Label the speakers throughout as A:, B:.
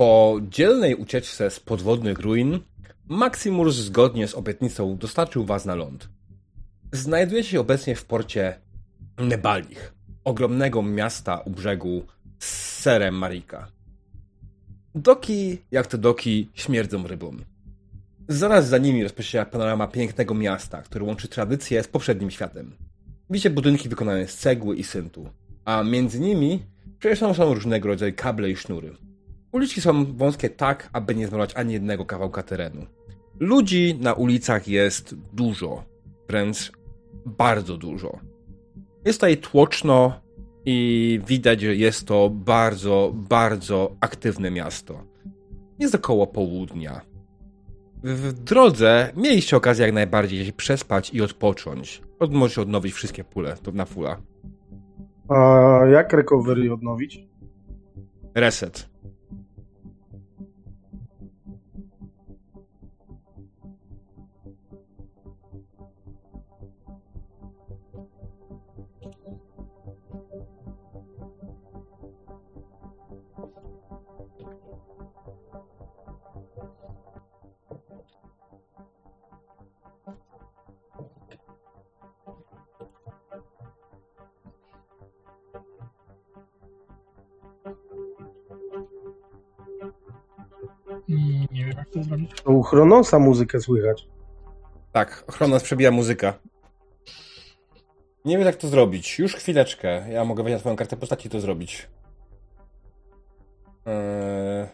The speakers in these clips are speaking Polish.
A: Po dzielnej ucieczce z podwodnych ruin, Maximus zgodnie z obietnicą dostarczył was na ląd. Znajdujecie się obecnie w porcie Nebalich, ogromnego miasta u brzegu Serem Marika. Doki, jak to doki, śmierdzą rybą. Zaraz za nimi rozpoczyna panorama pięknego miasta, które łączy tradycję z poprzednim światem. Widzicie budynki wykonane z cegły i syntu, a między nimi przecież są różnego rodzaju kable i sznury. Uliczki są wąskie tak, aby nie zmalować ani jednego kawałka terenu. Ludzi na ulicach jest dużo, wręcz bardzo dużo. Jest tutaj tłoczno i widać, że jest to bardzo, bardzo aktywne miasto. Jest około południa. W drodze mieliście okazję jak najbardziej się przespać i odpocząć. Możecie odnowić wszystkie pule to na fula.
B: A jak recovery odnowić?
A: Reset.
C: Nie wiem, jak to zrobić.
B: To u Chronosa muzykę słychać.
A: Tak, ochrona przebija muzyka. Nie wiem jak to zrobić. Już chwileczkę. Ja mogę wejść na twoją kartę postaci i to zrobić. Eee...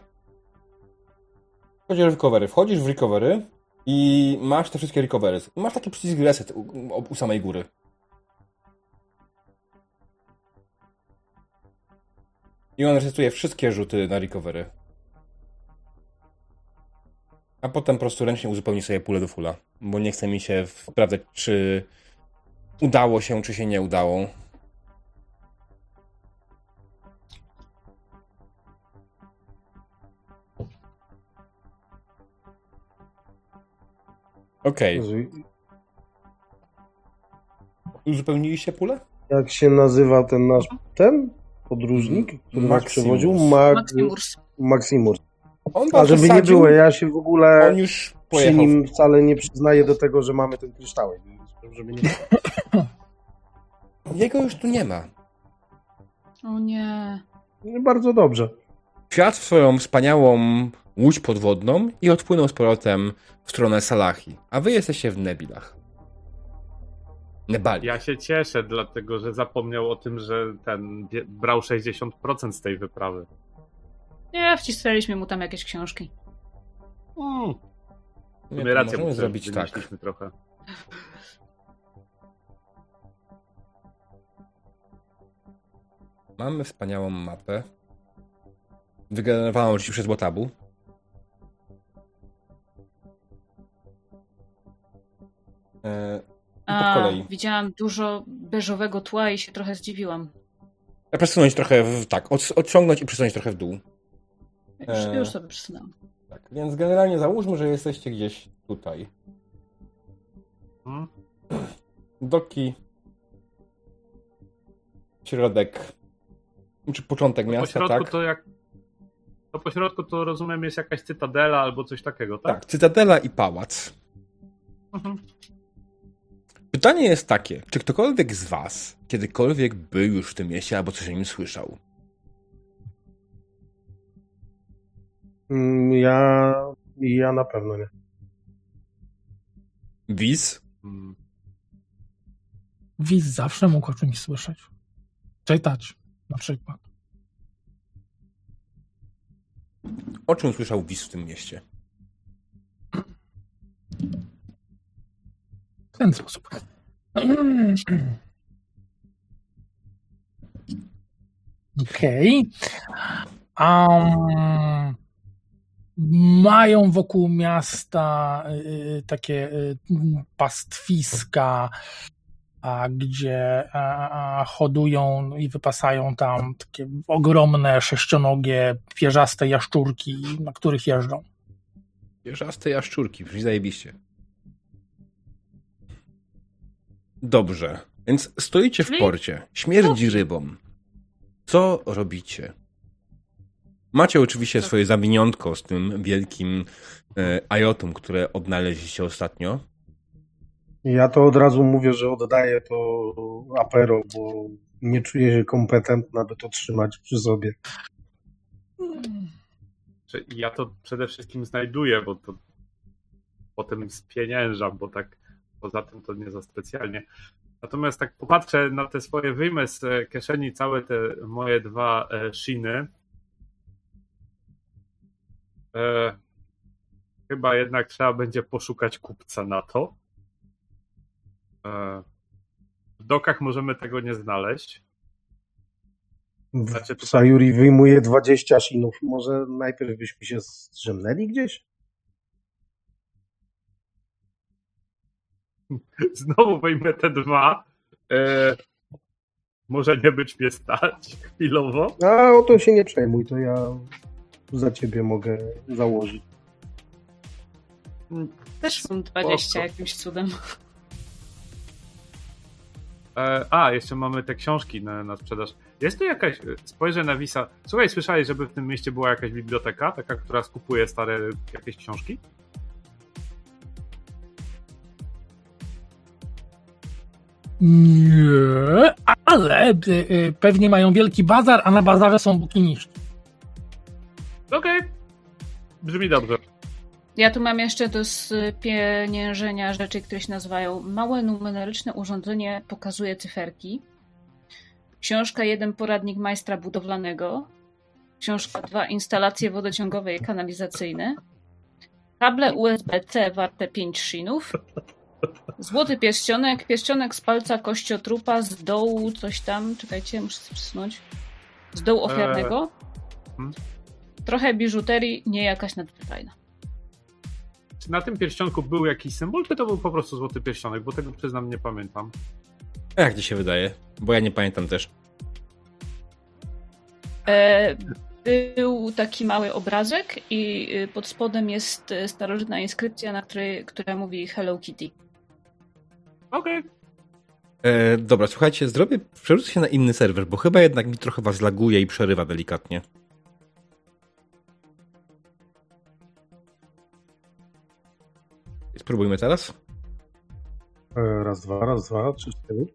A: Wchodzisz w recovery. Wchodzisz w recovery i masz te wszystkie recovery. Masz taki przycisk reset u, u, u samej góry. I on resetuje wszystkie rzuty na recovery. A potem po prostu ręcznie uzupełni sobie pulę do fula. Bo nie chce mi się sprawdzać, czy udało się, czy się nie udało. Okej. Okay. Uzupełniliście pulę?
B: Jak się nazywa ten nasz ten podróżnik, który nas przewodził?
D: Mag... Maximus.
B: Maximus. On A żeby nie było, ja się w ogóle
A: on już
B: przy nim wcale nie przyznaję do tego, że mamy ten kryształek. Żeby nie...
A: Jego już tu nie ma.
D: O nie.
B: Bardzo dobrze.
A: W swoją wspaniałą łódź podwodną i odpłynął z powrotem w stronę Salahi. A wy jesteście w Nebilach. Nebali.
E: Ja się cieszę, dlatego że zapomniał o tym, że ten brał 60% z tej wyprawy.
D: Nie, wcisnęliśmy mu tam jakieś książki.
E: Mm. Nie, rację,
A: możemy zrobić tak.
E: trochę.
A: Mamy wspaniałą mapę. Wygenerowaną oczywiście przez Botabu.
D: E, A, po kolei. Widziałam dużo beżowego tła i się trochę zdziwiłam.
A: Ja przesunąć trochę, w, tak, od, odciągnąć i przesunąć trochę w dół.
D: Już, e... już sobie przesunęłam.
A: Tak, więc generalnie załóżmy, że jesteście gdzieś tutaj. Hmm? Doki. Środek. Czy początek miasta,
E: po
A: tak?
E: To jak to po środku to rozumiem jest jakaś cytadela albo coś takiego, tak?
A: Tak, cytadela i pałac. Mhm. Pytanie jest takie, czy ktokolwiek z was kiedykolwiek był już w tym mieście albo coś o nim słyszał?
B: Ja, ja na pewno nie.
A: Wiz?
C: Hmm. Wiz zawsze mógł o czymś słyszeć. Czytać na przykład.
A: O czym słyszał Wiz w tym mieście?
C: W ten sposób. Okej. Okay. Um, mają wokół miasta y, takie y, pastwiska, gdzie hodują i wypasają tam takie ogromne, sześcionogie, pierzaste jaszczurki, na których jeżdżą.
A: Pierzaste jaszczurki, brzmi zajebiście. Dobrze, więc stoicie w porcie, śmierdzi rybą. Co robicie? Macie oczywiście tak. swoje zawiniątko z tym wielkim e, Ajotum, które odnaleźliście ostatnio.
B: Ja to od razu mówię, że oddaję to Apero, bo nie czuję się kompetentna, by to trzymać przy sobie.
E: Ja to przede wszystkim znajduję, bo to potem spieniężam, bo tak poza tym to nie za specjalnie. Natomiast tak popatrzę na te swoje, wyjmę z kieszeni całe te moje dwa e, shiny. E, chyba jednak trzeba będzie poszukać kupca na to. E, w dokach możemy tego nie znaleźć.
B: Znaczy, tutaj... Sayuri wyjmuje 20 shinów. Może najpierw byśmy się zdrzemnęli gdzieś?
E: Znowu wejmę te dwa. E, może nie być mnie stać chwilowo.
B: A o to się nie przejmuj, to ja za ciebie mogę założyć.
D: Też są 20 Spoko. jakimś cudem.
E: E, a, jeszcze mamy te książki na, na sprzedaż. Jest tu jakaś, spojrzę na Wisa. Słuchaj, słyszałeś, żeby w tym mieście była jakaś biblioteka, taka, która skupuje stare jakieś książki?
C: Nie, ale y, y, pewnie mają wielki bazar, a na bazarze są bukiniści.
E: Okej. Okay. Brzmi dobrze.
D: Ja tu mam jeszcze do spieniężenia rzeczy, które się nazywają małe numeryczne urządzenie pokazuje cyferki. Książka 1 poradnik majstra budowlanego. Książka 2 instalacje wodociągowe i kanalizacyjne. Kable USB-C warte 5 shinów. Złoty pierścionek, pierścionek z palca kościotrupa z dołu coś tam, czekajcie, muszę sobie przesunąć. Z dołu ofiarnego. Eee. Trochę biżuterii, nie jakaś nadzwyczajna.
E: Czy na tym pierścionku był jakiś symbol, czy to był po prostu złoty pierścionek? Bo tego przyznam, nie pamiętam.
A: Jak ci się wydaje? Bo ja nie pamiętam też.
D: E, był taki mały obrazek i y, pod spodem jest y, starożytna inskrypcja, na której, która mówi Hello Kitty.
E: Okej. Okay.
A: E, dobra, słuchajcie, zrobię, przerzucę się na inny serwer, bo chyba jednak mi trochę was laguje i przerywa delikatnie. Spróbujmy teraz.
B: E, raz, dwa, raz, dwa, trzy, cztery.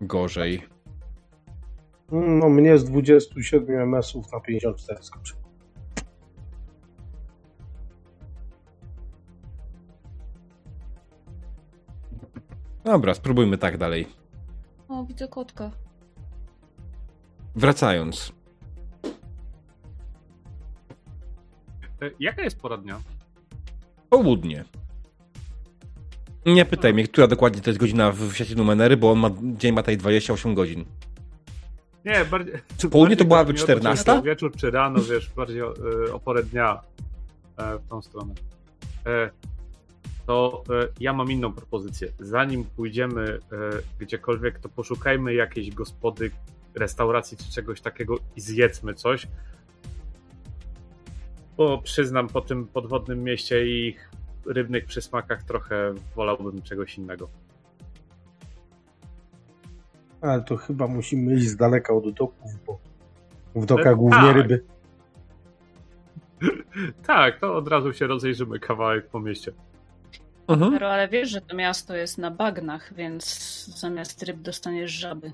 A: Gorzej.
B: No, mnie z 27 MS-ów na 54 skoczy.
A: Dobra, spróbujmy tak dalej.
D: O, widzę kotka.
A: Wracając.
E: E, jaka jest pora dnia?
A: Południe. Nie pytaj mnie, która dokładnie to jest godzina w sieci Numenery, bo on ma, dzień ma tutaj 28 godzin.
E: Nie, bardziej.
A: Południe to byłaby 14?
E: Wieczór czy rano, wiesz, bardziej o, e, o porę dnia e, w tą stronę. To ja mam inną propozycję. Zanim pójdziemy gdziekolwiek, to poszukajmy jakiejś gospody, restauracji czy czegoś takiego i zjedzmy coś, bo przyznam, po tym podwodnym mieście i ich rybnych przysmakach trochę wolałbym czegoś innego.
B: Ale to chyba musimy iść z daleka od doków, bo w dokach głównie tak. ryby.
E: tak, to od razu się rozejrzymy kawałek po mieście.
D: Mhm. Ale wiesz, że to miasto jest na bagnach, więc zamiast ryb dostaniesz żaby.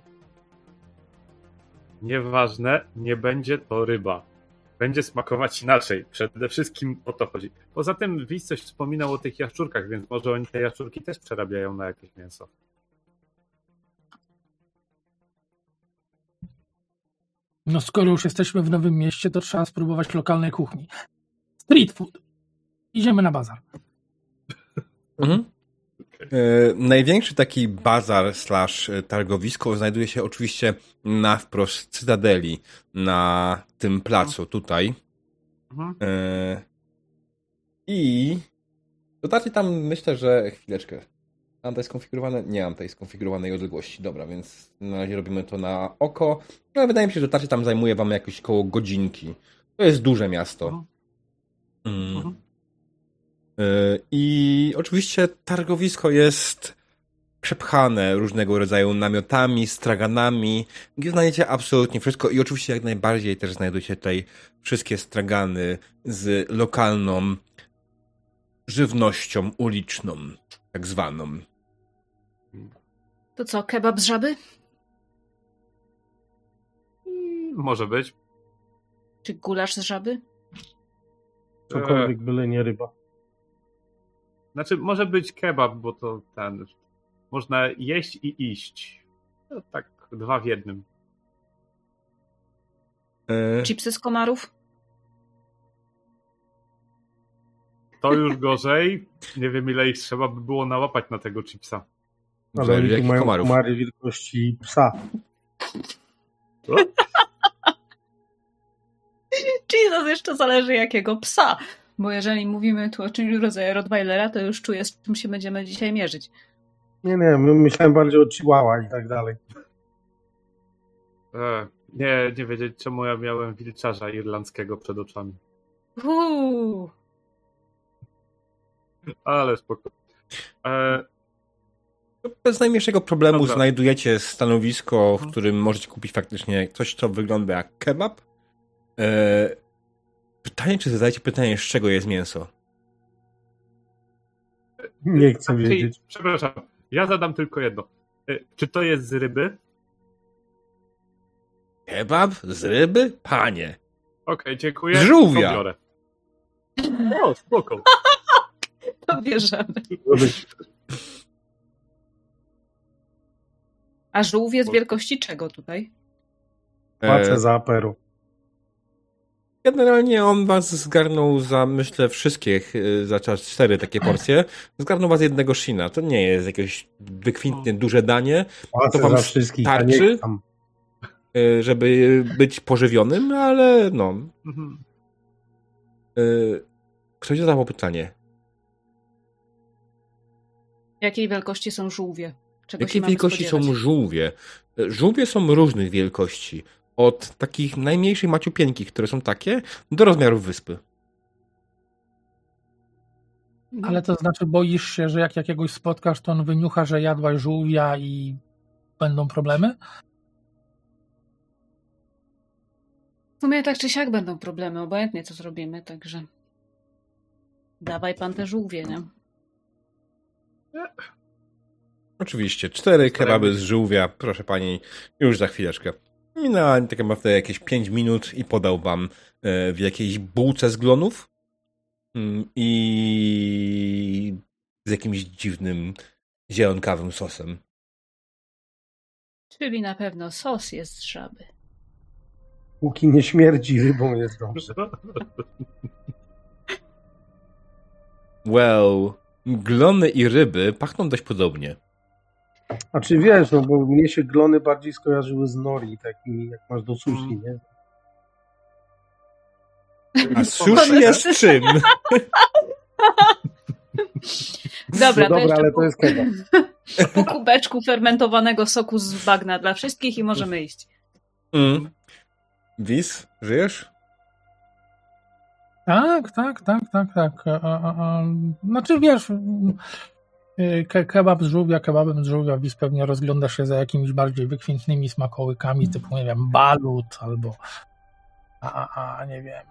E: Nieważne, nie będzie to ryba będzie smakować inaczej. Przede wszystkim o to chodzi. Poza tym Wiz coś wspominał o tych jaszczurkach, więc może oni te jaszczurki też przerabiają na jakieś mięso.
C: No skoro już jesteśmy w Nowym Mieście, to trzeba spróbować lokalnej kuchni. Street food. Idziemy na bazar.
A: Mhm. E, największy taki bazar slash e, targowisko znajduje się oczywiście na wprost Cytadeli, na tym placu tutaj. Mhm. E, I dotarcie tam, myślę, że chwileczkę. Mam tutaj skonfigurowane? Nie mam tej skonfigurowanej odległości. Dobra, więc na razie robimy to na oko. No, wydaje mi się, że dotarcie tam zajmuje wam jakieś koło godzinki. To jest duże miasto. Mhm. Mm. Mhm. I oczywiście targowisko jest przepchane różnego rodzaju namiotami, straganami, gdzie znajdziecie absolutnie wszystko i oczywiście jak najbardziej też znajdujecie tutaj wszystkie stragany z lokalną żywnością uliczną, tak zwaną.
D: To co, kebab z żaby?
E: Może być.
D: Czy gulasz z żaby?
B: Cokolwiek, byle nie ryba.
E: Znaczy, może być kebab, bo to ten. Można jeść i iść. No, tak, dwa w jednym.
A: E,
D: Chipsy z komarów?
E: To już gorzej. Nie wiem, ile ich trzeba by było nałapać na tego chipsa.
B: Ale
A: jakich
B: mają
A: komarów.
B: komary wielkości psa.
D: Jesus, jeszcze zależy jakiego psa. Bo jeżeli mówimy tu o czymś rodzaju Rottweilera, to już czuję, z czym się będziemy dzisiaj mierzyć.
B: Nie, nie, my myślałem bardziej o chihuahua i tak dalej.
E: E, nie, nie wiedzieć, czemu ja miałem wilczarza irlandzkiego przed oczami.
D: Uuu.
E: Ale spoko. E,
A: Bez najmniejszego problemu
E: Dobra.
A: znajdujecie stanowisko, w którym możecie kupić faktycznie coś, co wygląda jak kebab. E, pytanie, czy zadajecie pytanie, z czego jest mięso?
B: Nie chcę
E: czyli-
B: wiedzieć.
E: Przepraszam, ja zadam tylko jedno. E, czy to jest z ryby?
A: Kebab? Z ryby? Panie.
E: Okej, dziękuję.
A: Z żółwia.
E: O, spoko.
D: To bierzemy. A żółwie z wielkości czego tutaj?
B: płacę
A: E,
B: za apero.
A: Generalnie on was zgarnął za, myślę, wszystkich, e, za czas cztery takie porcje. Zgarnął was jednego shina. To nie jest jakieś wykwintnie duże danie,
B: Płacę
A: wam starczy? e, żeby być pożywionym, ale no.
E: Mhm.
A: e, Ktoś zadawał pytanie.
D: Jakiej wielkości są żółwie? Czego się
A: Jakie
D: mamy
A: wielkości są żółwie? Żółwie są różnych wielkości. Od takich najmniejszych maciupieńkich, które są takie, do rozmiarów wyspy.
C: Ale to znaczy boisz się, że jak jakiegoś spotkasz, to on wyniucha, że jadłaś żółwia i będą problemy?
D: W sumie tak czy siak będą problemy, obojętnie co zrobimy, także dawaj pan te żółwie, nie?
A: Oczywiście, cztery kebaby z żółwia, proszę pani, już za chwileczkę. Minęła tak naprawdę jakieś 5 minut i podał wam e, w jakiejś bułce z glonów mm, i z jakimś dziwnym zielonkawym sosem.
D: Czyli na pewno sos jest z żaby.
B: Póki nie śmierdzi rybą jest dobrze.
A: Well, glony i ryby pachną dość podobnie.
B: A czy wiesz, no bo mnie się glony bardziej skojarzyły z nori, takimi jak masz do sushi,
E: Mm.
B: nie?
A: A sushi jest czym?
D: Dobra,
B: no
D: to
B: dobra
D: jeszcze
B: ale
D: po,
B: to jest kebab.
D: po kubeczku fermentowanego soku z bagna dla wszystkich i możemy iść.
A: Mm. Wis, żyjesz?
C: Tak, tak, tak, tak, tak. A, a, a, znaczy wiesz, ke, kebab z żółwia, kebabem z żółwia, wis pewnie rozgląda się za jakimiś bardziej wykwintnymi smakołykami, typu, nie wiem, balut albo, a, a, nie wiem,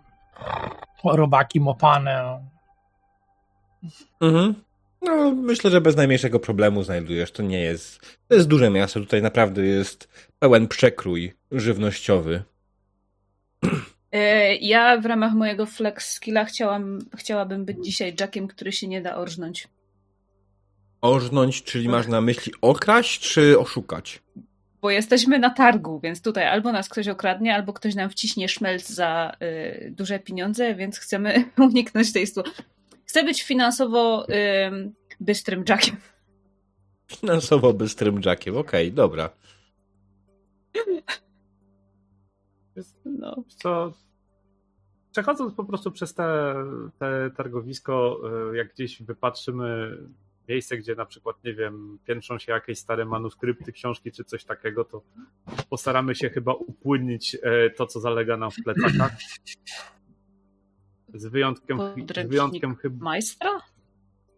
C: robaki mopane.
A: Mhm. No, myślę, że bez najmniejszego problemu znajdujesz. To nie jest. To jest duże miasto. Tutaj naprawdę jest pełen przekrój żywnościowy.
D: E, Ja w ramach mojego flex skilla chciałam, chciałabym być dzisiaj Jackiem, który się nie da orznąć.
A: Orznąć, czyli masz na myśli okraść, czy oszukać?
D: Bo jesteśmy na targu, więc tutaj albo nas ktoś okradnie, albo ktoś nam wciśnie szmelc za y, duże pieniądze, więc chcemy uniknąć tej sytuacji. Chcę być finansowo y, bystrym Jackiem.
A: Finansowo bystrym Jackiem. Okej, dobra.
D: No.
E: Co? Przechodząc po prostu przez te, te targowisko, y, jak gdzieś wypatrzymy miejsce, gdzie na przykład, nie wiem, piętrzą się jakieś stare manuskrypty, książki czy coś takiego, to postaramy się chyba upłynnić e, to, co zalega nam w plecakach. Z wyjątkiem, z wyjątkiem chyba.
D: Majstra?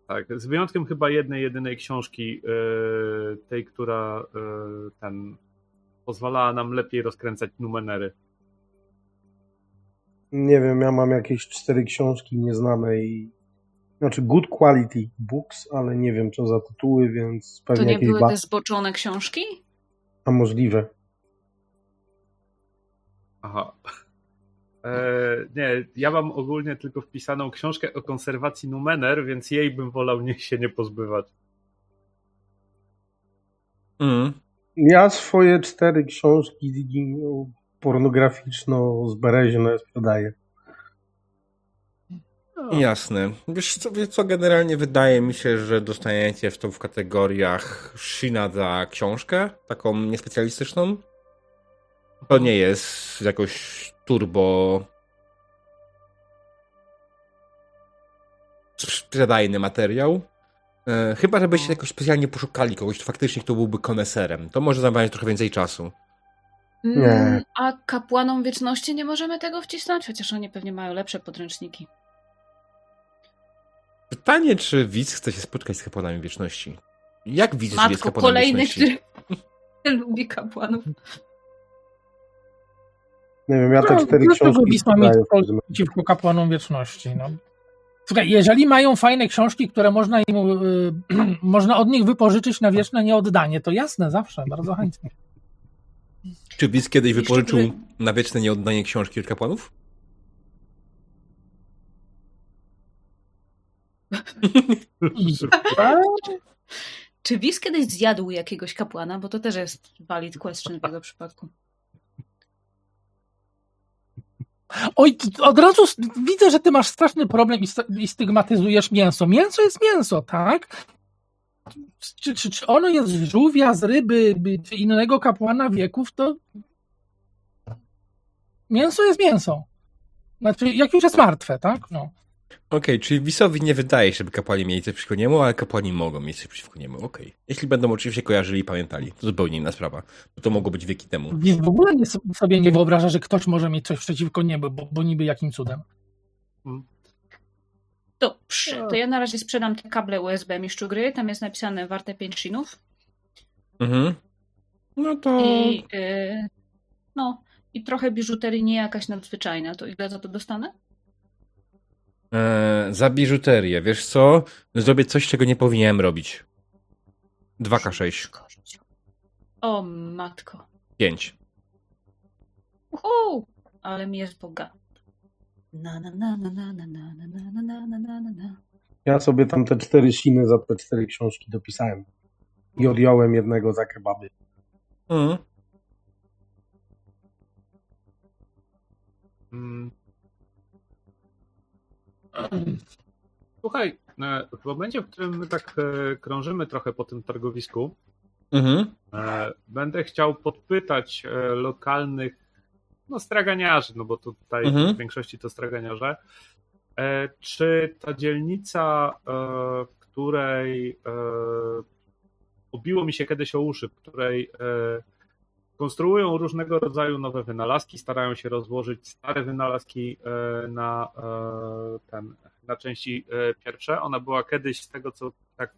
E: Tak, z wyjątkiem chyba jednej, jedynej książki, yy, tej, która yy, ten pozwalała nam lepiej rozkręcać numenery.
B: Nie wiem, ja mam jakieś cztery książki nieznane i znaczy good quality books, ale nie wiem co za tytuły, więc pewnie
D: To nie
B: jakieś
D: były
B: ba-
D: te zboczone książki?
B: a możliwe.
E: Aha. E, nie, ja mam ogólnie tylko wpisaną książkę o konserwacji numener, więc jej bym wolał niech się nie pozbywać.
A: Mm.
B: Ja swoje cztery książki no, pornograficzno-zbereźne sprzedaję.
A: Jasne. Wiesz co, wiesz co, generalnie wydaje mi się, że dostaniecie w to w kategoriach Shina za książkę, taką niespecjalistyczną. To nie jest jakoś turbo sprzedajny materiał. E, chyba, żebyście jakoś specjalnie poszukali kogoś, kto faktycznie kto byłby koneserem. To może zająć trochę więcej czasu.
B: Nie.
D: Mm, A kapłanom wieczności nie możemy tego wcisnąć, chociaż oni pewnie mają lepsze podręczniki.
A: Pytanie, czy widz chce się spotkać z kapłanami wieczności? Jak widz żyje z
D: Matko,
A: kapłanami
D: kolejny,
A: wieczności?
D: który lubi kapłanów.
B: Nie wiem, ja te
C: No,
B: cztery
C: dlaczego
B: książki razie.
C: przeciwko kapłanom wieczności? No. Słuchaj, jeżeli mają fajne książki, które można, im, y, można od nich wypożyczyć na wieczne nieoddanie, to jasne, zawsze, bardzo chętnie.
A: Czy widz kiedyś wypożyczył na wieczne nieoddanie książki od kapłanów?
D: Czy Wiz kiedyś zjadł jakiegoś kapłana? Bo to też jest valid question w jego przypadku.
C: Oj, od razu widzę, że ty masz straszny problem i, st- i stygmatyzujesz mięso. Mięso jest mięso, tak? Czy, czy, czy ono jest z żółwia, z ryby, by- czy innego kapłana wieków, to mięso jest mięso. Znaczy, jak już jest martwe, tak? No.
A: Okej, czyli Wisowi nie wydaje się, żeby kapłani mieli coś przeciwko niemu, ale kapłani mogą mieć coś przeciwko niemu. Okej. Jeśli będą oczywiście kojarzyli i pamiętali, to zupełnie inna sprawa. Bo to mogło być wieki temu.
C: Wiz w ogóle nie, sobie nie wyobraża, że ktoś może mieć coś przeciwko niemu, bo, bo niby jakim cudem.
D: Dobrze, to ja na razie sprzedam te kable USB mistrzu gry. Tam jest napisane warte 5 shinów.
A: Mhm. No to...
D: I, y, no, i trochę biżuterii nie jakaś nadzwyczajna. To ile za to dostanę?
A: E, za biżuterię, wiesz co? Zrobię coś, czego nie powinienem robić. 2K6.
D: Kościół. O matko.
A: 5.
D: Uhu, ale mi jest boga. Na na na na na na na na na na na na na na.
B: Ja sobie tam te cztery siny za te cztery książki dopisałem. I odjąłem jednego za kebaby.
A: Mhm.
E: Mm. Słuchaj, e, w momencie, w którym my tak e, krążymy trochę po tym targowisku,
A: Mhm.
E: e, będę chciał podpytać lokalnych no, straganiarzy, no bo tutaj
A: Mhm.
E: w większości to straganiarze, czy ta dzielnica, w której obiło mi się kiedyś o uszy, w której konstruują różnego rodzaju nowe wynalazki, starają się rozłożyć stare wynalazki e, na e, ten, na części e, pierwsze. Ona była kiedyś z tego, co tak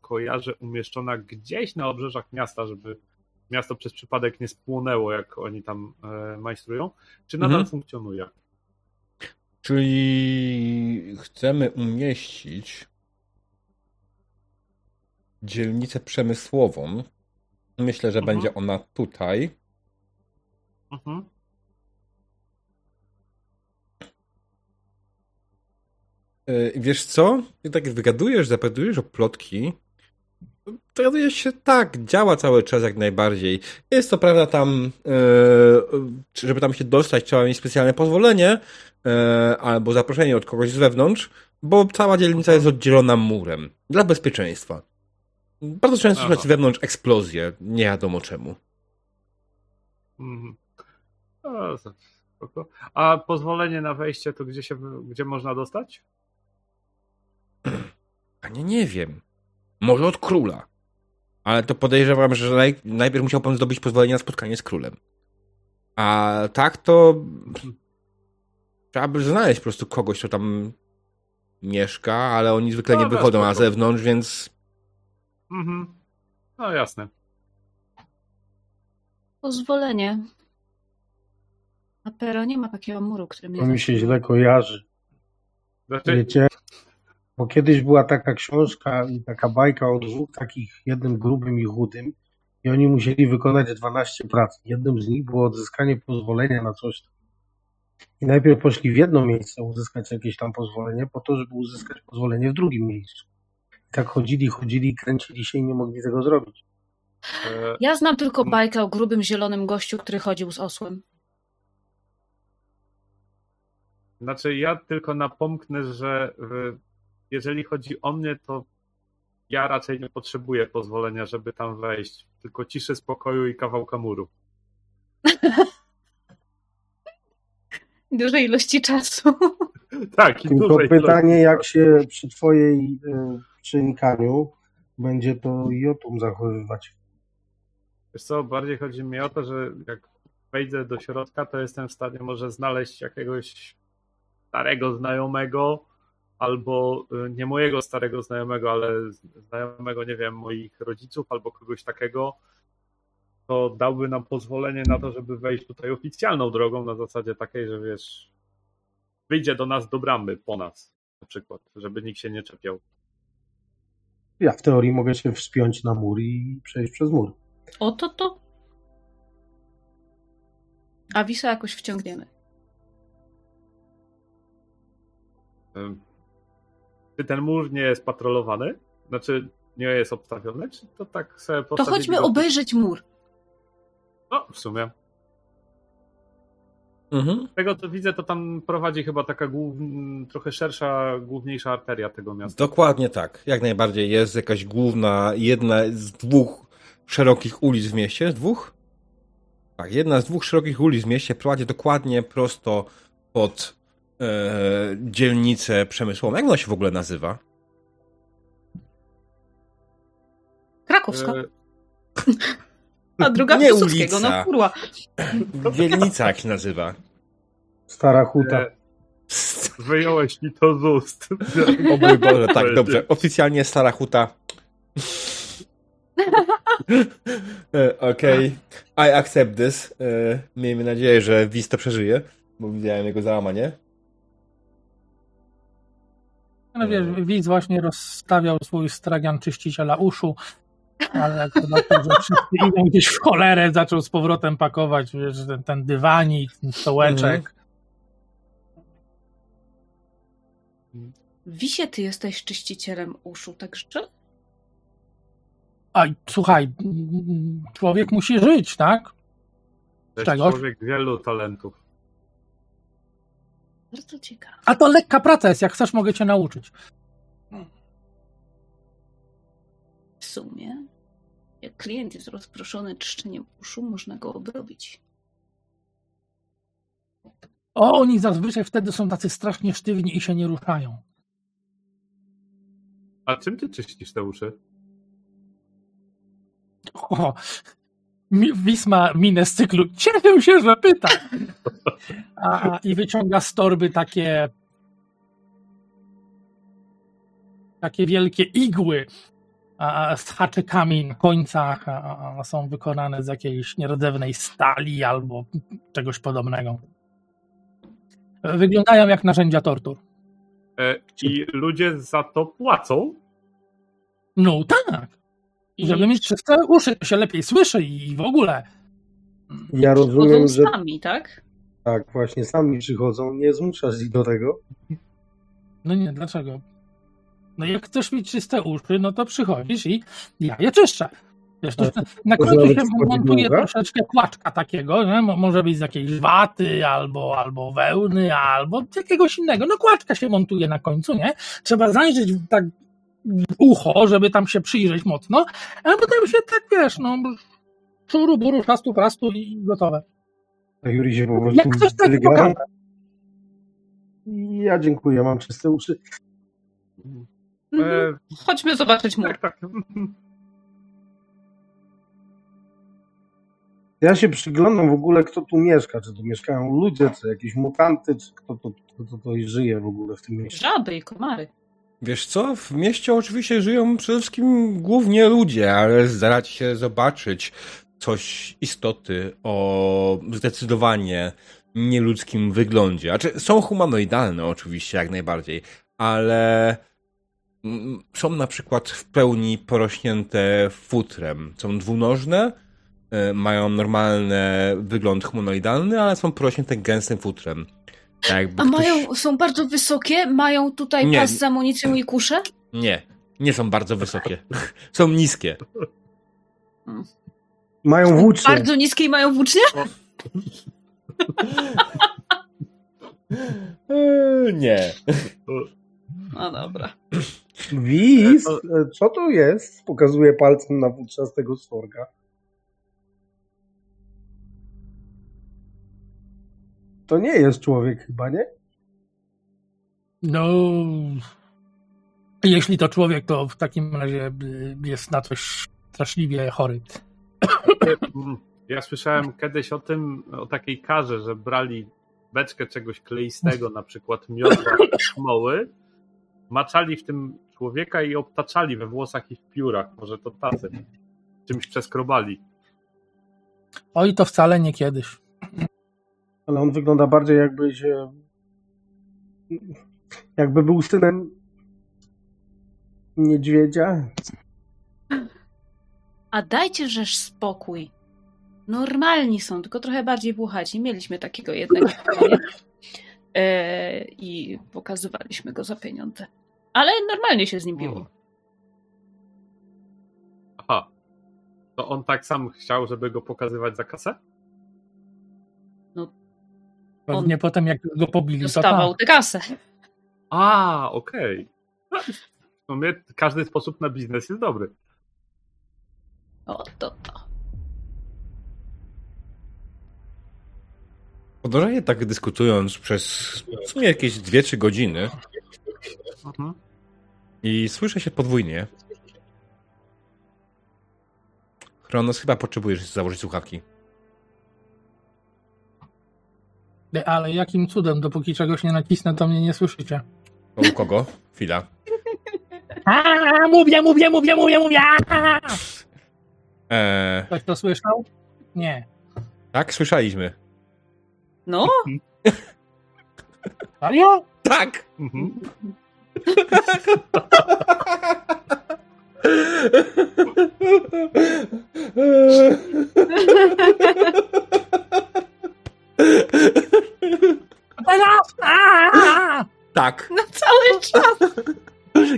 E: kojarzę, umieszczona gdzieś na obrzeżach miasta, żeby miasto przez przypadek nie spłonęło, jak oni tam majstrują. Czy nadal
A: Mhm.
E: funkcjonuje?
A: Czyli chcemy umieścić dzielnicę przemysłową. Myślę, że
E: Mhm.
A: będzie ona tutaj.
E: Mhm.
A: Yy, Wiesz co? Tak wygadujesz, zapytujesz o plotki. Dowiadujesz się, tak, działa cały czas jak najbardziej. Jest to prawda tam, yy, żeby tam się dostać, trzeba mieć specjalne pozwolenie yy, albo zaproszenie od kogoś z wewnątrz, bo cała dzielnica jest oddzielona murem dla bezpieczeństwa. Bardzo często
E: Aha.
A: słychać wewnątrz eksplozje, nie wiadomo czemu.
E: Mhm. O, to spoko. A pozwolenie na wejście to gdzie się, gdzie można dostać?
A: Panie, nie wiem. Może od króla. Ale to podejrzewam, że naj, najpierw musiał pan zdobyć pozwolenie na spotkanie z królem. A tak to trzeba by znaleźć po prostu kogoś, kto tam mieszka, ale oni zwykle nie
E: Dobra,
A: wychodzą na zewnątrz, więc
E: Mhm. No jasne.
D: Pozwolenie. A Pero nie ma takiego muru, który mnie
B: To mi się źle kojarzy.
E: Znaczy,
B: Wiecie, bo kiedyś była taka książka i taka bajka o dwóch takich, jednym grubym i chudym i oni musieli wykonać 12 prac. Jednym z nich było odzyskanie pozwolenia na coś. I najpierw poszli w jedno miejsce uzyskać jakieś tam pozwolenie, po to, żeby uzyskać pozwolenie w drugim miejscu. Tak chodzili, chodzili, kręcili się i nie mogli tego zrobić.
E: e,
D: Ja znam tylko bajkę o grubym, zielonym gościu, który chodził z osłem.
E: Znaczy, ja tylko napomknę, że y, jeżeli chodzi o mnie, to ja raczej nie potrzebuję pozwolenia, żeby tam wejść. Tylko ciszy, spokoju i kawałka muru.
D: Dużej ilości czasu.
E: Tak, i
B: Tylko
E: dużej
B: pytanie,
E: ilości.
B: jak się przy twojej przenikaniu będzie to jotum zachowywać.
E: Wiesz co, bardziej chodzi mi o to, że jak wejdę do środka, to jestem w stanie może znaleźć jakiegoś starego znajomego, albo y, nie mojego starego znajomego, ale znajomego, nie wiem, moich rodziców, albo kogoś takiego, to dałby nam pozwolenie na to, żeby wejść tutaj oficjalną drogą, na zasadzie takiej, że wiesz, wyjdzie do nas do bramy po nas, na przykład, żeby nikt się nie czepiał.
B: Ja w teorii mogę się wspiąć na mur i przejść przez mur.
D: Oto to. A Wisa jakoś wciągniemy.
E: Czy ten mur nie jest patrolowany? Znaczy, nie jest obstawiony? Czy to tak sobie
D: To chodźmy
E: go-
D: obejrzeć mur.
E: No, w sumie.
A: Mhm.
E: Z tego co widzę, to tam prowadzi chyba taka głów... trochę szersza, główniejsza arteria tego miasta.
A: dokładnie tak. Jak najbardziej jest jakaś główna, jedna z dwóch szerokich ulic w mieście. Z dwóch? Tak, jedna z dwóch szerokich ulic w mieście prowadzi dokładnie prosto pod e, dzielnicę przemysłową. Jak ona się w ogóle nazywa?
D: Krakowska.
E: E,
D: A druga
A: nie
D: Piłsudskiego,
A: ulica.
D: no kurwa.
A: Dzielnica jak się nazywa.
B: Stara huta.
E: e, Wyjąłeś mi to z ust.
A: O mój Boże, tak, dobrze. Oficjalnie Stara Huta. E, Okej. I accept this. E, Miejmy nadzieję, że Wiz to przeżyje, bo widziałem jego załamanie.
C: No wiesz, widz właśnie rozstawiał swój stragan czyściciela uszu, ale jak że wszyscy idą gdzieś w cholerę, zaczął z powrotem pakować wiesz, ten, ten dywanik, ten stołeczek.
D: Wisie, ty jesteś czyścicielem uszu, także?
C: A słuchaj, człowiek musi żyć, tak?
E: To jest
C: Czego?
E: człowiek wielu talentów.
D: Bardzo ciekawe.
C: A to lekka praca jest, jak chcesz, mogę cię nauczyć.
D: W sumie, jak klient jest rozproszony czyszczeniem uszu, można go obrobić.
C: O, oni zazwyczaj wtedy są tacy strasznie sztywni i się nie ruszają.
E: A czym ty czyścisz te uszy?
C: O, mi- Wisma minę z cyklu. Cieszę się, że pyta. A, I wyciąga z torby takie takie wielkie igły z haczykami na końcach. Są wykonane z jakiejś nierdzewnej stali albo czegoś podobnego. Wyglądają jak narzędzia tortur.
E: E, I ludzie za to płacą?
C: No tak.
D: I
C: Żeby mieć czyste uszy, to się lepiej słyszy i w ogóle.
B: Ja rozumiem, że
D: sami, tak?
B: tak, właśnie sami przychodzą, nie zmuszasz ich do tego.
C: No nie, dlaczego? No jak chcesz mieć czyste uszy, no to przychodzisz i ja je czyszczę. Wiesz, to, na końcu się montuje troszeczkę kłaczka takiego, nie? Mo- może być z jakiejś waty, albo, albo wełny, albo z jakiegoś innego. No kłaczka się montuje na końcu, nie? Trzeba zajrzeć tak w ucho, żeby tam się przyjrzeć mocno, a potem się tak, wiesz, no szuru, buru, szastu, prastu i gotowe.
B: A Juri się po prostu
C: Jak ktoś tak pokaże.
B: Ja dziękuję, mam czyste uszy.
D: Mhm.
E: E,
D: Chodźmy zobaczyć mur.
E: tak, tak.
B: Ja się przyglądam w ogóle, kto tu mieszka. Czy tu mieszkają ludzie, czy jakieś mutanty, czy kto to, kto to, to żyje w ogóle w tym mieście.
D: Żaby i komary.
A: Wiesz co, w mieście oczywiście żyją przede wszystkim głównie ludzie, ale zdarza ci się zobaczyć coś istoty o zdecydowanie nieludzkim wyglądzie. Znaczy, są humanoidalne oczywiście, jak najbardziej, ale są na przykład w pełni porośnięte futrem. Są dwunożne, y, mają normalny wygląd humanoidalny, ale są porośnięte gęstym futrem. Tak jakby
D: A
A: ktoś-
D: mają, są bardzo wysokie? Mają tutaj
A: Nie.
D: pas z amunicją i kusze?
A: Nie, nie są bardzo wysokie. są niskie.
B: Mają włócznie.
D: Bardzo niskie i mają włócznie?
A: Eee, nie.
D: No dobra.
B: Wiz, e, co to jest? Pokazuje palcem na włóczastego stworka. To nie jest człowiek chyba, nie?
C: No. Jeśli to człowiek, to w takim razie y, jest na coś straszliwie chory.
E: Ja słyszałem kiedyś o tym, o takiej karze, że brali beczkę czegoś kleistego, na przykład miodła smoły, maczali w tym człowieka i obtaczali we włosach i w piórach. Może to tacy. Czymś przeskrobali.
C: Oj, to wcale nie kiedyś.
B: Ale on wygląda bardziej jakby się... Jakby był synem niedźwiedzia.
D: A dajcie żeż spokój. Normalni są, tylko trochę bardziej włuchaci. Mieliśmy takiego jednego e, i pokazywaliśmy go za pieniądze. Ale normalnie się z nim biło.
E: Aha. To on tak sam chciał, żeby go pokazywać za kasę?
C: Pewnie potem, jak go pobili,
D: Dostawał
C: tak.
D: tę kasę.
E: A, okej. W sumie każdy sposób na biznes jest dobry.
D: O, to to.
A: Podążanie tak dyskutując przez w sumie jakieś 2-3 godziny
E: Mhm.
A: i słyszę się podwójnie. Kronos, chyba potrzebujesz założyć słuchawki.
C: Ale jakim cudem, dopóki czegoś nie nacisnę, to mnie nie słyszycie.
A: U kogo? Chwila.
C: A, mówię, mówię, mówię, mówię, mówię!
A: Eee,
C: Ktoś to słyszał? Nie.
A: tak, słyszeliśmy.
D: No,
C: Serio?
A: Tak!
E: Mhm.
A: Tak.
D: na cały czas.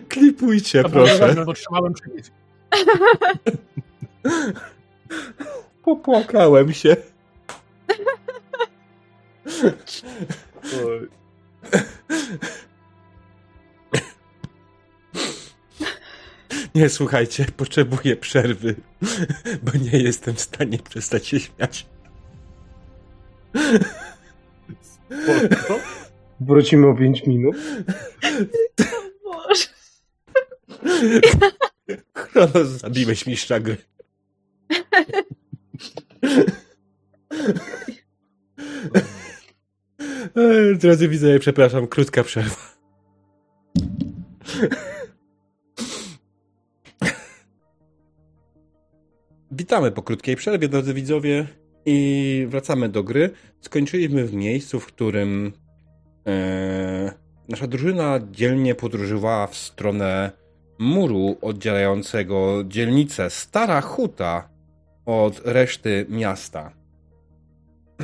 A: Klipujcie, proszę.
C: dobrze, bo trzymałem przycisk.
A: Popłakałem się.
E: Oj.
A: Nie, słuchajcie, potrzebuję przerwy, bo nie jestem w stanie przestać się śmiać.
E: Spoko.
B: Wrócimy o 5 minut.
D: Boże.
A: Kronos, zabiłeś mistrza gry. Drodzy widzowie, przepraszam, krótka przerwa. Witamy po krótkiej przerwie, drodzy widzowie, i wracamy do gry. Skończyliśmy w miejscu, w którym e, nasza drużyna dzielnie podróżowała w stronę muru oddzielającego dzielnicę Stara Huta od reszty miasta.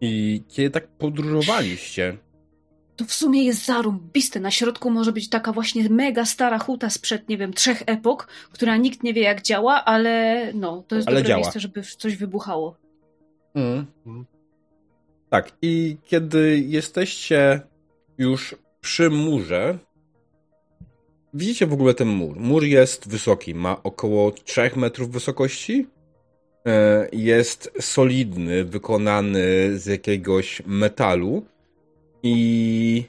A: I kiedy tak podróżowaliście,
D: To w sumie jest zarąbiste. Na środku może być taka właśnie mega stara huta sprzed, nie wiem, trzech epok, która nikt nie wie jak działa, ale no, to jest
A: Ale
D: dobre
A: działa.
D: miejsce, żeby coś wybuchało.
A: Mm.
E: Mm.
A: Tak, i kiedy jesteście już przy murze, widzicie w ogóle ten mur. Mur jest wysoki, ma około 3 metrów wysokości. E, Jest solidny, wykonany z jakiegoś metalu i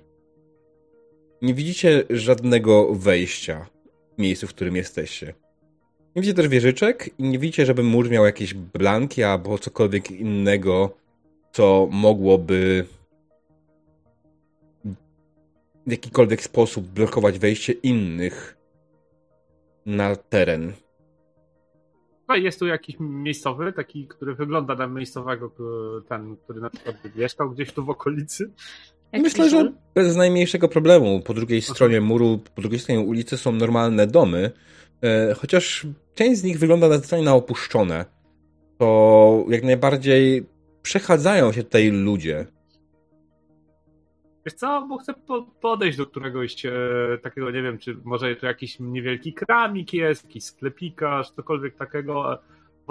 A: nie widzicie żadnego wejścia w miejscu, w którym jesteście. Nie widzicie też wieżyczek i nie widzicie, żeby mur miał jakieś blanki albo cokolwiek innego, co mogłoby w jakikolwiek sposób blokować wejście innych na teren.
E: Jest tu jakiś miejscowy, taki, który wygląda na miejscowego, ten, który na przykład mieszkał gdzieś tu w okolicy?
D: Jak
A: Myślę, że bez najmniejszego problemu. Po drugiej stronie muru, po drugiej stronie ulicy są normalne domy, e, chociaż część z nich wygląda zdecydowanie na opuszczone. To jak najbardziej przechadzają się tutaj ludzie.
E: Wiesz co, bo chcę podejść do któregoś e, takiego, nie wiem, czy może to jakiś niewielki kramik jest, jakiś sklepikarz, cokolwiek takiego.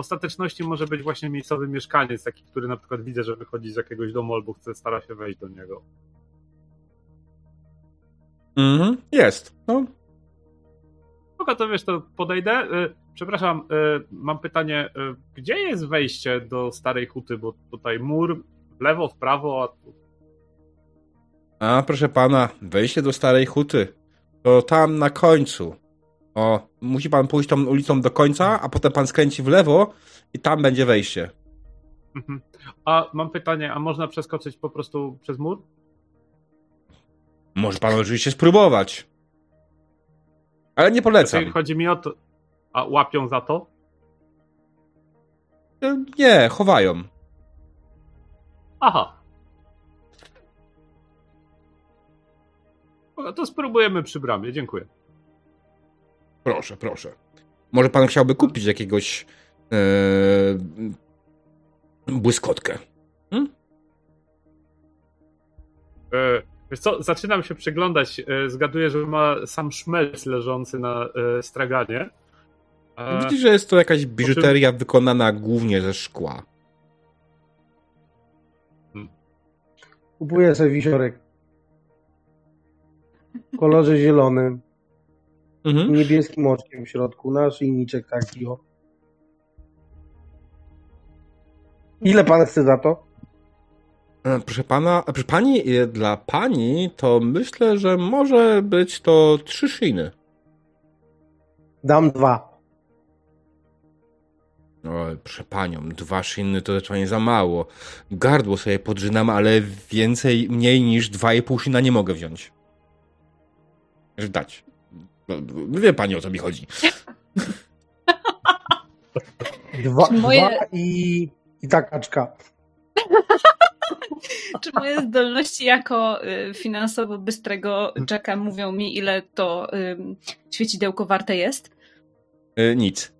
E: Ostateczności może być właśnie miejscowy mieszkaniec, taki, który na przykład widzę, że wychodzi z jakiegoś domu albo chce, stara się wejść do niego.
A: Mhm, jest. No.
E: Spoko, to wiesz, to podejdę. E, przepraszam, e, mam pytanie, e, gdzie jest wejście do Starej Huty, bo tutaj mur w lewo, w prawo, a
A: a proszę pana, wejście do Starej Huty. To tam na końcu. O, musi pan pójść tą ulicą do końca, a potem pan skręci w lewo i tam będzie wejście.
E: Mhm. A mam pytanie, a można przeskoczyć po prostu przez mur?
A: Może pan oczywiście spróbować. Ale nie polecam.
E: Znaczy, chodzi mi o to. A łapią za to?
A: Nie, chowają.
E: Aha. No to spróbujemy przy bramie, dziękuję.
A: Proszę, proszę. Może pan chciałby kupić jakiegoś yy, błyskotkę? Hmm?
E: E, wiesz co, zaczynam się przyglądać. E, zgaduję, że ma sam szmelc leżący na e, straganie.
A: E, Widzisz, że jest to jakaś biżuteria czym... wykonana głównie ze szkła.
B: Hmm. Kupuję sobie wisiorek w kolorze zielonym. Mhm. Niebieskim oczkiem w środku. Nasz linijczek taki o. Ile pan chce za to?
A: E, proszę pana, proszę pani, e, dla pani to myślę, że może być to trzy szyny.
B: Dam dwa.
A: O, proszę panią, dwa szyny to zdecydowanie za mało. Gardło sobie podrzynam, ale więcej, mniej niż dwa i pół szyna nie mogę wziąć dać. No, wie pani o co mi chodzi.
B: Dwa, moje... dwa i, i takaczka.
D: Czy moje zdolności jako y, finansowo bystrego Jacka mówią mi, ile to y, świecidełko warte jest?
A: Y, nic.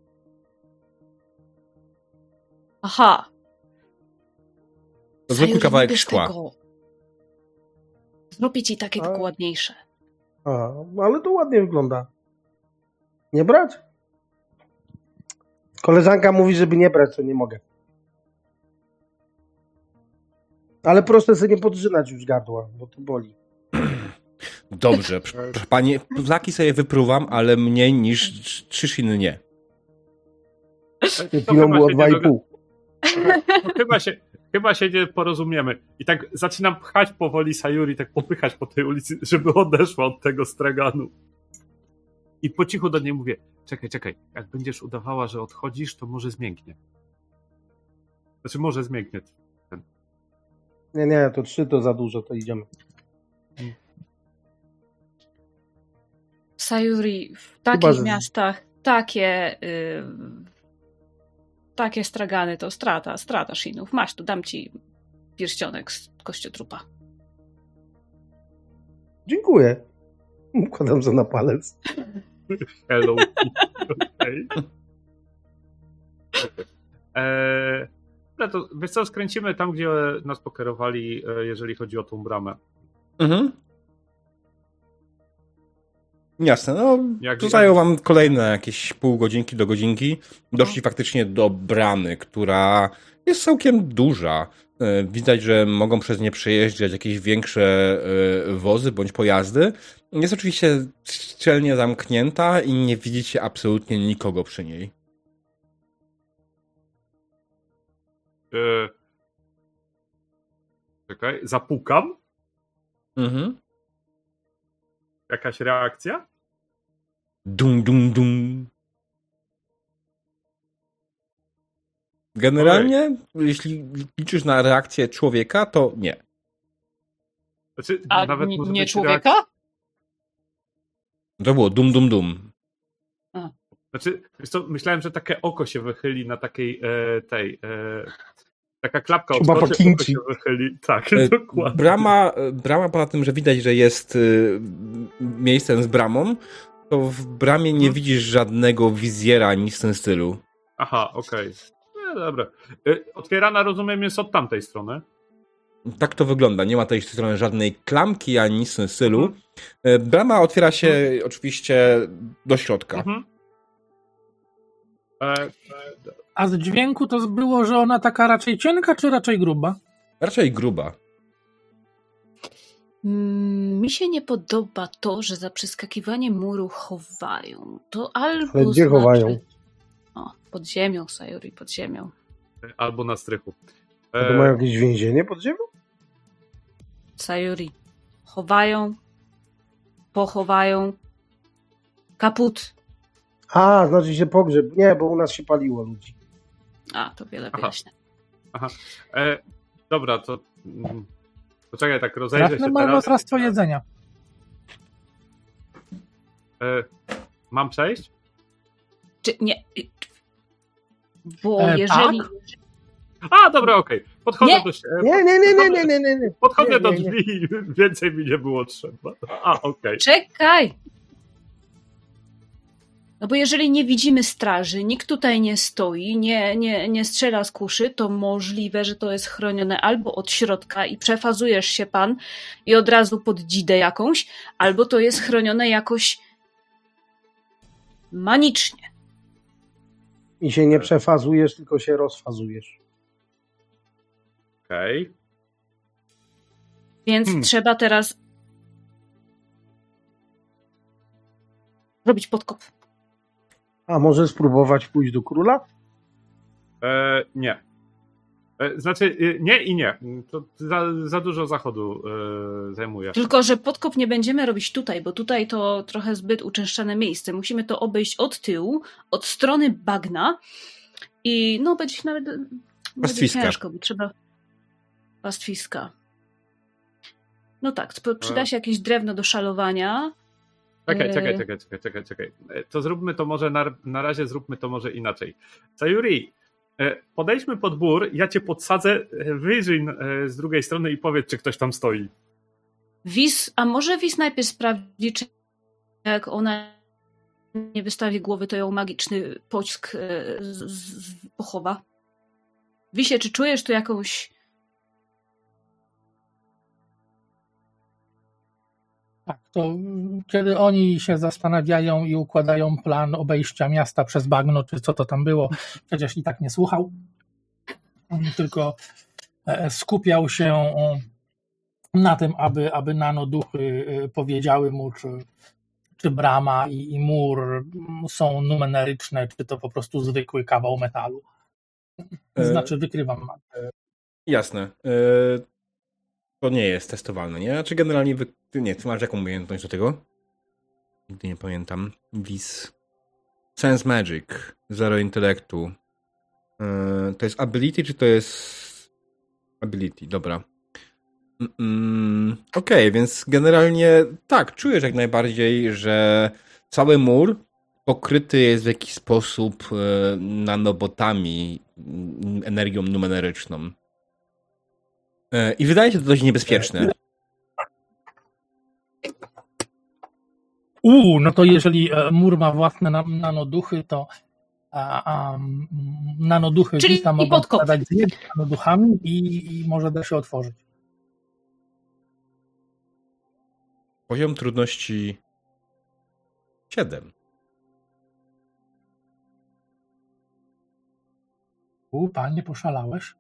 D: Aha.
A: To zwykły kawałek szkła.
D: Zrobię ci takie A... ładniejsze.
B: A, ale to ładnie wygląda. Nie brać? Koleżanka mówi, żeby nie brać, to nie mogę. Ale proszę sobie nie podrzynać już gardła, bo to boli.
A: Dobrze, proszę pani, flaki sobie wypruwam, ale mniej niż trzy sziny nie.
B: Piło było dwa i pół.
E: Chyba się, chyba się nie porozumiemy. I tak zaczynam pchać powoli Sayuri, tak popychać po tej ulicy, żeby odeszła od tego straganu. I po cichu do niej mówię, czekaj, czekaj, jak będziesz udawała, że odchodzisz, to może zmięknie. Znaczy, może zmięknie. Ten.
B: Nie, nie, to trzy to za dużo, to idziemy.
D: Sayuri, w takich Chyba, że... miastach takie y, takie stragany to strata, strata shinów. Masz tu, dam ci pierścionek z kościotrupa.
B: Dziękuję. Układam za na palec.
E: Hello. okay. eee, no to wiesz co, skręcimy tam, gdzie nas pokierowali, e, jeżeli chodzi o tą bramę. Mhm.
A: Jasne, no Jak to zajęło wam kolejne jakieś pół godzinki do godzinki. Doszli no. faktycznie do bramy, która jest całkiem duża. E, widać, że mogą przez nie przejeżdżać jakieś większe e, wozy bądź pojazdy. Jest oczywiście szczelnie zamknięta i nie widzicie absolutnie nikogo przy niej.
E: Eee... Czekaj, zapukam. Mhm. Jakaś reakcja?
A: Dum, dum, dum. Generalnie, jeśli liczysz na reakcję człowieka, to nie.
E: Znaczy,
D: A
E: nawet
D: nie, nie człowieka?
A: To było dum dum dum.
E: Znaczy, wiesz co, myślałem, że takie oko się wychyli na takiej e, tej. E, taka klapka
B: po
E: oko się wychyli. Tak,
A: E,
E: dokładnie.
A: Brama, brama poza tym, że widać, że jest y, miejscem z bramą, to w bramie nie
E: Mhm.
A: widzisz żadnego wizjera, nic w tym stylu.
E: Aha, okej. No dobra. E, otwierana, rozumiem, jest od tamtej strony.
A: Tak to wygląda. Nie ma tej strony żadnej klamki ani nic w tym stylu.
E: Mhm.
A: E, Brama otwiera się oczywiście do środka.
E: Mhm. E,
C: A z dźwięku to było, że ona taka raczej cienka, czy raczej gruba?
A: Raczej gruba.
D: Mm, Mi się nie podoba to, że za przeskakiwanie muru chowają. To albo.
B: Ale gdzie
D: znaczy...
B: chowają?
D: O, pod ziemią, Sayuri, pod ziemią.
E: albo na strychu.
B: To
E: E,
B: mają jakieś więzienie pod ziemią?
D: Sayuri. Chowają, pochowają. Kaput.
B: A, znaczy się pogrzeb. Nie, bo u nas się paliło ludzi.
D: A, to wiele
E: Aha.
D: wyjaśnia.
E: e, dobra, to. Poczekaj, tak rozejrzę
C: Trafne
E: się teraz.
C: marnotrawstwo jedzenia.
E: E, mam przejść?
D: Czy nie. Bo
C: E,
D: jeżeli.
E: A, dobra, okej. Podchodzę
D: Nie.
E: do się.
B: Nie, nie, nie, nie, nie, nie, nie, nie.
E: Podchodzę
B: Nie,
E: do drzwi więcej mi nie było trzeba. A, okej.
D: Czekaj! No bo jeżeli nie widzimy straży, nikt tutaj nie stoi, nie, nie, nie strzela z kuszy, to możliwe, że to jest chronione albo od środka i przefazujesz się pan i od razu pod dzidę jakąś, albo to jest chronione jakoś manicznie.
B: I się nie przefazujesz, tylko się rozfazujesz.
E: Okej.
D: Więc
E: Hmm.
D: trzeba teraz robić podkop.
B: A może spróbować pójść do króla?
E: E, Nie. E, Znaczy, e, nie i nie. To za, za dużo zachodu e, zajmuje.
D: Tylko, że podkop nie będziemy robić tutaj, bo tutaj to trochę zbyt uczęszczane miejsce. Musimy to obejść od tyłu, od strony bagna i no będzie nawet będzie
A: Pastwiska.
D: ciężko, bo trzeba pastwiska. No tak, przyda się jakieś drewno do szalowania.
E: Czekaj,
D: E.
E: czekaj, czekaj, czekaj, czekaj, czekaj. E, To zróbmy to może, na, na razie zróbmy to może inaczej. Sayuri, e, podejdźmy pod bór, ja cię podsadzę, e, wyjrzyj e, z drugiej strony i powiedz, czy ktoś tam stoi.
D: Wis, a może Wis najpierw sprawdzi, czy jak ona nie wystawi głowy, to ją magiczny pocisk z, z, pochowa. Wisie, czy czujesz tu jakąś
C: Tak, to kiedy oni się zastanawiają i układają plan obejścia miasta przez bagno, czy co to tam było, przecież i tak nie słuchał, tylko e, skupiał się e, na tym, aby, aby nanoduchy e, powiedziały mu, czy, czy brama i, i mur są numeryczne, czy to po prostu zwykły kawał metalu. Znaczy, wykrywam.
A: Jasne. To nie jest testowalne, nie? Znaczy generalnie wy... nie, ty masz jaką umiejętność do tego? Nigdy nie pamiętam. Vis. Sense Magic. Zero intelektu. E, to jest ability, czy to jest ability? Dobra. Mm, Okej, więc generalnie tak, czujesz jak najbardziej, że cały mur pokryty jest w jakiś sposób e, nanobotami, energią numeryczną. I wydaje się to dość niebezpieczne.
C: Uuu, no to jeżeli e, mur ma własne na- nanoduchy, to a, a, nanoduchy
D: Czyli i
C: mogą składać z nanoduchami i, i może da się otworzyć.
A: Poziom trudności 7.
C: U, panie, poszalałeś.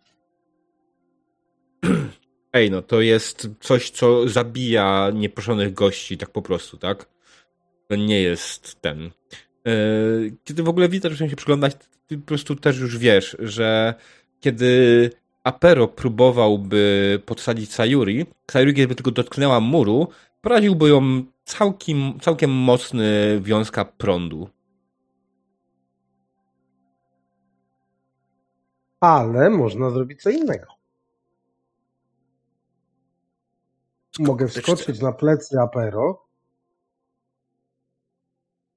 A: Ej, no to jest coś, co zabija nieproszonych gości, tak po prostu, tak? To nie jest ten. E, Kiedy w ogóle widzę, że się przyglądać, ty po prostu też już wiesz, że kiedy Apero próbowałby podsadzić Sayuri, Sayuri, kiedy tylko dotknęła muru, poraziłby ją całkiem, całkiem mocny wiązka prądu.
B: Ale można zrobić co innego. Mogę wskoczyć na plecy Apero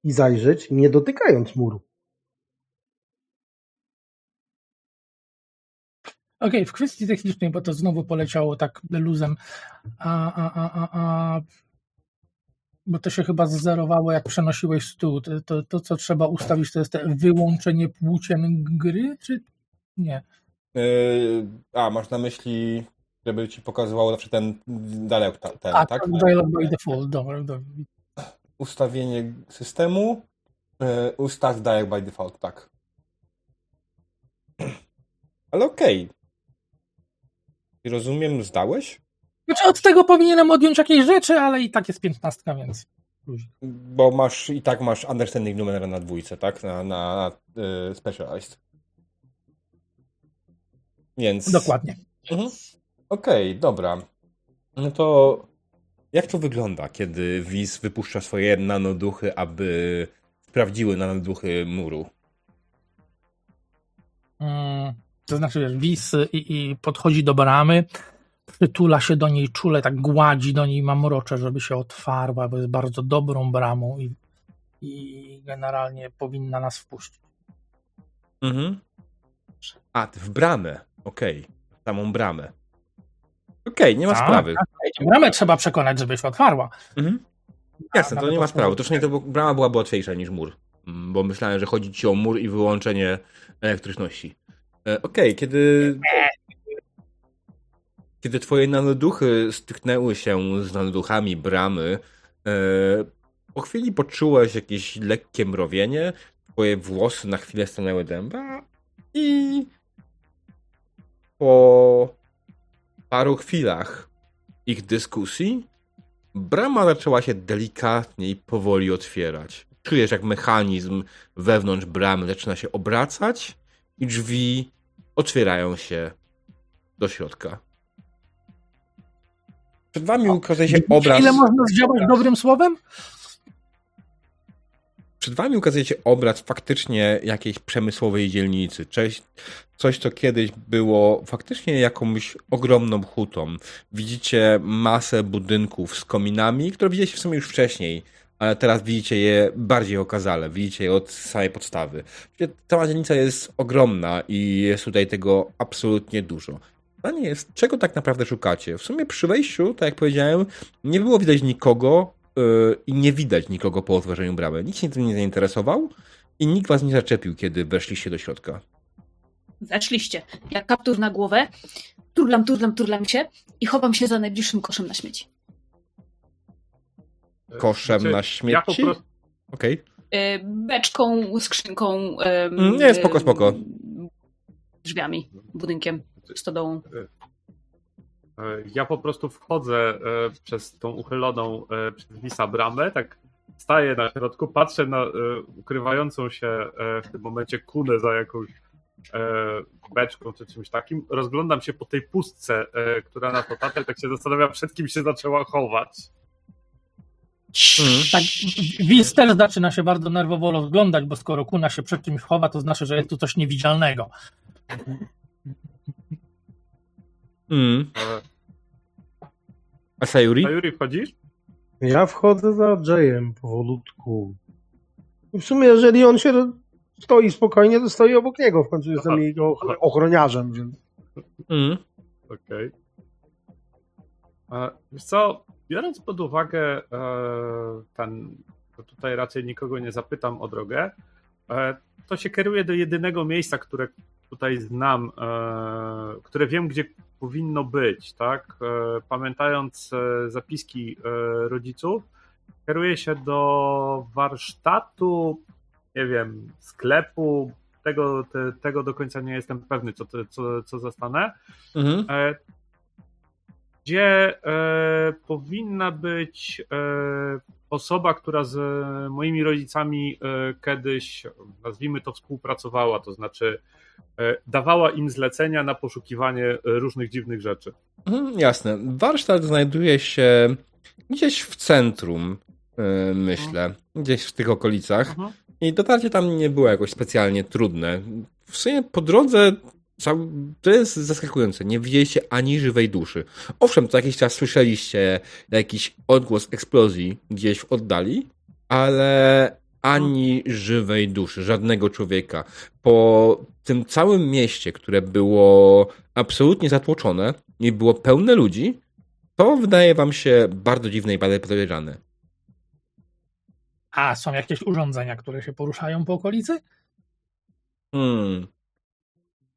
B: i zajrzeć, nie dotykając muru.
C: Okej, w kwestii technicznej, bo to znowu poleciało tak luzem, a, a, a, a, a bo to się chyba zerowało, jak przenosiłeś stół. To, to, to, co trzeba ustawić, to jest te wyłączenie płócien gry, czy nie?
A: Yy, a, masz na myśli, żeby ci pokazywało zawsze ten dialog, ten,
C: A,
A: tak?
C: dialog by default, dobra, dobra.
A: Ustawienie systemu, yy, ustaw dialog by default, tak. Ale okej. Okay. Rozumiem, zdałeś?
C: Znaczy od tego powinienem odjąć jakieś rzeczy, ale i tak jest piętnastka, więc...
A: Bo masz, i tak masz understanding numera na dwójce, tak? Na, na, na y, specialized. Więc...
C: Dokładnie.
A: Mhm. Okej, okay, dobra. No to jak to wygląda, kiedy Wiz wypuszcza swoje nanoduchy, aby sprawdziły nanoduchy muru?
C: Hmm, to znaczy, wiesz, Wiz i, i podchodzi do bramy, przytula się do niej czule, tak gładzi do niej mamrocze, żeby się otwarła, bo jest bardzo dobrą bramą i, i generalnie powinna nas wpuścić.
A: Mhm. A, w bramę. Okej. Okay. Samą bramę. Okej, okay, nie ma
C: tak,
A: sprawy.
C: Bramę trzeba przekonać, żeby się otwarła.
A: Mhm. Jasne, to nie ma sprawy. To to brama byłaby łatwiejsza niż mur. Mm, bo myślałem, że chodzi ci o mur i wyłączenie elektryczności. E, okej, okay, kiedy kiedy twoje nanoduchy styknęły się z nanoduchami bramy, e, po chwili poczułeś jakieś lekkie mrowienie, twoje włosy na chwilę stanęły dęba i po paru chwilach ich dyskusji brama zaczęła się delikatnie i powoli otwierać. Czujesz, jak mechanizm wewnątrz bramy zaczyna się obracać i drzwi otwierają się do środka. Przed wami ukazuje się obraz.
C: Ile można zdziałać dobrym słowem?
A: Przed wami ukazuje się obraz faktycznie jakiejś przemysłowej dzielnicy. Coś, coś, co kiedyś było faktycznie jakąś ogromną hutą. Widzicie masę budynków z kominami, które widzieliście w sumie już wcześniej, ale teraz widzicie je bardziej okazale. Widzicie je od samej podstawy. Cała dzielnica jest ogromna i jest tutaj tego absolutnie dużo. Pytanie jest, czego tak naprawdę szukacie? W sumie przy wejściu, tak jak powiedziałem, nie było widać nikogo i nie widać nikogo po otworzeniu bramy. Nikt się tym nie zainteresował i nikt was nie zaczepił, kiedy weszliście do środka.
D: Weszliście. Ja kaptur na głowę, turlam, turlam, turlam się i chowam się za najbliższym koszem na śmieci.
A: Koszem znaczy, na śmieci? Ja prostu... Okej.
D: Okay. Beczką, skrzynką.
A: Nie, spoko, spoko.
D: Drzwiami, budynkiem stodołą.
E: E, ja po prostu wchodzę e, przez tą uchyloną e, przez Wisa bramę, tak staję na środku, patrzę na ukrywającą się w tym momencie kunę za jakąś beczką czy czymś takim, rozglądam się po tej pustce, która na to tatę, tak się zastanawiam, przed kim się zaczęła chować.
C: Hmm. Tak, Wis też zaczyna się bardzo nerwowo rozglądać, bo skoro kuna się przed czymś chowa, to znaczy, że jest tu coś niewidzialnego.
A: Mm. A Sayuri?
E: Sayuri wchodzisz?
B: Ja wchodzę za Jayem powolutku. I w sumie, jeżeli on się stoi spokojnie, to stoi obok niego. W końcu jestem jego ochroniarzem, więc.
E: Mm. Okej. Okay. Wiesz co, biorąc pod uwagę e, ten, tutaj raczej nikogo nie zapytam o drogę, e, to się kieruję do jedynego miejsca, które tutaj znam, e, które wiem, gdzie powinno być, tak? E, pamiętając e, zapiski rodziców, kieruję się do warsztatu, nie wiem, sklepu, tego, te, tego do końca nie jestem pewny, co, co, co zastanę. Mhm. Gdzie e, powinna być e, osoba, która z moimi rodzicami e, kiedyś, nazwijmy to, współpracowała, to znaczy E, dawała im zlecenia na poszukiwanie różnych dziwnych rzeczy.
A: Mhm, jasne. Warsztat znajduje się gdzieś w centrum, e, myślę, gdzieś w tych okolicach. Mhm. I dotarcie tam nie było jakoś specjalnie trudne. W sumie po drodze to jest zaskakujące. Nie widzieliście ani żywej duszy. Owszem, co jakiś czas słyszeliście jakiś odgłos eksplozji gdzieś w oddali, ale ani żywej duszy, żadnego człowieka. Po tym całym mieście, które było absolutnie zatłoczone i było pełne ludzi, to wydaje wam się bardzo dziwne i bardzo podejrzane.
C: A są jakieś urządzenia, które się poruszają po okolicy?
A: Hmm.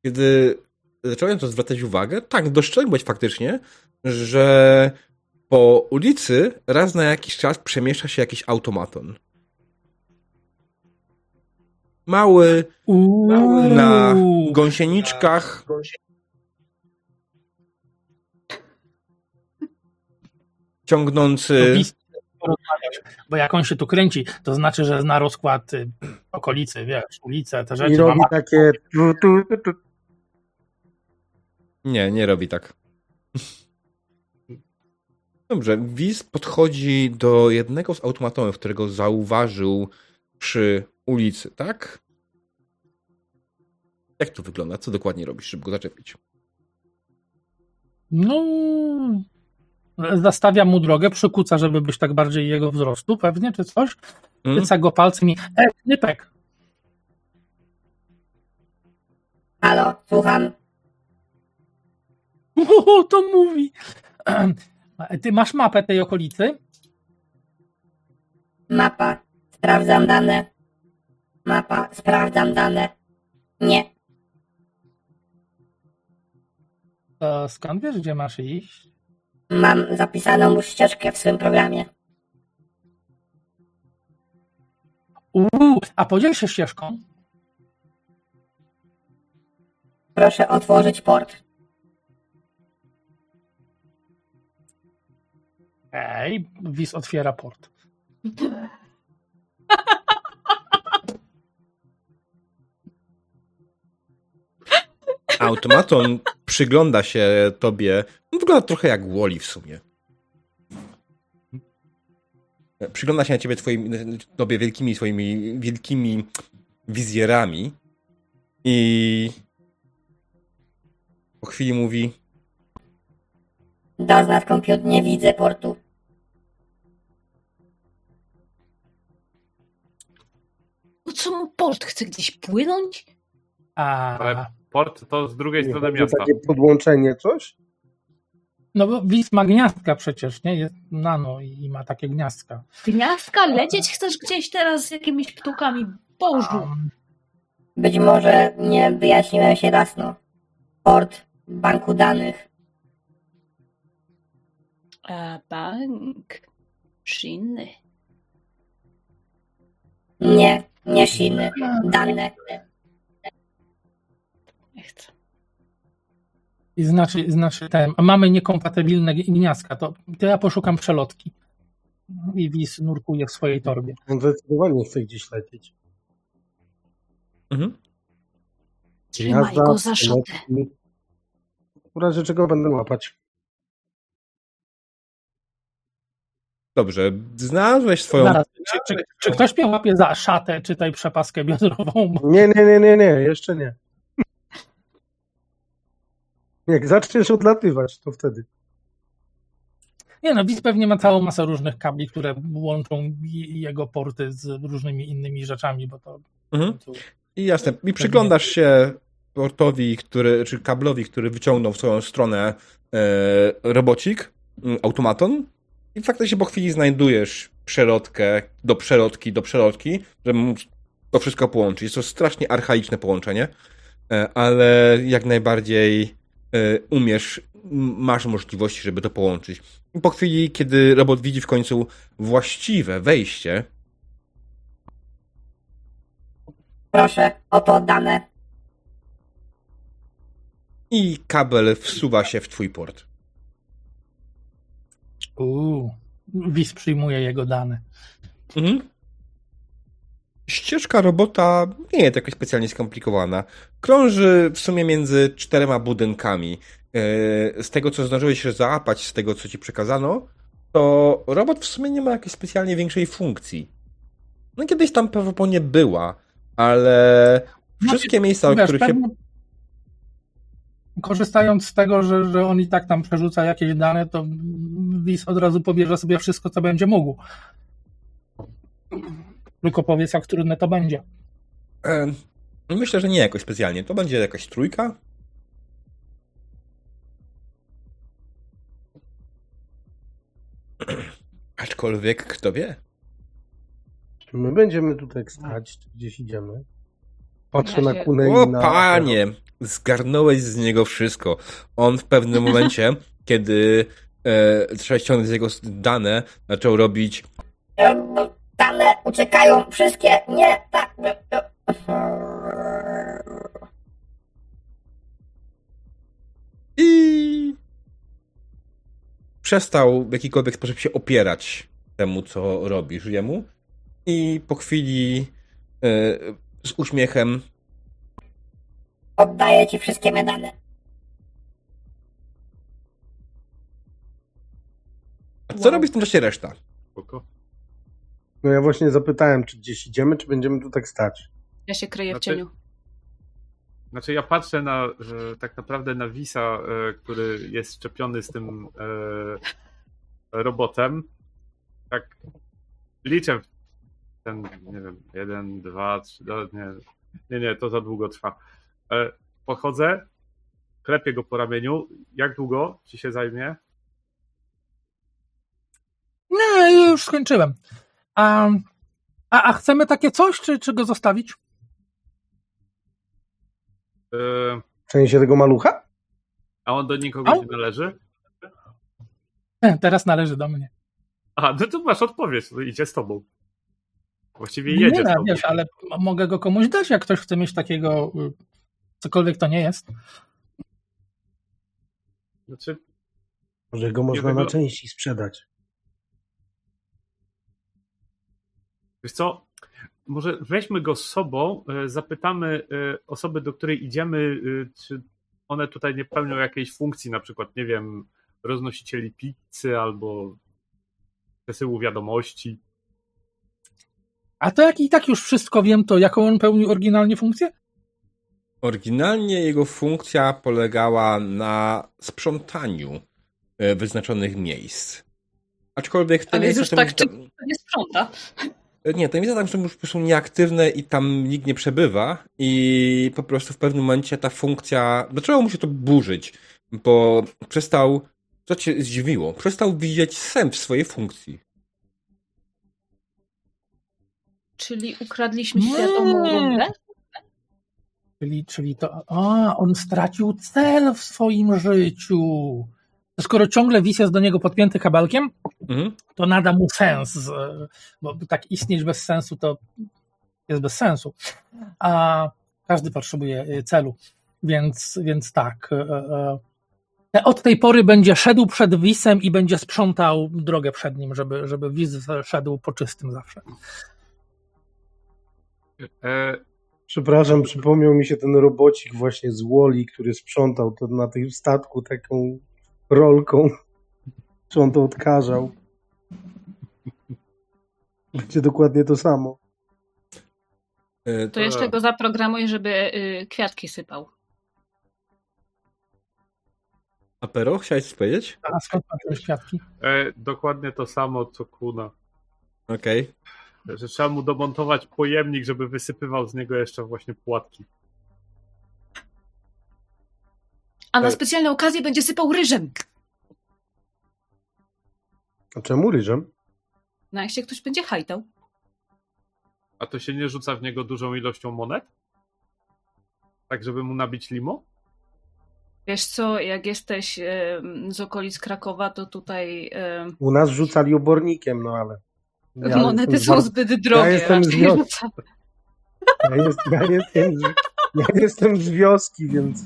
A: Kiedy zacząłem to zwracać uwagę, tak, dostrzegłeś faktycznie, że po ulicy raz na jakiś czas przemieszcza się jakiś automaton. Mały, mały na gąsieniczkach. Ciągnący.
C: Bo jak on się tu kręci, to znaczy, że zna rozkład y, okolicy, wiesz, ulice, te rzeczy.
B: I robi takie.
A: Nie, nie robi tak. Dobrze, Wiz podchodzi do jednego z automatonów, którego zauważył przy ulicy, tak? Jak to wygląda? Co dokładnie robisz, żeby go zaczepić?
C: No, zastawia mu drogę, przykuca, żeby być tak bardziej jego wzrostu, pewnie, czy coś. Pyca go palcem i e, knypek.
F: Halo, słucham.
C: O, to mówi. Ty masz mapę tej okolicy?
F: Mapa. Sprawdzam dane. Mapa. Sprawdzam dane. Nie.
C: To skąd wiesz, gdzie masz iść?
F: Mam zapisaną już ścieżkę w swym programie.
C: Uuu, a podziel się ścieżką.
F: Proszę otworzyć port.
C: Ej, Wis otwiera port.
A: Automaton przygląda się tobie. Wygląda trochę jak Woli w sumie. Przygląda się na ciebie twoimi, tobie wielkimi swoimi wielkimi wizjerami i po chwili mówi
F: Doznacz komputer, nie widzę portu.
D: No co mu port chce gdzieś płynąć?
C: A...
E: Ale port to z drugiej
B: Nie,
E: strony miasta.
B: takie podłączenie, coś?
C: No bo Wis ma gniazdka przecież, nie? Jest nano i ma takie gniazdka.
D: Gniazdka? Lecieć chcesz gdzieś teraz z jakimiś ptukami? Bożu!
F: Być może nie wyjaśniłem się jasno. Port banku danych.
D: A bank czynny.
F: Nie, nie silny. Dane.
D: Chcę.
C: I znaczy, znaczy ten, mamy niekompatybilne gniazdka, to, to ja poszukam przelotki. I Wis nurkuje w swojej torbie.
B: On zdecydowanie chce gdzieś lecieć.
A: mhm.
D: Trzymaj go za szatę.
B: W razie czego będę łapać.
A: Dobrze, znalazłeś swoją.
C: Zaraz, czy, czy, czy ktoś mnie łapie za szatę, czytaj przepaskę biodrową?
B: Nie, nie, nie, nie, nie, jeszcze nie. Jak zaczniesz odlatywać, to wtedy.
C: Nie no, Wis pewnie ma całą masę różnych kabli, które łączą jego porty z różnymi innymi rzeczami, bo to...
A: Mhm. I jasne. I przyglądasz się portowi, który, czy kablowi, który wyciągnął w swoją stronę e, robocik, automaton. I faktycznie po chwili znajdujesz przelotkę do przelotki, do przelotki, żeby móc to wszystko połączyć. Jest to strasznie archaiczne połączenie, e, ale jak najbardziej umiesz, m- masz możliwości, żeby to połączyć. I po chwili, kiedy robot widzi w końcu właściwe wejście,
F: Proszę, oto dane.
A: i kabel wsuwa się w twój port.
C: Uuu, Wis przyjmuje jego dane.
A: Mhm. Ścieżka robota nie jest jakoś specjalnie skomplikowana. Krąży w sumie między czterema budynkami. Yy, Z tego, co zdążyłeś się załapać, z tego, co ci przekazano, to robot w sumie nie ma jakiejś specjalnie większej funkcji. No kiedyś tam prawdopodobnie była, ale wszystkie miejsca, o których się...
C: korzystając z tego, że, że on i tak tam przerzuca jakieś dane, to WIS od razu pobierze sobie wszystko, co będzie mógł. Tylko powiedz, jak trudne to będzie.
A: E, myślę, że nie jakoś specjalnie. To będzie jakaś trójka. Aczkolwiek, kto wie?
B: Czy my będziemy tutaj stać, czy gdzieś idziemy? Patrzę na Kunę
A: O
B: i na...
A: panie, zgarnąłeś z niego wszystko. On w pewnym momencie, kiedy e, trzeba ściągnąć z jego dane, zaczął robić
F: Dane uciekają wszystkie. Nie, tak.
A: i przestał w jakikolwiek sposób się opierać temu, co robisz jemu. I po chwili e, z uśmiechem
F: Oddaję ci wszystkie me dane.
A: A co robi w tym czasie reszta?
E: Spoko.
B: No ja właśnie zapytałem, czy gdzieś idziemy, czy będziemy tu tak stać.
D: Ja się kryję w
E: Znaczy-
D: cieniu.
E: Znaczy ja patrzę na, że tak naprawdę na Wisa, e, który jest szczepiony z tym e, robotem. Tak liczę w ten, nie wiem, jeden, dwa, trzy, no, nie, nie, nie, to za długo trwa. E, Pochodzę, klepię go po ramieniu. Jak długo ci się zajmie?
C: Nie, już skończyłem. A, a, a chcemy takie coś, czy, czy go zostawić?
E: E,
B: W sensie tego malucha?
E: A on do nikogo
C: Au.
E: nie należy?
C: Teraz należy do mnie.
E: Aha, no to masz odpowiedź, no idzie z tobą. Właściwie
C: Nie,
E: jedzie z
C: nie,
E: tobą.
C: wiesz, ale mogę go komuś dać, jak ktoś chce mieć takiego, y, cokolwiek to nie jest.
E: Znaczy,
B: Może go można na części sprzedać.
E: Wiesz co? Może weźmy go z sobą, e, zapytamy e, osoby, do której idziemy, e, czy one tutaj nie pełnią jakiejś funkcji, na przykład, nie wiem, roznosicieli pizzy albo przesyłu wiadomości.
C: A to jak i tak już wszystko wiem, to jaką on pełni oryginalnie funkcję?
A: Oryginalnie jego funkcja polegała na sprzątaniu wyznaczonych miejsc. Aczkolwiek te
D: Ale
A: miejsca
D: już tak czy- To nie sprząta.
A: Nie, te miejsca tam są już po prostu nieaktywne i tam nikt nie przebywa i po prostu w pewnym momencie ta funkcja, zaczęło mu się to burzyć, bo przestał, co cię zdziwiło, przestał widzieć sens w swojej funkcji.
D: Czyli ukradliśmy
C: Nie.
D: świadomą rundę?
C: Czyli, czyli to, a, on stracił cel w swoim życiu. Skoro ciągle wis jest do niego podpięty kabelkiem,
A: Mhm.
C: to nada mu sens, bo tak istnieć bez sensu to jest bez sensu. A każdy potrzebuje e, celu, więc, więc tak. e, e, e, Od tej pory będzie szedł przed wisem i będzie sprzątał drogę przed nim, żeby, żeby wis szedł po czystym zawsze.
E: E,
B: Przepraszam, przypomniał mi się ten robocik właśnie z Woli, który sprzątał to na tym statku taką rolką. Czy on to odkażał? Będzie dokładnie to samo.
A: E,
D: To jeszcze go zaprogramuj, żeby y, kwiatki sypał.
A: Apero, chciałeś coś powiedzieć?
C: A skąd masz kwiatki?
E: e, dokładnie to samo, co Kuna.
A: Okej.
E: Że trzeba mu domontować pojemnik, żeby wysypywał z niego jeszcze właśnie płatki.
D: A na
A: E-
D: specjalne okazje będzie sypał ryżem.
B: A czemu ryżem?
D: No jak się ktoś będzie hajtał.
E: A to się nie rzuca w niego dużą ilością monet? Tak, żeby mu nabić limo?
D: Wiesz co, jak jesteś z okolic Krakowa, to tutaj
B: U nas rzucali obornikiem, no ale. ja
D: monety są zbyt drogie.
B: jestem z wioski. Ja, jest, ja, jestem, ja jestem z wioski, więc.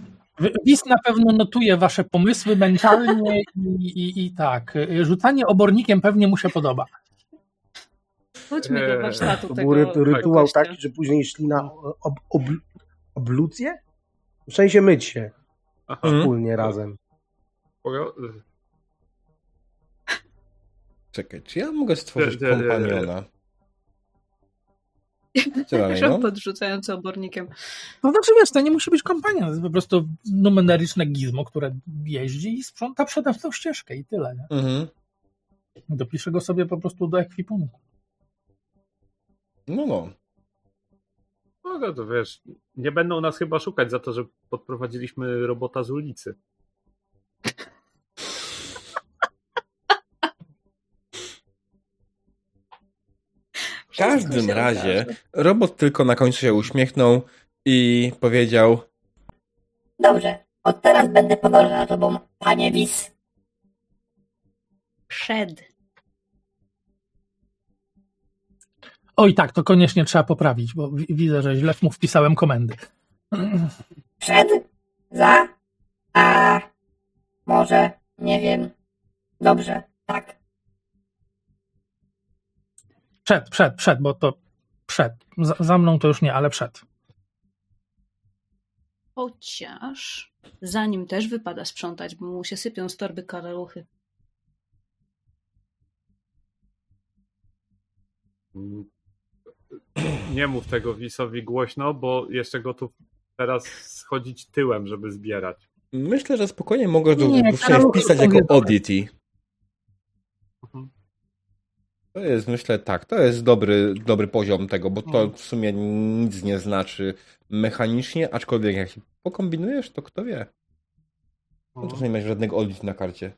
C: Wis na pewno notuje wasze pomysły mentalnie i, i, i tak. Rzucanie obornikiem pewnie mu się podoba.
D: Chodźmy do
E: Eee,
D: warsztatu
B: To
D: tego
B: był ry- rytuał
D: gościa.
B: taki, że później szli na ob, ob, oblucję? W sensie myć się
E: Aha.
B: Wspólnie razem.
E: Spoko.
A: Czekaj, czy ja mogę stworzyć kompaniona? Co dalej, no?
D: Robot rzucający obornikiem.
C: No znaczy wiesz, to nie musi być kompania, to jest po prostu numeryczne gizmo, które jeździ i sprząta przede mną ścieżkę i tyle. Nie?
A: Mhm.
C: Dopiszę go sobie po prostu do ekwipunku.
A: No, no.
E: No to, to wiesz, nie będą nas chyba szukać za to, że podprowadziliśmy robota z ulicy.
A: Każdym razie robot tylko na końcu się uśmiechnął i powiedział
F: Dobrze, od teraz będę podążał za tobą, panie Wis.
D: Przed.
C: Oj tak, to koniecznie trzeba poprawić, bo wi- widzę, że źle mu wpisałem komendy.
F: Przed, za, a może, nie wiem. Dobrze, tak.
C: Przed, przed, przed, bo to przed. Za, za mną to już nie, ale przed.
D: Chociaż zanim też wypada sprzątać, bo mu się sypią z torby karaluchy.
E: Nie mów tego Wisowi głośno, bo jeszcze gotów teraz schodzić tyłem, żeby zbierać.
A: Myślę, że spokojnie mogę
C: Karol,
A: wpisać jako oddity. To jest, myślę, tak, to jest dobry, dobry poziom tego, bo to
C: No.
A: w sumie nic nie znaczy mechanicznie, aczkolwiek jak się pokombinujesz, to kto wie. No to nie masz żadnego oddity na karcie.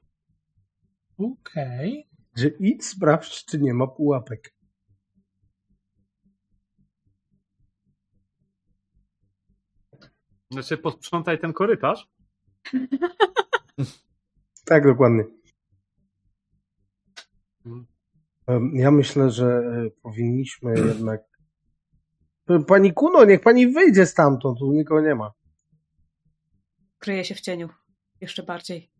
C: Okej.
B: Że idź sprawdź, czy nie ma pułapek.
E: Znaczy posprzątaj ten korytarz?
B: Tak, dokładnie.
E: Mhm.
B: Em, Ja myślę, że e, powinniśmy jednak. E, Pani Kuno, niech pani wyjdzie stamtąd, tu nikogo nie ma.
D: Kryje się w cieniu. Jeszcze bardziej.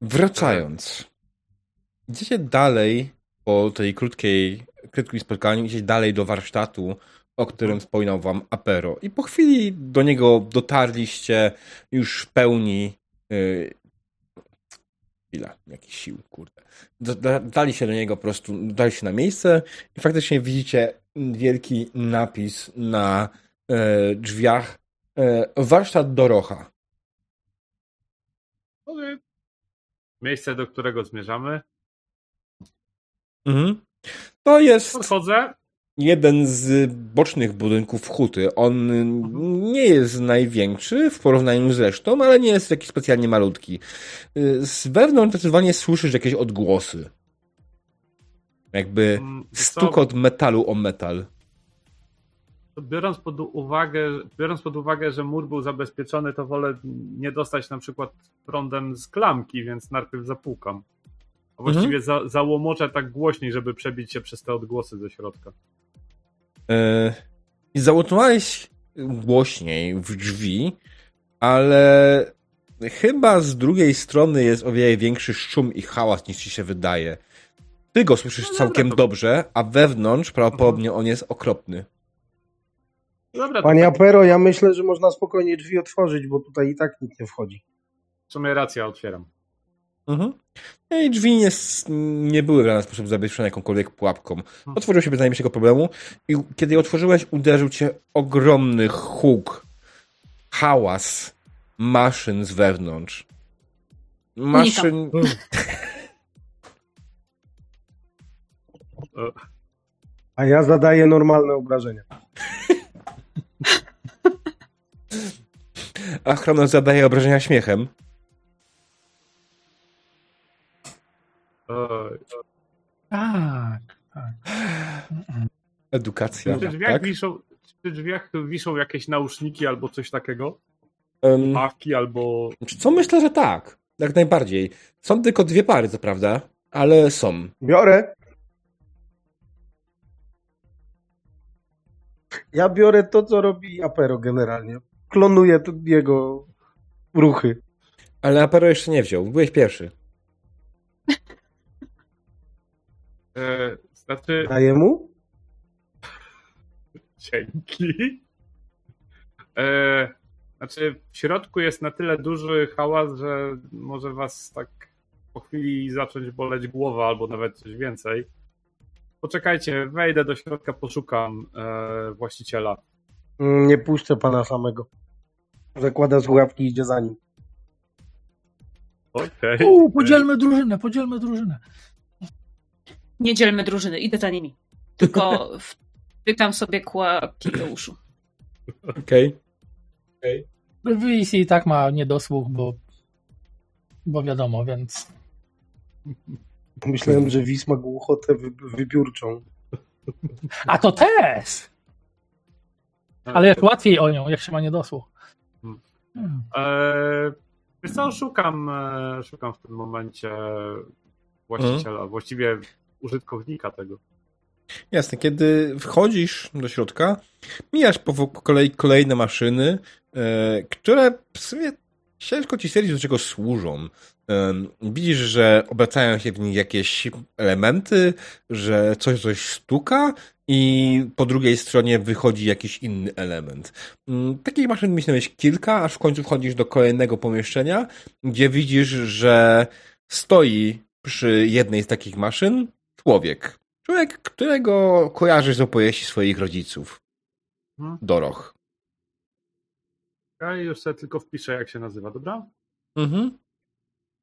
A: Wracając. Idziecie dalej po tej krótkiej, krótkim spotkaniu, idziecie dalej do warsztatu, o którym wspominał wam Apero. I po chwili do niego dotarliście już w pełni. Chwila, jakiś sił, kurde. Da- da- Dali się do niego po prostu, dali się na miejsce i faktycznie widzicie wielki napis na e, drzwiach e, warsztat Dorocha.
E: Miejsce, do którego zmierzamy.
A: Mhm. To jest
E: Podchodzę.
A: Jeden z bocznych budynków huty. On nie jest największy w porównaniu z resztą, ale nie jest jakiś specjalnie malutki. Y, Z wewnątrz zdecydowanie słyszysz jakieś odgłosy. Jakby
E: Mm,
A: stukot metalu o metal.
E: Biorąc pod uwagę, biorąc pod uwagę, że mur był zabezpieczony, to wolę nie dostać na przykład prądem z klamki, więc najpierw zapukam. A właściwie za, załomoczę tak głośniej, żeby przebić się przez te odgłosy ze środka.
A: Y, I załotowałeś głośniej w drzwi, ale chyba z drugiej strony jest o wiele większy szum i hałas niż ci się wydaje. Ty go słyszysz
E: No dobra,
A: całkiem
E: to-
A: dobrze, a wewnątrz prawdopodobnie on jest okropny.
E: Dobra, to
B: Panie
E: tak,
B: Apero, ja myślę, że można spokojnie drzwi otworzyć, bo tutaj i tak nikt nie wchodzi.
E: w sumie racja, otwieram.
A: Mhm. No I drzwi nie, nie były w żaden sposób zabezpieczone jakąkolwiek pułapką. Otworzył się bez najmniejszego problemu i kiedy je otworzyłeś, uderzył cię ogromny huk, hałas maszyn z wewnątrz. Maszyn...
E: E,
B: A ja zadaję normalne obrażenia.
A: A Chronos zadaje obrażenia śmiechem.
C: Tak, tak.
A: Edukacja.
E: Przy drzwiach,
A: tak?
E: wiszą, przy drzwiach wiszą jakieś nauszniki albo coś takiego?
A: Em,
E: Pawki albo...
A: co myślę, że tak. Jak najbardziej. Są tylko dwie pary, co prawda, ale są.
B: Biorę. Ja biorę to, co robi Apero generalnie. Klonuję jego ruchy.
A: Ale Apero jeszcze nie wziął. Byłeś pierwszy.
E: E, znaczy...
B: Daję mu?
E: Dzięki. E, znaczy, w środku jest na tyle duży hałas, że może was tak po chwili zacząć boleć głowa, albo nawet coś więcej. poczekajcie, wejdę do środka, poszukam e, właściciela.
B: Mm, Nie puszczę pana samego. Zakłada słuchawki i idzie za nim.
E: Okej.
C: U, podzielmy drużynę, podzielmy drużynę.
D: Nie dzielmy drużyny, idę za nimi. Tylko wtykam sobie kłaki do uszu.
A: Okej.
C: VC i tak ma niedosłuch, bo, bo wiadomo, więc
B: Myślałem, że Wis ma głuchotę wy, wybiórczą.
C: A to też! Ale jest łatwiej o nią, jak się ma niedosłuch.
E: Hmm.
C: Hmm.
E: E, wiesz co, szukam, e, szukam w tym momencie właściciela, właściwie użytkownika tego.
A: Jasne, kiedy wchodzisz do środka, mijasz po kolei kolejne maszyny, e, które w sumie ciężko ci stwierdzić, do czego służą. E, widzisz, że obracają się w nich jakieś elementy, że coś coś stuka i po drugiej stronie wychodzi jakiś inny element. Mm, Takich maszyn myślałeś kilka, aż w końcu wchodzisz do kolejnego pomieszczenia, gdzie widzisz, że stoi przy jednej z takich maszyn człowiek. Człowiek, którego kojarzysz z opowieści swoich rodziców.
E: Hmm.
A: Doroch.
E: Okej, już sobie tylko wpiszę, jak się nazywa, dobra?
A: Mhm.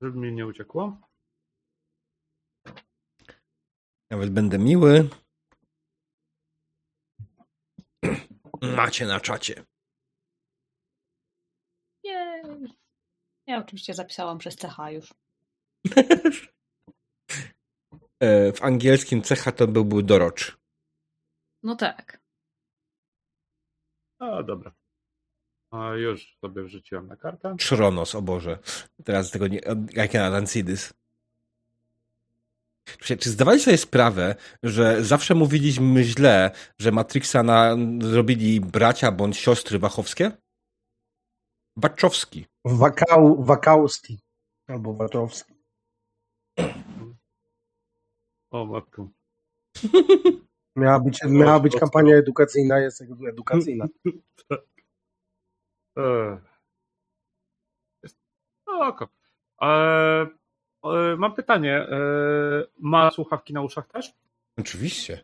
E: Żeby mi nie uciekło.
A: Nawet będę miły. Macie na czacie.
D: Jej. Ja oczywiście zapisałam przez CH już.
A: E, W angielskim cecha to byłby dorocz.
D: No tak.
E: A, dobra. A, już sobie wrzuciłem na kartę.
A: Czronos, o Boże. Teraz tego nie... Jak ja Lancidys. Czy czy zdawali sobie sprawę, że zawsze mówiliśmy źle, że Matrixa na, zrobili bracia bądź siostry Wachowskie? Baczowski.
B: Wakał, Wakałski. Albo Waczowski.
E: O, matku.
B: Miała być, miała być kampania edukacyjna, jest edukacyjna.
E: Jest- No, oko. E, mam pytanie. E, ma słuchawki na uszach też?
A: Oczywiście.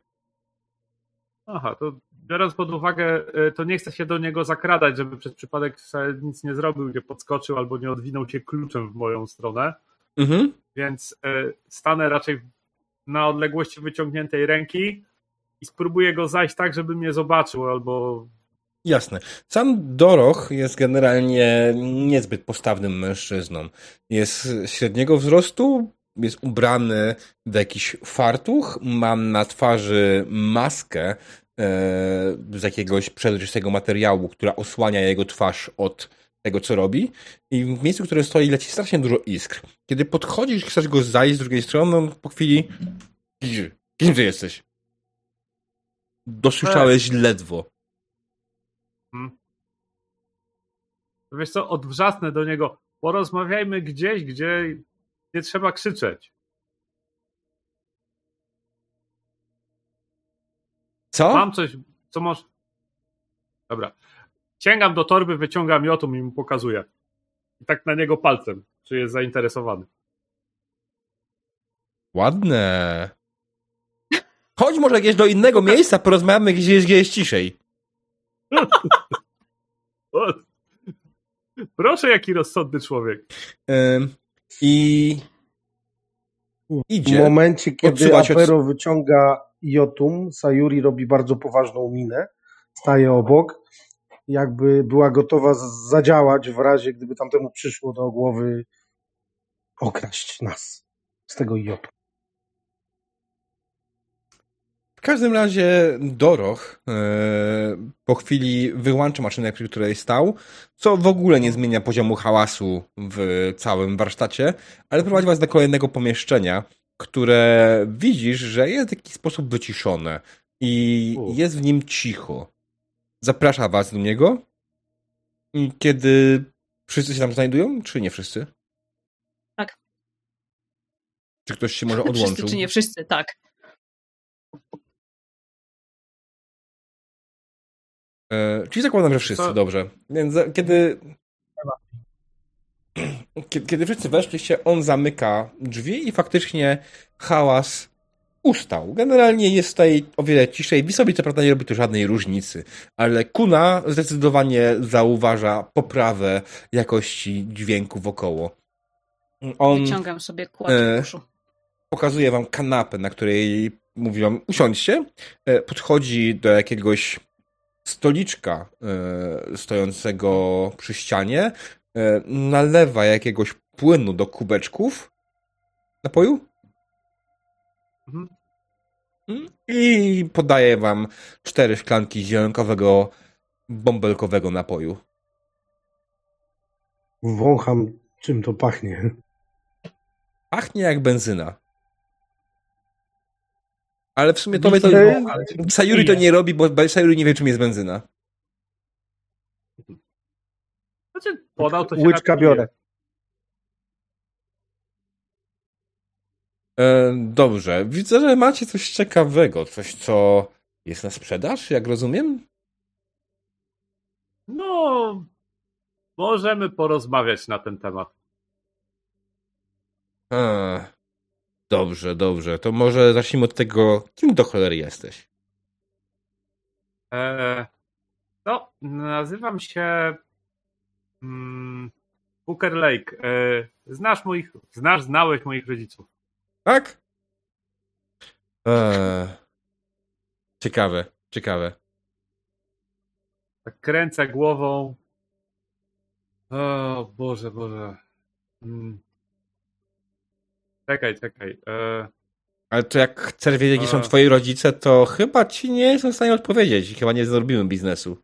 E: Aha, to biorąc pod uwagę, to nie chcę się do niego zakradać, żeby przez przypadek nic nie zrobił, nie podskoczył albo nie odwinął się kluczem w moją stronę,
A: Mhm.
E: więc e, stanę raczej na odległości wyciągniętej ręki i spróbuję go zajść tak, żeby mnie zobaczył albo
A: Jasne. Sam Doroch jest generalnie niezbyt postawnym mężczyzną. Jest średniego wzrostu, jest ubrany w jakiś fartuch, ma na twarzy maskę e, z jakiegoś przezroczystego materiału, która osłania jego twarz od tego, co robi. I w miejscu, w którym stoi, leci strasznie dużo iskr. Kiedy podchodzisz i chcesz go zajść z drugiej strony, on po chwili "Gdzie? Kim ty jesteś? Dosłyszałeś ledwo.
E: Wiesz co, odwrzasnę do niego, porozmawiajmy gdzieś, gdzie nie trzeba krzyczeć.
A: Co?
E: Mam coś, co masz... Dobra. Sięgam do torby, wyciągam jotum i mu pokazuję. I tak na niego palcem, czy jest zainteresowany.
A: Ładne. Chodź może gdzieś do innego miejsca, porozmawiamy gdzieś, gdzie jest ciszej.
E: Proszę, jaki rozsądny człowiek.
A: Ym, I
B: W
A: idzie.
B: momencie, kiedy
A: odsuwać od-
B: Apero wyciąga Jotum, Sayuri robi bardzo poważną minę, staje obok, jakby była gotowa zadziałać w razie, gdyby tamtemu przyszło do głowy okraść nas z tego Jotu.
A: W każdym razie Doroch e, po chwili wyłącza maszynę, przy której stał, co w ogóle nie zmienia poziomu hałasu w całym warsztacie, ale prowadzi was do kolejnego pomieszczenia, które widzisz, że jest w jakiś sposób wyciszone i
E: U.
A: jest w nim cicho. Zaprasza was do niego i kiedy wszyscy się tam znajdują, czy nie wszyscy?
D: Tak.
A: Czy ktoś się może odłączył?
D: Wszyscy czy nie wszyscy, tak.
A: E, czyli zakładam, że wszyscy,
E: To-
A: dobrze. Więc za- kiedy, kiedy. Kiedy wszyscy weszliście, on zamyka drzwi i faktycznie hałas ustał. Generalnie jest tutaj o wiele ciszej. Wisowi co prawda nie robi tu żadnej różnicy, ale Kuna zdecydowanie zauważa poprawę jakości dźwięku wokoło. On
D: Wyciągam sobie kład
A: e, pokazuje wam kanapę, na której mówi wam usiądźcie. E, Podchodzi do jakiegoś stoliczka e, stojącego przy ścianie. E, Nalewa jakiegoś płynu do kubeczków napoju i podaje wam cztery szklanki zielonkowego, bąbelkowego napoju.
B: Wącham, czym to pachnie.
A: Pachnie jak benzyna. Ale w sumie tobie to... Sayuri to nie robi, bo Sayuri nie wie, czym jest benzyna.
E: Znaczy, podał to się
B: Łyczka biorę.
A: E, dobrze. Widzę, że macie coś ciekawego. Coś, co jest na sprzedaż, jak rozumiem?
E: No, możemy porozmawiać na ten temat.
A: A, dobrze, dobrze. To może zacznijmy od tego, kim do cholery jesteś.
E: E, no, nazywam się mm, Booker Lake. E, znasz moich, znasz, znałeś moich rodziców.
A: Tak? Eee, ciekawe, ciekawe.
E: Tak kręcę głową. O Boże, Boże. Mm. Czekaj, czekaj. E,
A: Ale to jak chcesz wiedzieć, jakie są
E: A.
A: twoi rodzice, to chyba ci nie jestem w stanie odpowiedzieć. Chyba nie zrobimy biznesu.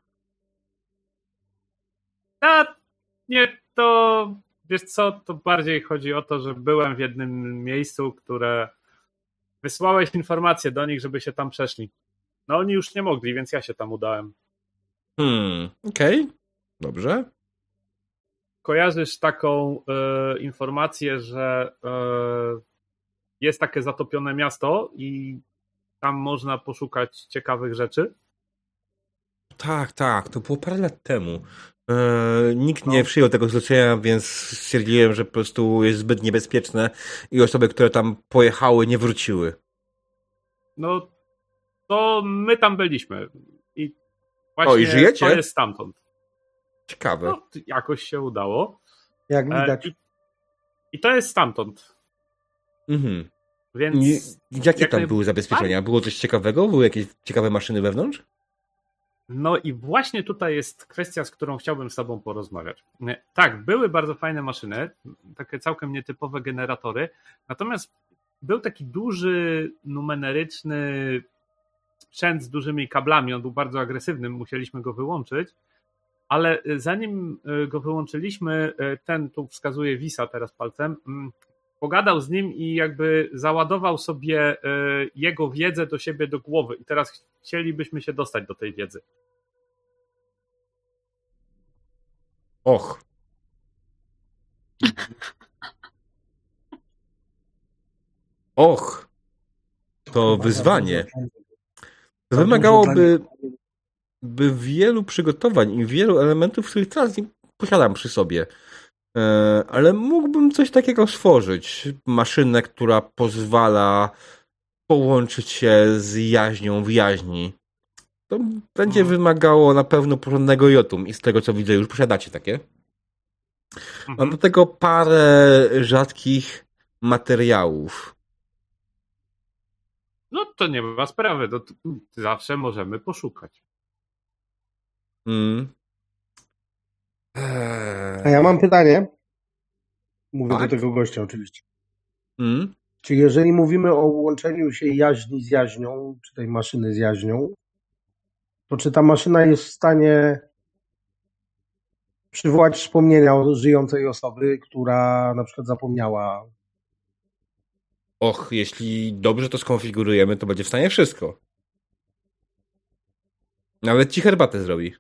E: a, nie, to wiesz co, to bardziej chodzi o to, że byłem w jednym miejscu, które wysłałeś informacje do nich, żeby się tam przeszli. No oni już nie mogli, więc ja się tam udałem.
A: Hmm, okej. Dobrze.
E: Kojarzysz taką e, informację, że e, jest takie zatopione miasto i tam można poszukać ciekawych rzeczy?
A: Tak, tak, to było parę lat temu. Eee, nikt nie
E: No.
A: przyjął tego zlecenia, więc stwierdziłem, że po prostu jest zbyt niebezpieczne i osoby, które tam pojechały, nie wróciły.
E: No to my tam byliśmy. I właśnie
A: O, i żyjecie?
E: to jest stamtąd.
A: Ciekawe.
E: No, jakoś się udało.
B: Jak
E: E,
B: widać.
E: I, I to jest stamtąd.
A: Mhm.
E: Więc
A: I, jakie
E: jak
A: tam
E: naj-
A: były zabezpieczenia? Było coś ciekawego? Były jakieś ciekawe maszyny wewnątrz?
E: No i właśnie tutaj jest kwestia, z którą chciałbym z Tobą porozmawiać. Nie, Tak, były bardzo fajne maszyny, takie całkiem nietypowe generatory, natomiast był taki duży, numeryczny sprzęt z dużymi kablami, on był bardzo agresywny, musieliśmy go wyłączyć, ale zanim y, go wyłączyliśmy, ten tu wskazuje Wisa teraz palcem, mm, pogadał z nim i jakby załadował sobie y, jego wiedzę do siebie do głowy i teraz chcielibyśmy się dostać do tej wiedzy.
A: Och. Och. To wyzwanie. Wymagałoby by wielu przygotowań i wielu elementów, których teraz nie posiadam przy sobie. E, Ale mógłbym coś takiego stworzyć. Maszynę, która pozwala połączyć się z jaźnią w jaźni. To będzie
E: Mhm.
A: wymagało na pewno porządnego jotum i z tego co widzę już posiadacie takie. Mam
E: Mhm.
A: do tego parę rzadkich materiałów.
E: No to nie ma sprawy, to zawsze możemy poszukać.
A: Mm.
B: A
A: Eee.
B: ja mam pytanie. Mówię
A: Tak?
B: do tego gościa oczywiście.
A: Mm.
B: Czy jeżeli mówimy o łączeniu się jaźni z jaźnią, czy tej maszyny z jaźnią, to czy ta maszyna jest w stanie przywołać wspomnienia o żyjącej osoby, która na przykład zapomniała?
A: Och, jeśli dobrze to skonfigurujemy, to będzie w stanie wszystko. Nawet ci herbatę zrobi.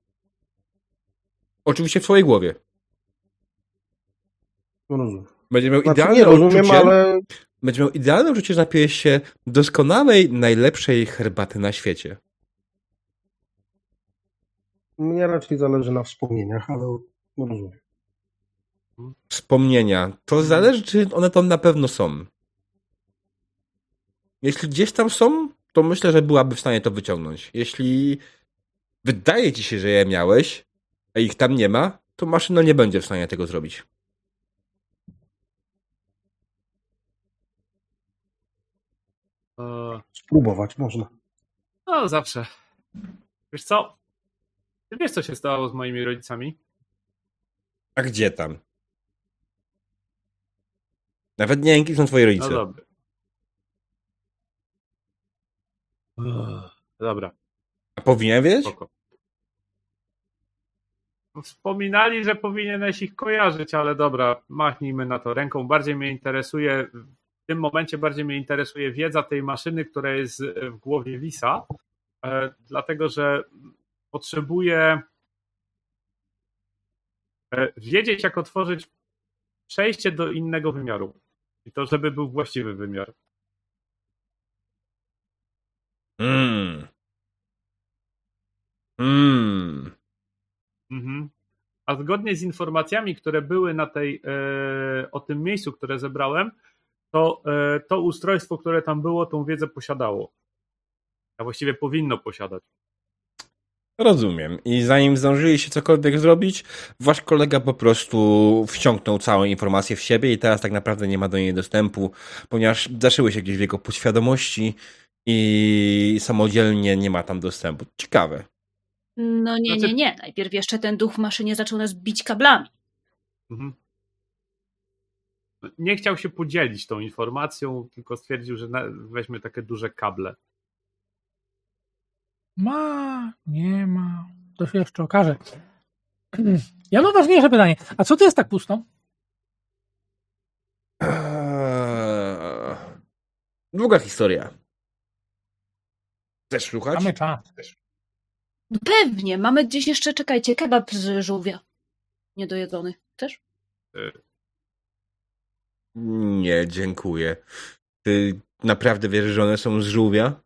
A: Oczywiście w twojej głowie.
B: Rozumiem.
A: Będzie miał
B: Znaczy,
A: idealne
B: nie rozumiem,
A: uczucie,
B: ale
A: będzie miał idealne uczucie, że napijesz się doskonałej, najlepszej herbaty na świecie.
B: mnie raczej zależy na wspomnieniach, ale rozumiem.
A: Wspomnienia. To zależy, czy one tam na pewno są. Jeśli gdzieś tam są, to myślę, że byłaby w stanie to wyciągnąć. Jeśli wydaje ci się, że je miałeś, a ich tam nie ma, to maszyna nie będzie w stanie tego zrobić.
E: E,
B: Spróbować można.
E: No, zawsze. Wiesz co? Ty wiesz, co się stało z moimi rodzicami?
A: A gdzie tam? Nawet nie wiem, kim są twoi rodzice.
E: No dobra. Dobra,
A: A powinien wiedzieć?
E: spoko. Wspominali, że powinieneś ich kojarzyć, ale dobra, machnijmy na to ręką. Bardziej mnie interesuje, w tym momencie bardziej mnie interesuje wiedza tej maszyny, która jest w głowie Lisa, e, dlatego że potrzebuję e, wiedzieć, jak otworzyć przejście do innego wymiaru. I to, żeby był właściwy wymiar.
A: Mm. Mm.
E: Mhm. A zgodnie z informacjami, które były na tej, e, o tym miejscu, które zebrałem, to e, to ustrojstwo, które tam było, tą wiedzę posiadało. A właściwie powinno posiadać.
A: Rozumiem. I zanim zdążyliście cokolwiek zrobić, wasz kolega po prostu wciągnął całą informację w siebie i teraz tak naprawdę nie ma do niej dostępu, ponieważ zaszyły się gdzieś w jego podświadomości i samodzielnie nie ma tam dostępu. Ciekawe.
D: No nie,
E: Znaczy-
D: nie, nie. Najpierw jeszcze ten duch w maszynie zaczął nas bić kablami.
E: Mhm. Nie chciał się podzielić tą informacją, tylko stwierdził, że weźmie takie duże kable.
C: Ma, nie ma. To się jeszcze okaże. Ja mam ważniejsze pytanie. A co to jest tak pusto?
A: Eee, Długa historia. Chcesz słuchać?
C: Mamy czas.
D: No pewnie, mamy gdzieś jeszcze, czekajcie, kebab z żółwia. Niedojedzony. Chcesz?
E: E,
A: Nie, dziękuję. Ty naprawdę wierzysz, że one są z żółwia?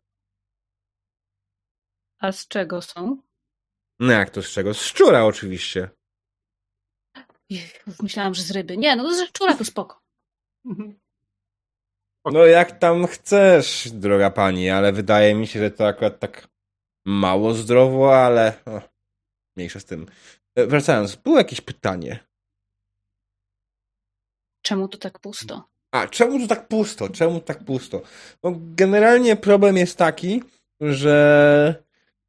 D: A z czego są?
A: No jak to z czego? Z szczura oczywiście.
D: Myślałam, że z ryby. Nie, no z szczura to spoko.
E: Mhm.
A: No jak tam chcesz, droga pani, ale wydaje mi się, że to akurat tak mało zdrowo, ale o, mniejsza z tym. E, Wracając, było jakieś pytanie.
D: Czemu tu tak pusto?
A: A, czemu tu tak pusto? Czemu tak pusto? No, generalnie problem jest taki, że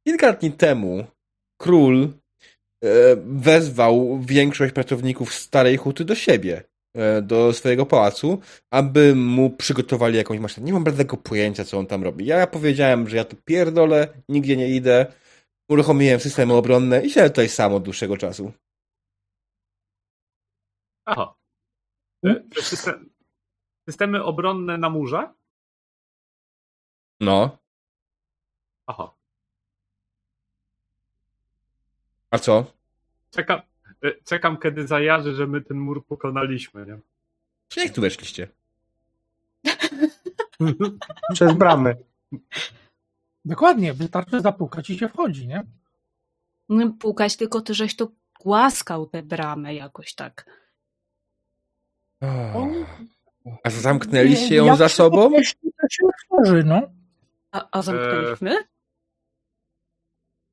A: kilka dni temu król e, wezwał większość pracowników starej huty do siebie, do swojego pałacu, aby mu przygotowali jakąś maszynę. Nie mam żadnego pojęcia, co on tam robi. Ja powiedziałem, że ja tu pierdolę, nigdzie nie idę, uruchomiłem systemy obronne i siedzę tutaj sam od dłuższego czasu.
E: Aha. E, system, systemy obronne na murze?
A: No,
E: Aha.
A: a co?
E: Czekam, e, czekam kiedy zajarzy, że my ten mur pokonaliśmy, nie?
A: Czy jak tu weszliście?
B: Przez bramę.
C: Dokładnie, wystarczy zapukać i się wchodzi, nie?
D: No, Pukać, tylko ty żeś to głaskał tę bramę jakoś tak.
A: A zamknęliście ją
C: Jak
A: za sobą?
C: to się otworzy, no.
D: A, a zamknęliśmy?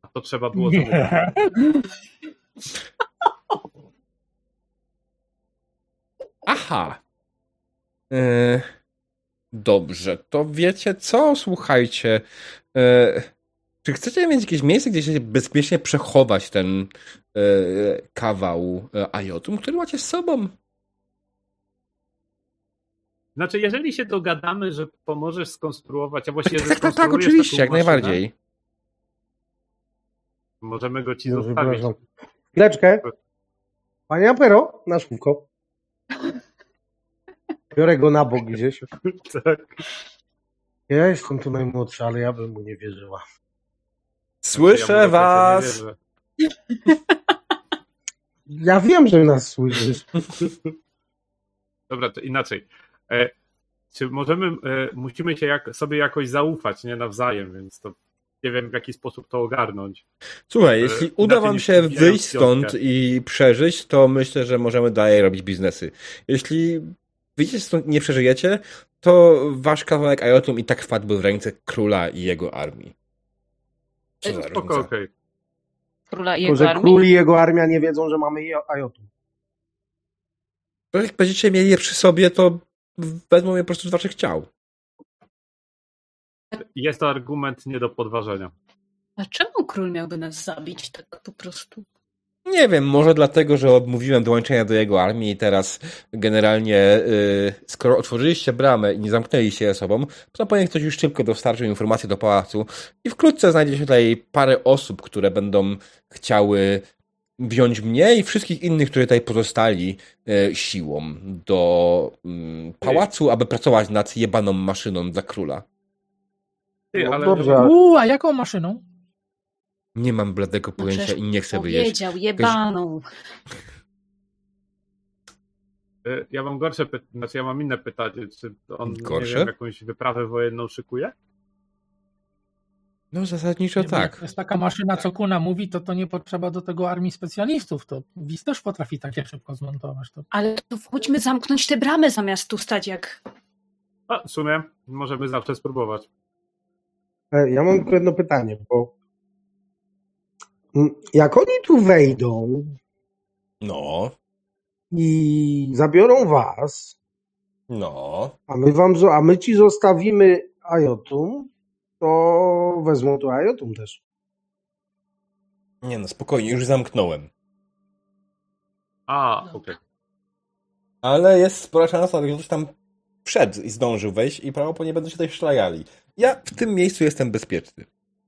E: A to trzeba było zamykać.
C: Nie.
A: Aha. E, dobrze, to wiecie co? Słuchajcie. E, czy chcecie mieć jakieś miejsce, gdzie się bezpiecznie przechować ten e, kawał e, ajotum, który macie z sobą?
E: Znaczy, jeżeli się dogadamy, że pomożesz skonstruować, a właściwie
A: Tak, tak, tak,
E: skonstruujesz
A: oczywiście, jak
E: maszynę,
A: najbardziej.
E: Możemy go ci
B: No,
E: zostawić.
B: Chwileczkę. Panie Apero, na słówko. Biorę go na bok gdzieś.
E: Tak.
B: Ja jestem tu najmłodszy, ale ja bym mu nie wierzyła.
E: Ja
A: Słyszę
E: końca
A: was!
B: Ja wiem, że nas słyszysz.
E: Dobra, to inaczej. E, czy możemy, e, musimy się jak, sobie jakoś zaufać, nie nawzajem, więc to nie wiem w jaki sposób to ogarnąć.
A: Słuchaj,
E: E,
A: jeśli uda wam się wyjść stąd i przeżyć, to myślę, że możemy dalej robić biznesy. Jeśli wyjdziecie stąd i nie przeżyjecie, to wasz kawałek Ajotum i tak wpadłby w ręce króla i jego armii. Co za
E: Spoko,
A: różnica?
E: okej.
D: Króla i
B: Tylko,
D: jego
B: że
D: armii.
B: król i jego armia nie wiedzą, że mamy je- Ajotum.
A: To Jak będziecie mieli je przy sobie, to wezmą je po prostu z waszych ciał.
E: Jest to argument nie do podważenia.
D: A czemu król miałby nas zabić tak po prostu?
A: Nie wiem, może dlatego, że odmówiłem dołączenia do jego armii i teraz generalnie, yy, skoro otworzyliście bramę i nie zamknęliście je sobą, to powinien ktoś już szybko dostarczył informacje do pałacu i wkrótce znajdzie się tutaj parę osób, które będą chciały wziąć mnie i wszystkich innych, którzy tutaj pozostali yy, siłą do yy, pałacu, aby pracować nad jebaną maszyną dla króla.
E: Ty,
B: No
E: ale
B: dobrze, ale-
C: Uuu, a jaką maszyną?
A: Nie mam bladego
D: No
A: pojęcia
D: przecież
A: i nie chcę wyjeść.
D: Powiedział, jebaną.
E: y, ja mam gorsze pytanie, znaczy ja mam inne pytanie. Czy on
A: Gorsze?
E: Nie wiem, jakąś wyprawę wojenną szykuje?
A: No zasadniczo
C: Nie,
A: tak.
C: To jest taka maszyna, co Kuna mówi, to to nie potrzeba do tego armii specjalistów. To WIS też potrafi takie szybko zmontować. To
D: Ale to chodźmy zamknąć tę bramę zamiast tu stać jak...
E: A, w sumie możemy zawsze spróbować.
B: E, Ja mam tylko jedno pytanie, bo mm, jak oni tu wejdą
A: No,
B: i zabiorą was,
A: no.
B: a my wam, a my ci zostawimy Ajotum, to wezmą tu Ajotum też.
A: Nie no, spokojnie, już zamknąłem.
E: A, okej.
A: Ale jest spora szansa, że ktoś tam wszedł i zdążył wejść i prawdopodobnie będą się tutaj szlajali. Ja w tym miejscu jestem bezpieczny.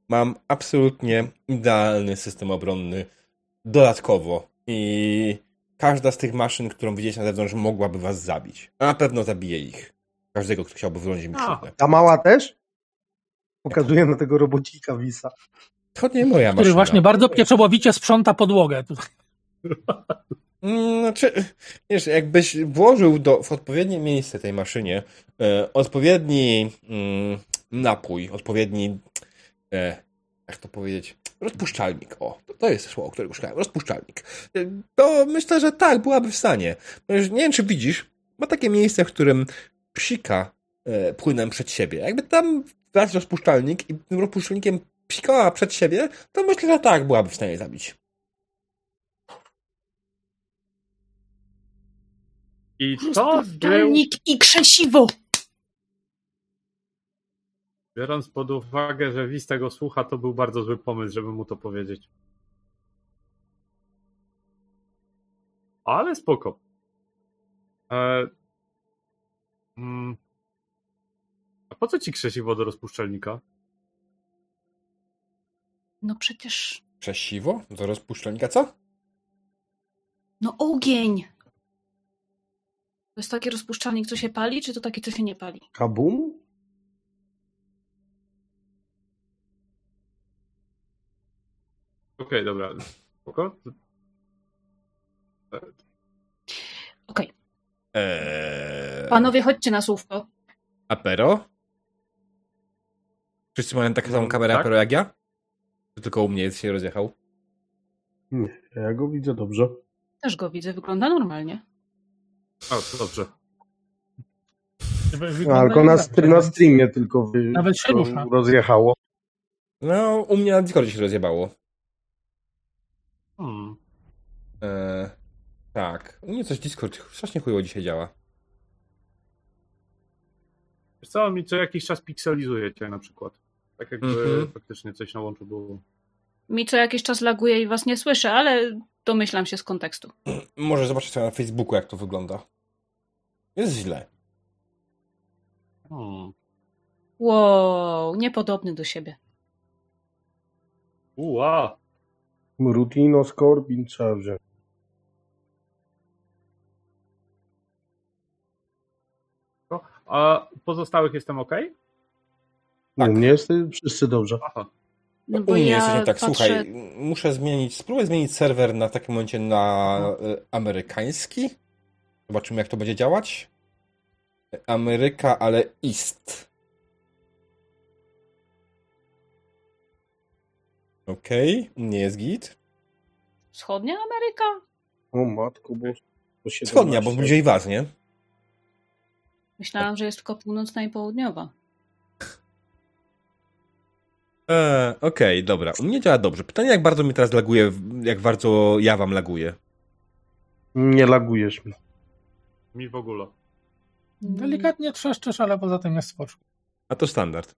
A: Mam absolutnie idealny system obronny dodatkowo i każda z tych maszyn, którą widzieliście na zewnątrz, mogłaby was zabić. A na pewno zabije ich. Każdego, kto chciałby wylądzić mi
E: A.
A: krzywdę.
B: Ta mała też? Pokazuje na tego robocika Wisa.
A: To nie moja
C: który
A: maszyna.
C: właśnie bardzo pieczołowicie sprząta podłogę.
A: Mm, Znaczy, wiesz, jakbyś włożył do, w odpowiednie miejsce tej maszynie e, odpowiedni mm, napój, odpowiedni, e, jak to powiedzieć, rozpuszczalnik. O, to, jest słowo, którego szukałem. Rozpuszczalnik. E, to myślę, że tak, byłaby w stanie. No Nie wiem, czy widzisz, ma takie miejsce, w którym psika e, płynem przed siebie. Jakby tam dać rozpuszczalnik i tym rozpuszczalnikiem psikała przed siebie, to myślę, że tak, byłaby w stanie zabić.
E: I to był,
D: i krzesiwo!
E: biorąc pod uwagę, że Wiz tego słucha, to był bardzo zły pomysł, żeby mu to powiedzieć. Ale spoko. E, mm, a po co ci krzesiwo do rozpuszczalnika?
D: No przecież...
A: Krzesiwo? Do rozpuszczalnika, co?
D: No ogień! To jest taki rozpuszczalnik, co się pali, czy to taki, co się nie pali?
B: Kabum?
E: Okej, dobra. Spoko.
D: Okej.
A: Eee...
D: Panowie, chodźcie na słówko.
A: Apero? Wszyscy mają taką samą kamerę
E: tak.
A: Apero jak ja? Czy tylko u mnie jest się rozjechał?
B: Nie, ja go widzę dobrze.
D: Też go widzę, wygląda normalnie.
E: A, to dobrze.
B: No, tylko na, str- na streamie tylko wy,
C: Nawet się rusza.
B: rozjechało.
A: No, u mnie na Discordzie się rozjebało.
E: Hmm.
A: Eee... Tak. U mnie coś Discord strasznie chujowo dzisiaj działa.
E: Wiesz co, mi co jakiś czas pikselizuje cię na przykład. Tak jakby
A: Mhm.
E: faktycznie coś na łączu było.
D: Mi co jakiś czas laguje i was nie słyszę, ale domyślam się z kontekstu.
A: Może zobaczyć sobie na Facebooku, jak to wygląda. Jest źle.
E: Hmm.
D: Wow, niepodobny do siebie.
E: Ua.
B: Rutino, Scorpion trzeba wziąć.
E: A pozostałych jestem ok?
A: Tak.
B: U mnie jest wszyscy dobrze.
E: Aha.
D: No
A: u
D: bo
A: mnie
D: ja
A: jesteśmy tak,
D: patrzę,
A: słuchaj, muszę zmienić, spróbuję zmienić serwer na takim momencie na e, amerykański. Zobaczymy, jak to będzie działać. Ameryka, ale East. Okej, nie jest git.
D: Wschodnia Ameryka?
B: O matko, bo... bo 17.
A: Wschodnia, bo bliżej was, nie?
D: Myślałam, że jest tylko północna i południowa.
A: Eee, Okej, dobra. U mnie działa dobrze. Pytanie, jak bardzo mi teraz laguje, jak bardzo ja wam laguję.
B: Nie lagujesz mi.
E: Mi w ogóle.
C: Delikatnie trzeszczysz, ale poza tym jest spoczko.
A: A to standard.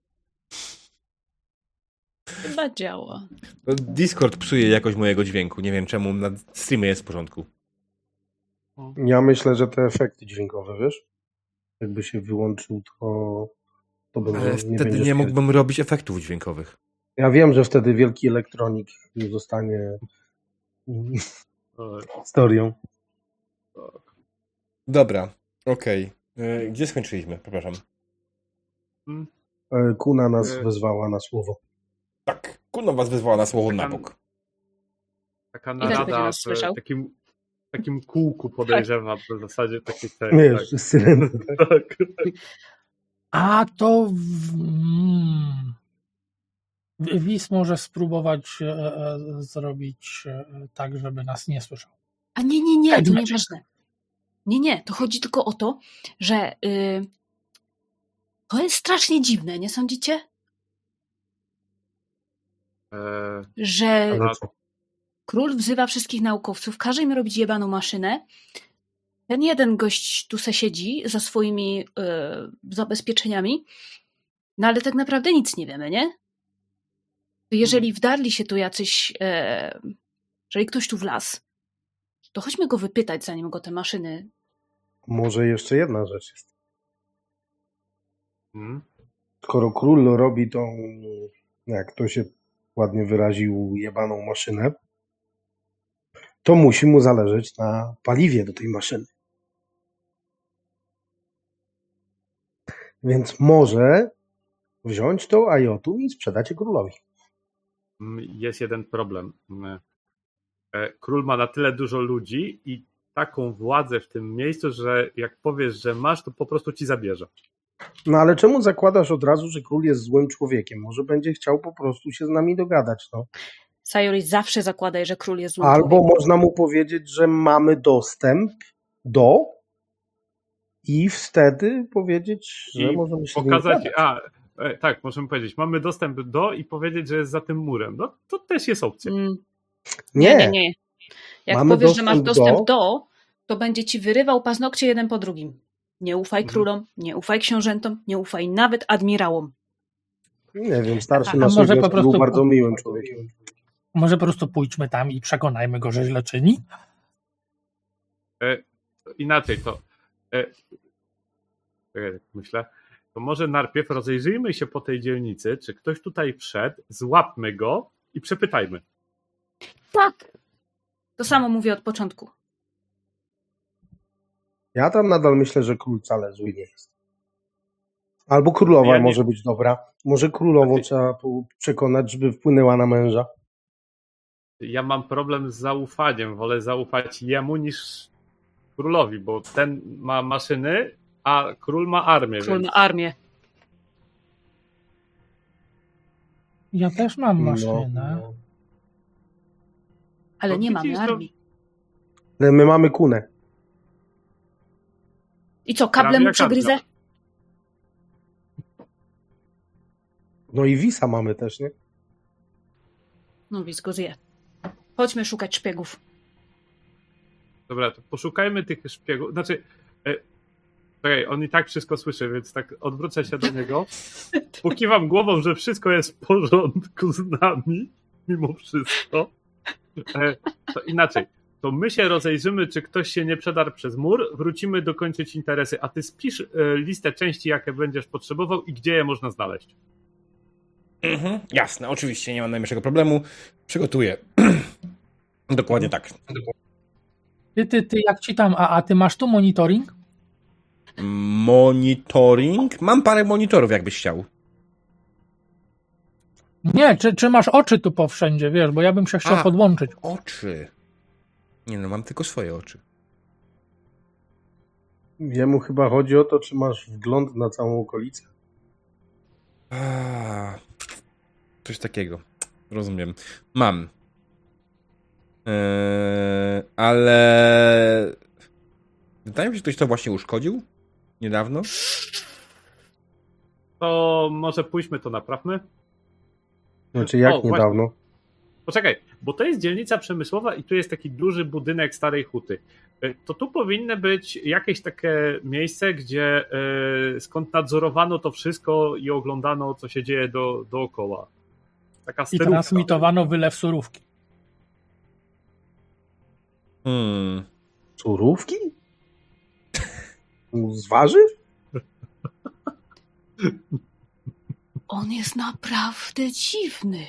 D: Chyba działa.
A: Discord psuje jakość mojego dźwięku. Nie wiem czemu na streamie jest w porządku.
B: Ja myślę, że te efekty dźwiękowe, wiesz? Jakby się wyłączył, to, to będzie,
A: Ale
B: nie
A: wtedy nie mógłbym robić efektów dźwiękowych.
B: Ja wiem, że wtedy wielki elektronik zostanie historią.
A: Dobra, okej. E, Gdzie skończyliśmy? Przepraszam.
B: E, Kuna nas
E: E.
B: wezwała na słowo.
A: Tak, Kuno was wyzwała na słowo na bok.
E: Taka narada w takim, takim kółku podejrzewam, w zasadzie takiej tej.
B: Wiesz, wszyscy
E: tak, tak.
C: A to. W... Mm. Wis może spróbować e, e, zrobić e, tak, żeby nas nie słyszał.
D: A nie, nie, nie, to
C: Magic.
D: nieważne. Nie, nie, to chodzi tylko o to, że y, to jest strasznie dziwne, nie sądzicie?
E: E,
D: Że król wzywa wszystkich naukowców, każe im robić jebaną maszynę. Ten jeden gość tu se siedzi za swoimi y, zabezpieczeniami, no ale tak naprawdę nic nie wiemy, nie? Jeżeli wdarli się tu jacyś, e, jeżeli ktoś tu wlazł, to chodźmy go wypytać, zanim go te maszyny
B: Może jeszcze jedna rzecz jest.
E: mm,
B: Skoro król robi tą, jak to się ładnie wyraził, jebaną maszynę, to musi mu zależeć na paliwie do tej maszyny. Więc może wziąć to Ajotu i sprzedać je królowi.
E: mm, jest jeden problem. Mm, e, Król ma na tyle dużo ludzi i taką władzę w tym miejscu, że jak powiesz, że masz, to po prostu ci zabierze.
B: No ale czemu zakładasz od razu, że król jest złym człowiekiem? Może będzie chciał po prostu się z nami dogadać, no.
D: Sayori zawsze zakładaj, że król jest złym
B: Albo
D: człowiekiem.
B: można mu powiedzieć, że mamy dostęp do i wtedy powiedzieć, że
E: I
B: możemy się
E: pokazać, a e, tak, możemy powiedzieć, mamy dostęp do i powiedzieć, że jest za tym murem. No to też jest opcja.
D: Mm,
B: Nie,
D: nie, nie, nie. Jak
B: Mamy
D: powiesz, że masz
B: dostęp do-
D: do, to będzie ci wyrywał paznokcie jeden po drugim. Nie ufaj
E: Mhm.
D: królom, nie ufaj książętom, nie ufaj nawet admirałom.
B: nie wiem, starszy
C: A
B: nasz
C: może po
B: był
C: prostu-
B: bardzo miłym człowiekiem.
C: Może po prostu pójdźmy tam i przekonajmy go, że źle czyni?
E: E, inaczej to. E, tak myślę. To może najpierw rozejrzyjmy się po tej dzielnicy, czy ktoś tutaj wszedł, złapmy go i przepytajmy.
D: Tak. To samo mówię od początku.
B: Ja tam nadal myślę, że król wcale zły nie jest. Albo królowa
E: Ja
B: może być dobra. Może królową
E: Znaczy-
B: trzeba przekonać, żeby wpłynęła na męża.
E: Ja mam problem z zaufaniem. Wolę zaufać jemu niż królowi, bo ten ma maszyny, a król ma armię.
D: Król
E: Więc...
D: ma armię.
C: Ja też mam
B: No,
C: maszynę.
B: no.
D: Ale
E: No
D: nie mamy
E: widzisz, to-
D: armii.
B: Ale my mamy kunę.
D: I co,
E: Prawie
D: kable mu przegryzę?
B: No i Wisa mamy też, nie?
D: No więc go zje. Chodźmy szukać szpiegów.
E: Dobra, to poszukajmy tych szpiegów. Znaczy, e, on i tak wszystko słyszy, więc tak odwrócę się do niego. Pokiwam głową, że wszystko jest w porządku z nami, mimo wszystko. E, to inaczej. To my się rozejrzymy, czy ktoś się nie przedarł przez mur, wrócimy dokończyć interesy, a ty spisz e, listę części, jakie będziesz potrzebował i gdzie je można znaleźć.
A: Mhm, jasne, oczywiście, nie mam najmniejszego problemu. Przygotuję. Dokładnie tak.
C: Ty, ty, ty, jak ci tam, a, a ty masz tu monitoring?
A: Monitoring? Mam parę monitorów, jakbyś chciał.
C: Nie, czy, czy masz oczy tu po wszędzie, wiesz, bo ja bym się chciał
A: A.
C: podłączyć.
A: Oczy. Nie no, mam tylko swoje oczy.
B: Jemu chyba chodzi o to, czy masz wgląd na całą okolicę.
A: A, coś takiego. Rozumiem. Mam. Eee, ale. Wydaje mi się, że ktoś to właśnie uszkodził. Niedawno?
E: To może pójdźmy to naprawmy.
B: Znaczy jak
E: O, właśnie.
B: niedawno?
E: Poczekaj, bo to jest dzielnica przemysłowa i tu jest taki duży budynek starej huty. E, To tu powinno być jakieś takie miejsce, gdzie e, skąd nadzorowano to wszystko i oglądano, co się dzieje do, dookoła. Taka
C: I
E: sterówka.
C: transmitowano wylew surówki.
A: Hmm.
B: Surówki? Z warzyw?
D: On jest naprawdę dziwny.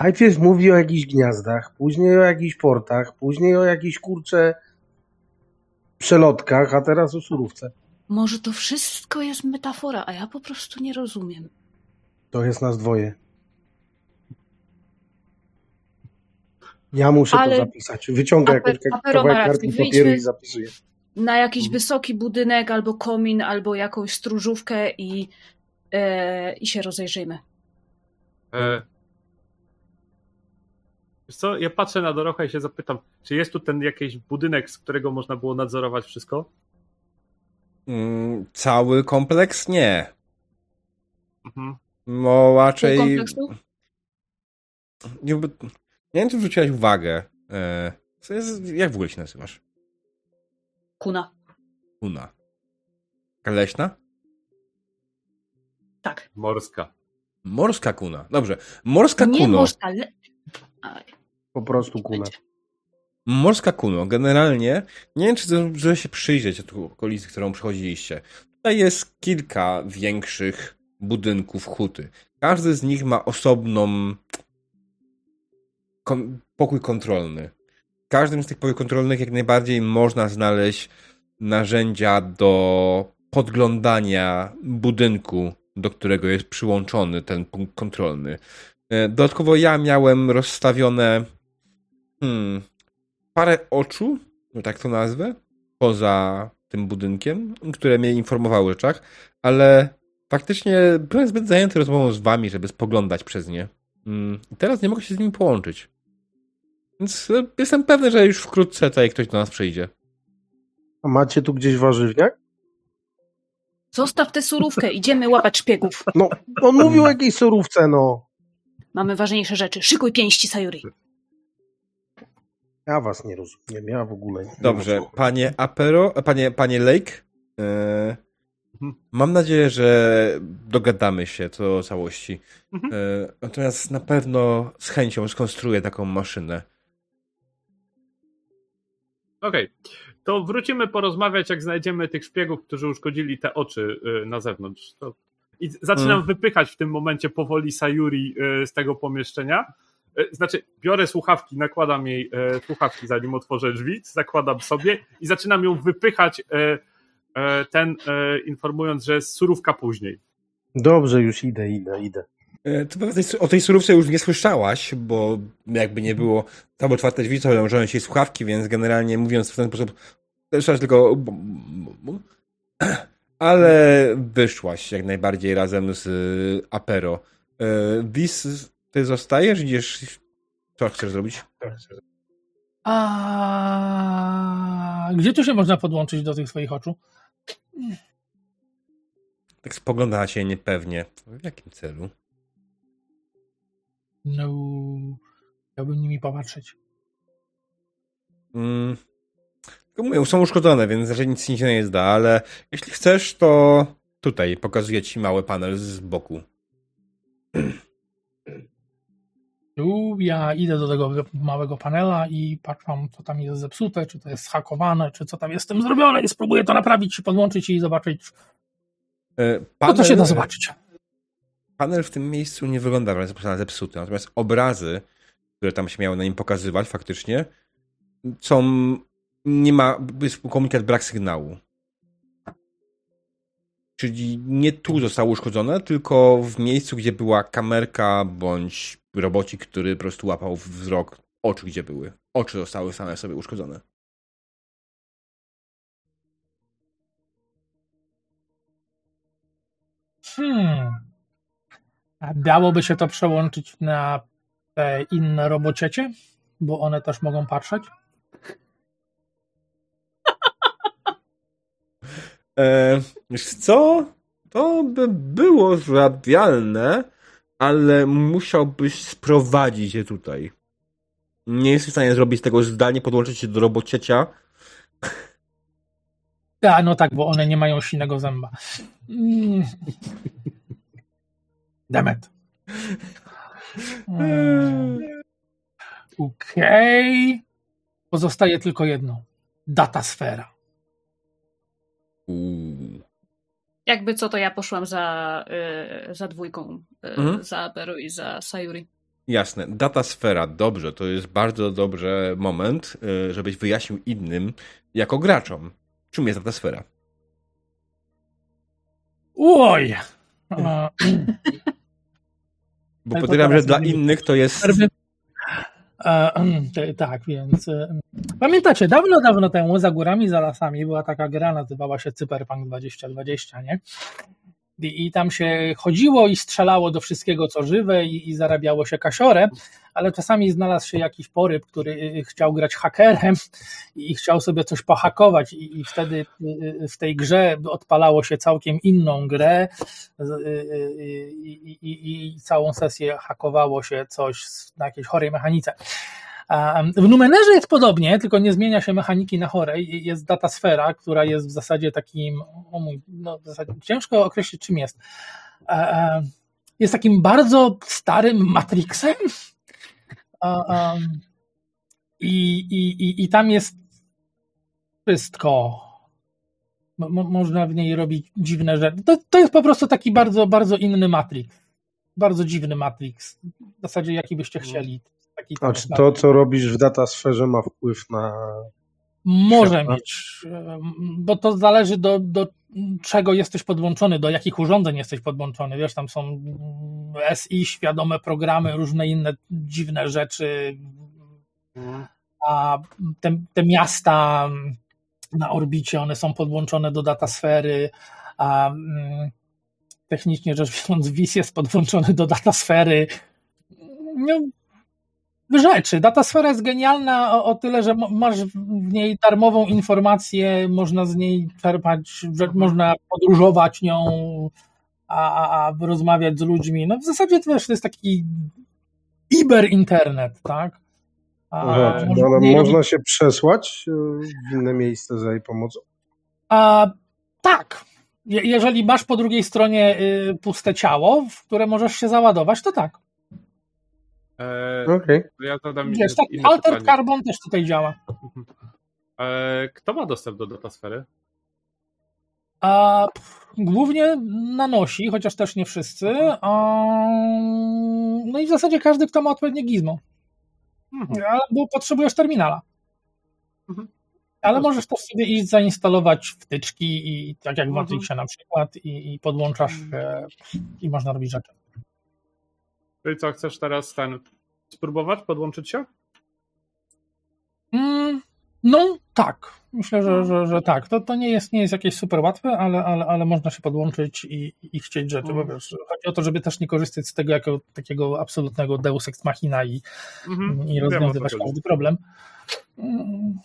B: Najpierw mówi o jakichś gniazdach, później o jakichś portach, później o jakichś kurcze przelotkach, a teraz o surówce.
D: Może to wszystko jest metafora, a ja po prostu nie rozumiem.
B: To jest nas dwoje. Ja muszę
D: Ale-
B: to zapisać. Wyciągę
D: Aper-
B: kawałek kartki papieru i zapisuję.
D: Na jakiś wysoki budynek, albo komin, albo jakąś stróżówkę i, e, i się rozejrzyjmy.
E: E, Wiesz co, ja patrzę na Dorocha i się zapytam, czy jest tu ten jakiś budynek, z którego można było nadzorować wszystko?
A: Mm, cały kompleks? Nie.
E: Mhm.
A: No raczej.
D: kompleksu?
A: Nie, nie wiem, czy zwróciłaś uwagę. E, co jest, jak w ogóle się nazywasz?
D: Kuna.
A: Una. Leśna?
D: Tak.
E: Morska.
A: Morska kuna. Dobrze. Morska
D: Nie
A: kuno.
D: można. Le...
B: Po prostu kuna.
A: Morska kuno. Generalnie nie wiem, czy zdążyłeś się przyjrzeć tu okolicy, którą przechodziliście. Tutaj jest kilka większych budynków huty. Każdy z nich ma osobną kon- pokój kontrolny. W każdym z tych pokoi kontrolnych jak najbardziej można znaleźć narzędzia do podglądania budynku, do którego jest przyłączony ten punkt kontrolny. E, Dodatkowo ja miałem rozstawione hmm, parę oczu, no tak to nazwę, poza tym budynkiem, które mnie informowały o rzeczach, ale faktycznie byłem zbyt zajęty rozmową z wami, żeby spoglądać przez nie. Mm, teraz nie mogę się z nimi połączyć. Więc e, jestem pewny, że już wkrótce tutaj ktoś do nas przyjdzie.
B: A macie tu gdzieś warzywniak?
D: Zostaw tę surówkę, idziemy łapać szpiegów.
B: No, on mówił o jakiejś surówce, no.
D: Mamy ważniejsze rzeczy. Szykuj pięści, Sayuri.
B: Ja was nie rozumiem, ja w ogóle nie
A: Dobrze,
B: rozumiem.
A: panie Apero, panie, panie Lake,
E: Mhm.
A: mam nadzieję, że dogadamy się co do całości. E, natomiast na pewno z chęcią skonstruuję taką maszynę.
E: Okej, to wrócimy porozmawiać, jak znajdziemy tych szpiegów, którzy uszkodzili te oczy y, na zewnątrz. To... I zaczynam
A: Mm.
E: wypychać w tym momencie powoli Sayuri y, z tego pomieszczenia. Y, Znaczy, biorę słuchawki, nakładam jej słuchawki, zanim otworzę drzwi, zakładam sobie i zaczynam ją wypychać, ten informując, że jest surówka później.
B: Dobrze, już idę, idę, idę.
A: E, Ty pewnie tej- o tej surówce już nie słyszałaś, bo jakby nie było tam otwarte drzwi, to założyłem się słuchawki, więc generalnie mówiąc w ten sposób, słyszałaś tylko ale wyszłaś jak najbardziej razem z y, Apero. E, Wis, ty zostajesz? Idziesz... Co chcesz zrobić?
C: A gdzie tu się można podłączyć do tych swoich oczu?
A: Tak spogląda ciebie niepewnie. W jakim celu?
C: No, chciałbym nimi popatrzeć.
A: Mm. Tylko mówię, są uszkodzone, więc raczej nic się nie zda, ale jeśli chcesz, to tutaj pokazuję ci mały panel z boku.
C: Tu ja idę do tego małego panela i patrzę, co tam jest zepsute, czy to jest zhakowane, czy co tam jest z tym zrobione i spróbuję to naprawić, podłączyć i zobaczyć, co
A: Panel,
C: to się da zobaczyć.
A: Panel w tym miejscu nie wygląda na zepsuty, natomiast obrazy, które tam się miały na nim pokazywać faktycznie, są... nie ma... jest komunikat brak sygnału. Czyli nie tu zostało uszkodzone, tylko w miejscu, gdzie była kamerka bądź robocik, który po prostu łapał wzrok oczu, gdzie były. Oczy zostały same sobie uszkodzone.
C: Hmm. Dałoby się to przełączyć na te inne robociecie? Bo one też mogą patrzeć?
A: E, wiesz co? To by było zrabialne, ale musiałbyś sprowadzić je tutaj. Nie jesteś w stanie zrobić tego zdalnie, podłączyć się do robociecia.
C: A, no tak, bo one nie mają silnego zęba. Mm. Demet. Mm. Okej. Okay. Pozostaje tylko jedno. Datasfera.
A: Uuu.
D: Jakby co, to ja poszłam za, y, za dwójką, y, mhm. za Aberu i za Sayuri.
A: Jasne. Datasfera, dobrze. To jest bardzo dobry moment, y, żebyś wyjaśnił innym, jako graczom, czym jest datasfera.
C: Oj!
A: Bo podejrzewam, że dla innych to jest
C: E, tak, więc e, pamiętacie, dawno, dawno temu za górami, za lasami była taka gra, nazywała się Cyberpunk 2020, nie? I, I, tam się chodziło i strzelało do wszystkiego, co żywe i, i zarabiało się kasiorę, ale czasami znalazł się jakiś poryb, który y, y, chciał grać hakerem i chciał sobie coś pohakować i, i wtedy y, w tej grze odpalało się całkiem inną grę i, całą sesję hakowało się coś na jakiejś chorej mechanice. W Numenerze jest podobnie, tylko nie zmienia się mechaniki na chorej. Jest datasfera, która jest w zasadzie takim, o mój, no w zasadzie ciężko określić czym jest. Jest takim bardzo starym Matrixem, i, i, i tam jest wszystko. Mo, można w niej robić dziwne rzeczy. To, to jest po prostu taki bardzo, bardzo inny Matrix. Bardzo dziwny Matrix. W zasadzie jaki byście chcieli. Taki
B: A czy to, co robisz w datasferze ma wpływ na...
C: Może mieć, bo to zależy do, do czego jesteś podłączony, do jakich urządzeń jesteś podłączony. Wiesz, tam są SI, świadome programy, różne inne dziwne rzeczy. A te, te miasta na orbicie, one są podłączone do datasfery. A mm, technicznie rzecz biorąc, WIS jest podłączony do datasfery. No, rzeczy. Datasfera jest genialna o, o, tyle, że masz w niej darmową informację, można z niej czerpać, że można podróżować nią, a, a, a rozmawiać z ludźmi. No w zasadzie to, wiesz, to jest taki iber internet, tak?
B: A, Rzecz, można ale można się przesłać e, w inne miejsce za jej pomocą?
C: A, tak. Je, jeżeli masz po drugiej stronie y, puste ciało, w które możesz się załadować, to tak.
E: E, okay. Ja zadam
C: Wiesz, tak, Alter Carbon też tutaj działa.
E: E, kto ma dostęp do datasfery?
C: A, głównie nanosi, chociaż też nie wszyscy. A, no i w zasadzie każdy, kto ma odpowiednie gizmo. Mhm. Albo potrzebujesz terminala. Mhm. Ale możesz też sobie iść zainstalować wtyczki i tak jak w mhm. Matrixie na przykład i, i podłączasz mhm. i można robić rzeczy.
E: Czyli co, chcesz teraz ten spróbować podłączyć się?
C: Mm, no tak. Myślę, że, że, że tak. To, to nie, jest, nie jest jakieś super łatwe, ale, ale, ale można się podłączyć i, i chcieć rzeczy. Mm. Bo wiesz, chodzi o to, żeby też nie korzystać z tego jako takiego absolutnego deus ex machina i, mm-hmm. i rozwiązywać Wiem, każdy problem. Mm.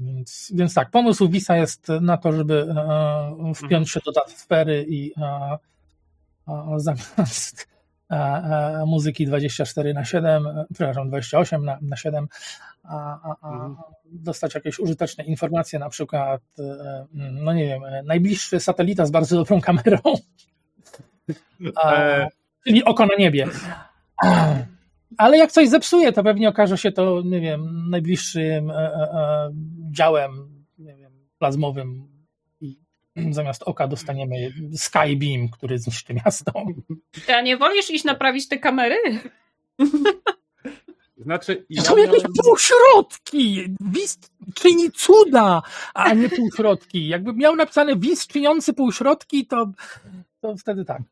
C: Więc, więc tak, pomysł Visa jest na to, żeby e, wpiąć mhm. się do daty sfery i e, zamiast e, e, muzyki 24 na 7, przepraszam, 28 na, na 7, a, a, a mhm. dostać jakieś użyteczne informacje, na przykład, e, no nie wiem, najbliższy satelita z bardzo dobrą kamerą, czyli oko na niebie. Ale jak coś zepsuje, to pewnie okaże się to, nie wiem, najbliższym działem nie wiem, plazmowym zamiast oka dostaniemy Skybeam, który zniszczy miasto.
D: A nie wolisz iść naprawić te kamery?
E: Znaczy,
C: ja Są jakieś półśrodki! WIS czyni cuda, a nie półśrodki. Jakby miał napisane WIS czyniący półśrodki, to, to wtedy tak.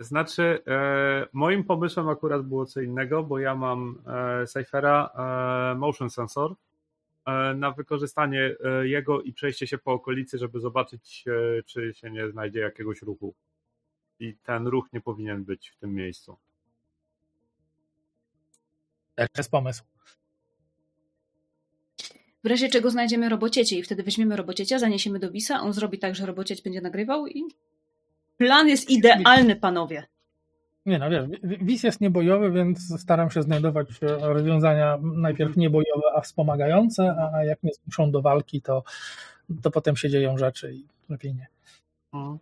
E: Znaczy, e, moim pomysłem akurat było co innego, bo ja mam e, Cyphera e, Motion Sensor, E, na wykorzystanie e, jego i przejście się po okolicy, żeby zobaczyć, e, czy się nie znajdzie jakiegoś ruchu. I ten ruch nie powinien być w tym miejscu.
C: To jest pomysł.
D: W razie czego znajdziemy robociecie i wtedy weźmiemy robociecia, zaniesiemy do Wisa, on zrobi tak, że robocieć będzie nagrywał i plan jest idealny, panowie.
C: Nie no, wiesz, wi- WIS jest niebojowy, więc staram się znajdować e, rozwiązania najpierw niebojowe, a wspomagające, a- jak mnie zmuszą do walki, to, to potem się dzieją rzeczy i lepiej nie.
E: Mhm.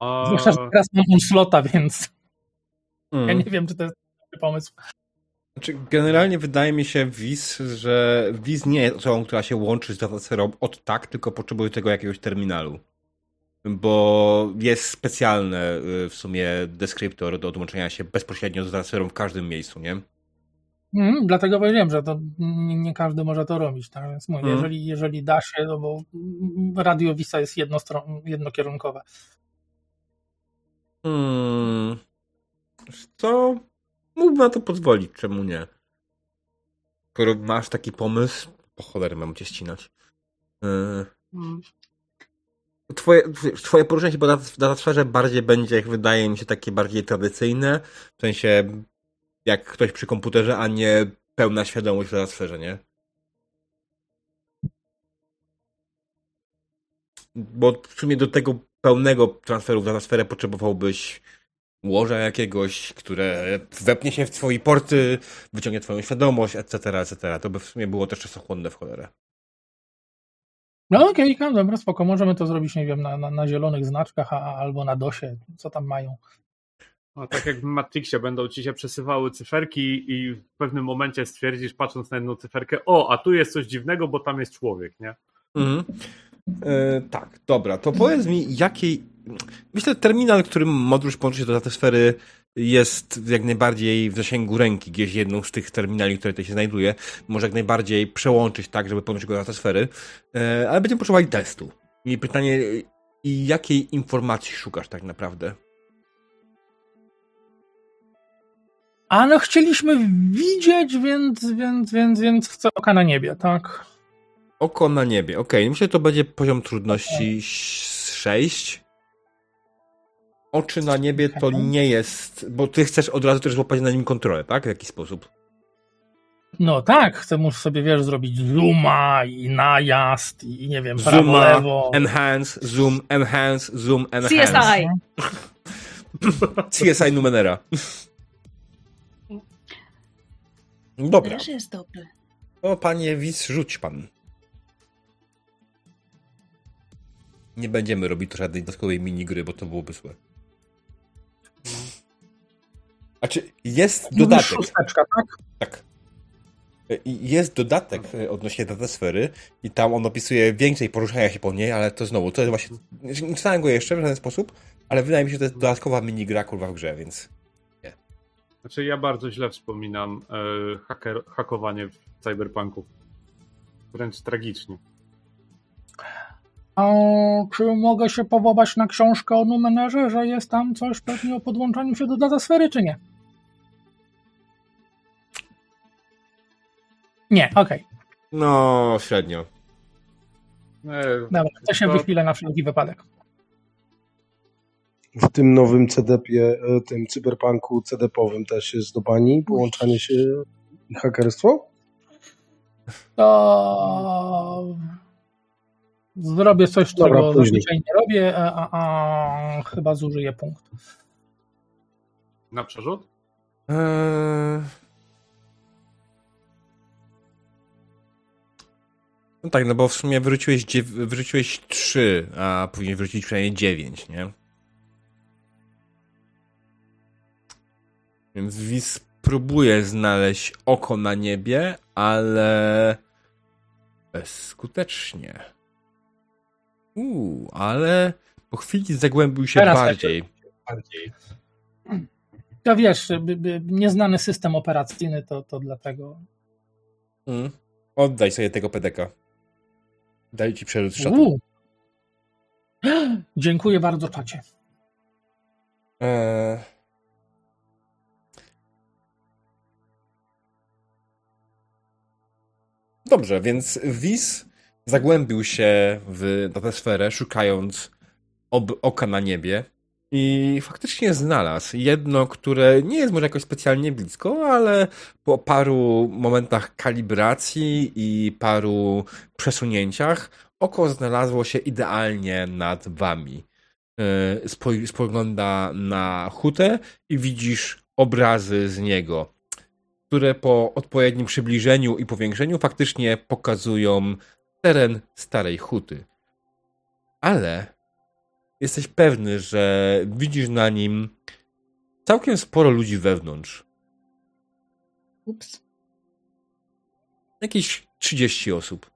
E: A...
C: Zwłaszcza, że teraz mam onslota, więc
A: Mm.
C: ja nie wiem, czy to jest dobry pomysł.
A: Znaczy, generalnie wydaje mi się Wiz, że Wiz nie jest osobą, która się łączy z dataserą od tak, tylko potrzebuje tego jakiegoś terminalu. Bo jest specjalny w sumie deskryptor do odłączenia się bezpośrednio z dataserą w każdym miejscu, nie?
C: Mhm, dlatego powiedziałem, że to nie, nie każdy może to robić, tak? Więc mówię,
A: Mhm.
C: jeżeli, jeżeli da się, no bo radio Visa jest jednostron, jednokierunkowe.
A: Hmm. Co? Mógłbym na to pozwolić, czemu nie? Skoro masz taki pomysł, po cholerę mam cię ścinać. Yy. Twoje, twoje poruszenie się po datasferze bardziej będzie, jak wydaje mi się, takie bardziej tradycyjne. W sensie, jak ktoś przy komputerze, a nie pełna świadomość w datasferze, nie? Bo w sumie do tego pełnego transferu w datasferę potrzebowałbyś łoża jakiegoś, które wepnie się w twoje porty, wyciągnie twoją świadomość, etc., etc. To by w sumie było też czasochłonne w cholerę.
C: No okej, okay, dobra, spoko, możemy to zrobić, nie wiem, na, na, na zielonych znaczkach a, albo na DOSie, co tam mają.
E: No, tak jak w Matrixie będą ci się przesywały cyferki i w pewnym momencie stwierdzisz, patrząc na jedną cyferkę, o, a tu jest coś dziwnego, bo tam jest człowiek, nie?
A: Mhm. E, tak, dobra, to powiedz mi, jakiej. Myślę, terminal, którym modul połączy się do datasfery, jest jak najbardziej w zasięgu ręki, gdzieś jedną z tych terminali, które tutaj się znajduje. Może jak najbardziej przełączyć tak, żeby połączyć go do datasfery, e, ale będziemy potrzebowali testu. I pytanie, i jakiej informacji szukasz tak naprawdę?
C: A no chcieliśmy widzieć, więc, więc, więc, więc chcę oka na niebie, tak?
A: Oko na niebie. Okej, myślę, że to będzie poziom trudności 6. Oczy na niebie to nie jest, bo ty chcesz od razu też złapać na nim kontrolę, tak? W jakiś sposób.
C: No tak, chcę mu sobie, wiesz, zrobić zooma i najazd i nie wiem, prawo,
A: Zooma,
C: lewo.
A: enhance, zoom, enhance, zoom, enhance.
D: CSI!
A: CSI Numenera. Dobra,
D: Też jest dobry.
A: to panie Wis, rzuć pan. Nie będziemy robić tu żadnej dodatkowej minigry, bo to byłoby złe. A czy jest
C: Mówisz
A: dodatek?
C: szósteczka, tak?
A: Tak. I Jest dodatek e, odnośnie datasfery i tam on opisuje więcej poruszania się po niej, ale to znowu, to jest właśnie... Nie czytałem go jeszcze w żaden sposób, ale wydaje mi się, że to jest dodatkowa minigra kurwa w grze, więc...
E: Znaczy ja bardzo źle wspominam e, haker, hakowanie w Cyberpunku. Wręcz tragicznie.
C: A czy mogę się powołać na książkę o Numenerze, że jest tam coś pewnie o podłączaniu się do datasfery, czy nie? Nie, okej.
A: No, średnio.
E: E,
C: Dobra, to się
E: To-
C: wychwilę na wszelki wypadek.
B: W tym nowym CDP-ie, e, tym cyberpunku CDP-owym też jest do bani połączanie się i hakerstwo?
C: To zrobię coś,
B: Dobra,
C: czego
B: później.
C: zazwyczaj nie robię, a, a, a chyba zużyję punkt.
E: na przerzut?
A: Eee... No tak, no bo w sumie wyrzuciłeś, dziew... wyrzuciłeś 3, a powinien wyrzucić przynajmniej 9, nie? Więc Wiz próbuje znaleźć oko na niebie, ale bezskutecznie. Uuu, ale po chwili zagłębił się
C: Teraz
A: bardziej.
C: Ja wiesz, by, by, nieznany system operacyjny, to, to dlatego.
A: Mm. Oddaj sobie tego pedeka. Daj ci przerzut szatu.
C: Dziękuję bardzo, czacie.
A: Eee... Dobrze, więc Wiz zagłębił się w datasferę, szukając ob oka na niebie I faktycznie znalazł jedno, które nie jest może jakoś specjalnie blisko, ale po paru momentach kalibracji i paru przesunięciach oko znalazło się idealnie nad wami. Spoj- spogląda na hutę i widzisz obrazy z niego, które po odpowiednim przybliżeniu i powiększeniu faktycznie pokazują teren starej huty. Ale jesteś pewny, że widzisz na nim całkiem sporo ludzi wewnątrz.
D: Ups.
A: Jakieś 30 osób.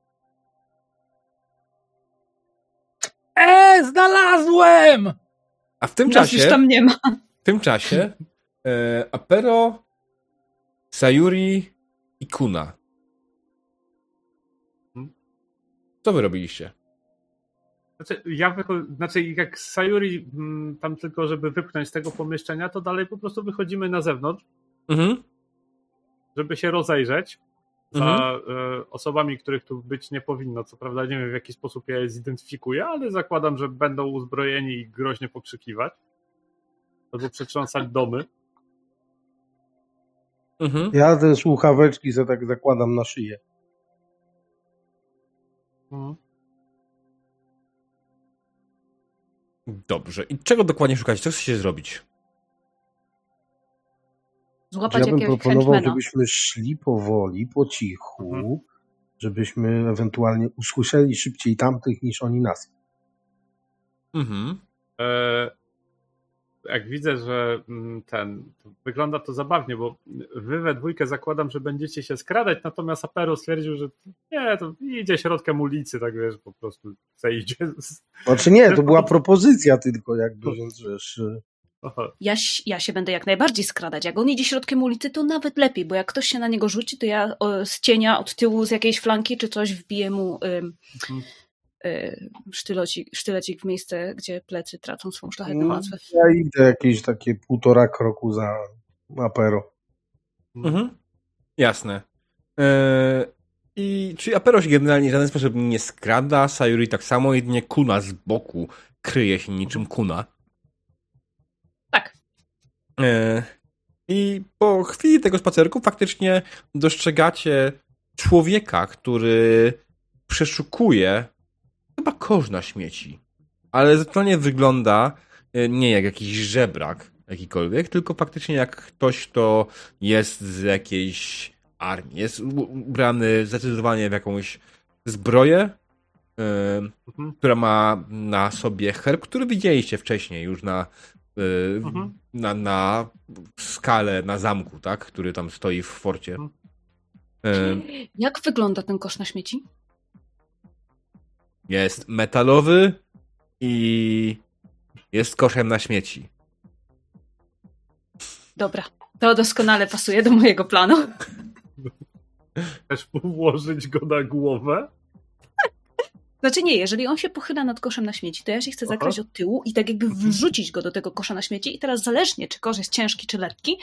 C: E, znalazłem!
A: A w tym
D: Nas już
A: czasie,
D: tam nie ma.
A: w tym czasie e, Apero, Sayuri i Kuna. Co wy robiliście?
E: Znaczy, ja wycho- znaczy jak Sayuri mm, tam tylko, żeby wypchnąć z tego pomieszczenia, to dalej po prostu wychodzimy na zewnątrz,
A: Mhm.
E: żeby się rozejrzeć za
A: Mhm.
E: e, osobami, których tu być nie powinno. Co prawda nie wiem w jaki sposób ja je zidentyfikuję, ale zakładam, że będą uzbrojeni i groźnie pokrzykiwać. Albo przetrząsać domy.
A: Mhm.
B: Ja te słuchaweczki sobie tak zakładam na szyję.
E: Mhm.
A: Dobrze. I czego dokładnie szukacie? Co chcecie zrobić?
D: Złapać
B: Ja bym
D: jakiegoś
B: proponował,
D: henchmana.
B: żebyśmy szli powoli, po cichu,
E: Mhm.
B: żebyśmy ewentualnie usłyszeli szybciej tamtych niż oni nas.
A: Mhm.
E: E, jak widzę, że mm, ten, wygląda to zabawnie, bo wy we dwójkę zakładam, że będziecie się skradać, natomiast Apero stwierdził, że nie, to idzie środkiem ulicy, tak wiesz, po prostu se idzie. z-
B: Znaczy nie, to była propozycja tylko jakby, więc wiesz.
D: Ja, ja się będę jak najbardziej skradać. Jak on idzie środkiem ulicy, to nawet lepiej, bo jak ktoś się na niego rzuci, to ja z cienia, od tyłu, z jakiejś flanki czy coś wbiję mu ym,
E: Mhm.
D: Y, sztylecik, sztylecik w miejsce, gdzie plecy tracą swą szlachetną
B: Mm.
D: nazwę.
B: ja idę jakieś takie półtora kroku za apero.
A: Mhm. Jasne. Eee, I czy Apero się generalnie w żaden sposób nie skrada, Sayuri tak samo, jedynie Kuna z boku kryje się niczym Kuna.
D: Tak.
A: E, I po chwili tego spacerku faktycznie dostrzegacie człowieka, który przeszukuje chyba kosz na śmieci. Ale zupełnie wygląda e, nie jak jakiś żebrak jakikolwiek, tylko faktycznie jak ktoś, kto jest z jakiejś armii. Jest ubrany zdecydowanie w jakąś zbroję, e,
E: Mhm.
A: która ma na sobie herb, który widzieliście wcześniej już na, e,
E: Mhm.
A: na, na skalę, na zamku, tak? Który tam stoi w forcie.
E: Mhm.
A: E,
D: Jak wygląda ten kosz na śmieci?
A: Jest metalowy i jest koszem na śmieci.
D: Dobra, to doskonale pasuje do mojego planu.
E: Chcesz ułożyć go na głowę?
D: Znaczy nie, jeżeli on się pochyla nad koszem na śmieci, to ja się chcę zakraść od tyłu i tak jakby wrzucić go do tego kosza na śmieci i teraz zależnie, czy kosz jest ciężki, czy lekki,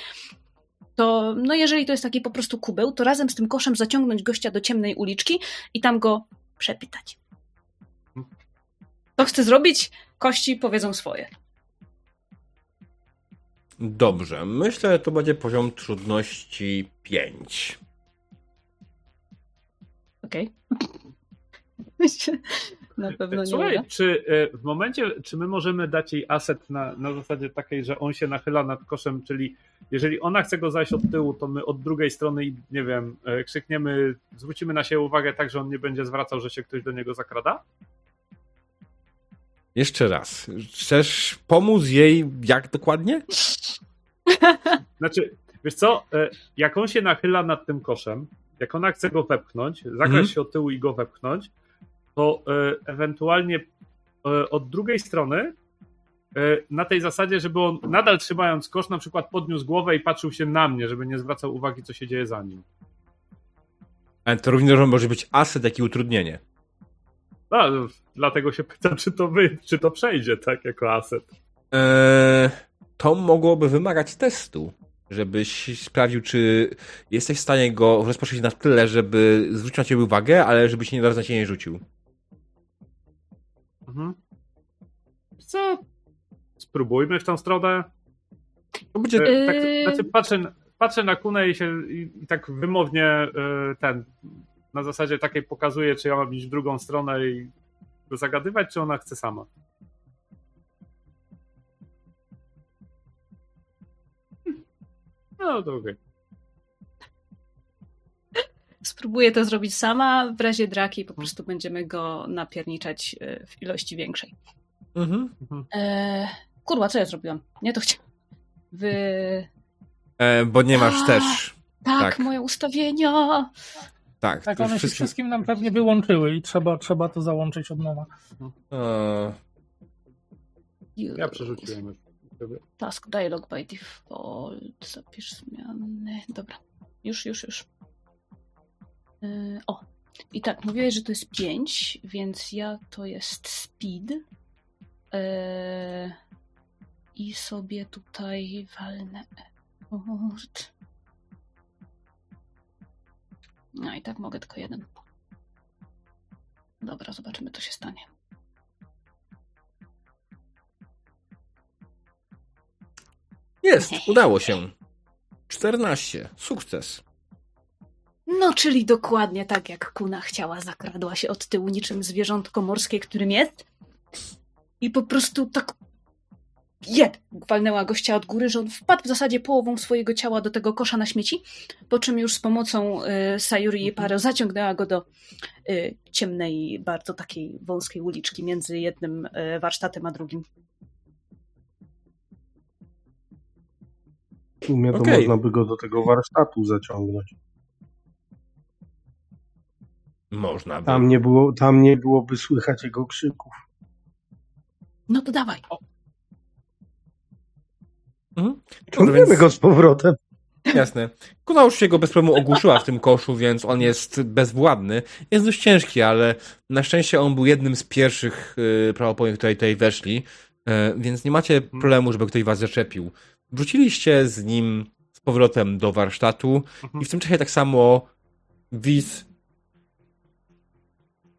D: to no jeżeli to jest taki po prostu kubeł, to razem z tym koszem zaciągnąć gościa do ciemnej uliczki i tam go przepytać. To chcę zrobić, kości powiedzą swoje.
A: Dobrze, myślę, że to będzie poziom trudności 5.
D: Okej. Na pewno nie
E: Słuchaj,
D: uda.
E: czy e, w momencie, czy my możemy dać jej aset na, na zasadzie takiej, że on się nachyla nad koszem, czyli jeżeli ona chce go zajść od tyłu, to my od drugiej strony, i, nie wiem, e, krzykniemy, zwrócimy na siebie uwagę tak, że on nie będzie zwracał, że się ktoś do niego zakrada?
A: Jeszcze raz. Chcesz pomóc jej jak dokładnie?
E: Znaczy, wiesz co, e, jak on się nachyla nad tym koszem, jak ona chce go wepchnąć, zakraść
A: Mhm.
E: się od tyłu i go wepchnąć, to e, ewentualnie e, od drugiej strony na tej zasadzie, żeby on nadal trzymając kosz, na przykład podniósł głowę i patrzył się na mnie, żeby nie zwracał uwagi, co się dzieje za nim.
A: Ale to również może być aset, jak i utrudnienie.
E: No, dlatego się pytam, czy to, wy, czy to przejdzie, tak, jako aset.
A: Eee, to mogłoby wymagać testu, żebyś sprawdził, czy jesteś w stanie go rozpocząć na tyle, żeby zwrócić na ciebie uwagę, ale żeby się nie zaraz na ciebie nie rzucił.
E: Mhm. Co? spróbujmy w tą stronę.
A: To będzie...
E: E, tak,
D: Yy.
E: znaczy patrzę, na- patrzę na Kunę i się i, i tak wymownie e, ten na zasadzie takiej pokazuję, czy ja mam iść w drugą stronę i go zagadywać, czy ona chce sama. No to okej.
D: Spróbuję to zrobić sama, w razie draki po prostu będziemy go napierniczać e, w ilości większej.
A: Mhm.
D: E, kurwa, co ja zrobiłam? Nie to chciałam. Wy...
A: E, bo nie masz
D: A.
A: też...
D: Tak,
A: Tak.
D: moje ustawienia.
A: Tak,
C: Tak, one się wszystkim nam pewnie wyłączyły i trzeba, trzeba to załączyć od nowa.
A: E,
E: Ja przerzuciłem już.
D: Task dialog by default. Zapisz zmiany. Dobra. Już, już, już. Yy, o. I tak, mówiłeś, że to jest 5, więc ja to jest speed. Yy, I sobie tutaj walnę. No i tak mogę tylko jeden. Dobra, zobaczymy, co się stanie.
A: Jest, udało się. 14. Sukces.
D: No, czyli dokładnie tak jak Kuna chciała, zakradła się od tyłu niczym zwierzątko morskie, którym jest. I po prostu tak jed, walnęła gościa od góry, że on wpadł w zasadzie połową swojego ciała do tego kosza na śmieci, po czym już z pomocą y, Sayuri i Paro zaciągnęła go do y, ciemnej, bardzo takiej wąskiej uliczki między jednym y, warsztatem a drugim.
B: W sumie to
A: Okej.
B: można by go do tego warsztatu zaciągnąć.
A: Można by.
B: Tam nie, było, tam nie byłoby słychać jego krzyków.
D: No to dawaj.
A: Mhm. Więc-
B: go z powrotem.
A: Jasne. Kuna już się go bez problemu ogłuszyła w tym koszu, więc on jest bezwładny. Jest dość ciężki, ale na szczęście on był jednym z pierwszych yy, prawopownych, które tutaj weszli, e, więc nie macie problemu, żeby ktoś was zaczepił. Wróciliście z nim z powrotem do warsztatu i w tym czasie tak samo Wiz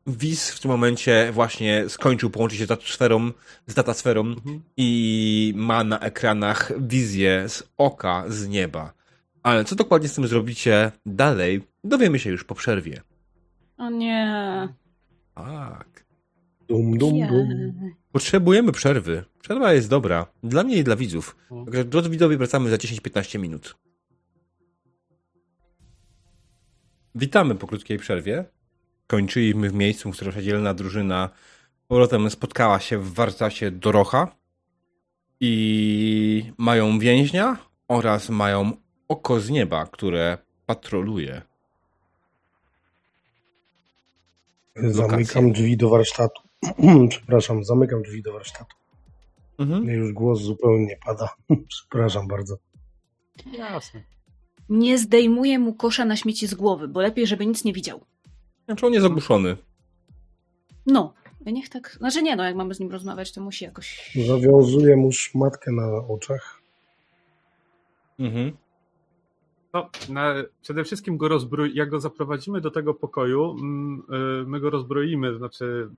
A: Wiz w tym momencie właśnie skończył połączyć się z datasferą, z datasferą
E: Mhm.
A: i ma na ekranach wizję z oka, z nieba. Ale co dokładnie z tym zrobicie dalej, dowiemy się już po przerwie.
D: O nie.
A: Tak.
B: Dum, dum, dum.
A: Potrzebujemy przerwy. Przerwa jest dobra. Dla mnie i dla widzów. Także drodzy widzowie, wracamy za 10-15 minut. Witamy po krótkiej przerwie. Kończyliśmy w miejscu, w którym dzielna drużyna z powrotem spotkała się w warsztacie Dorocha i mają więźnia oraz mają oko z nieba, które patroluje.
B: Zamykam drzwi do warsztatu. Przepraszam, zamykam drzwi do warsztatu.
A: Mhm.
B: Już głos zupełnie pada. Przepraszam bardzo.
E: Jasne.
D: Nie zdejmuję mu kosza na śmieci z głowy, bo lepiej, żeby nic nie widział.
A: Znaczy on jest ogłuszony.
D: No, niech tak. Znaczy nie, no jak mamy z nim rozmawiać, to musi jakoś.
B: Zawiązuję mu szmatkę na oczach.
A: Mhm.
E: No, na, przede wszystkim go rozbroj, jak go zaprowadzimy do tego pokoju, mm, y, my go rozbroimy, to znaczy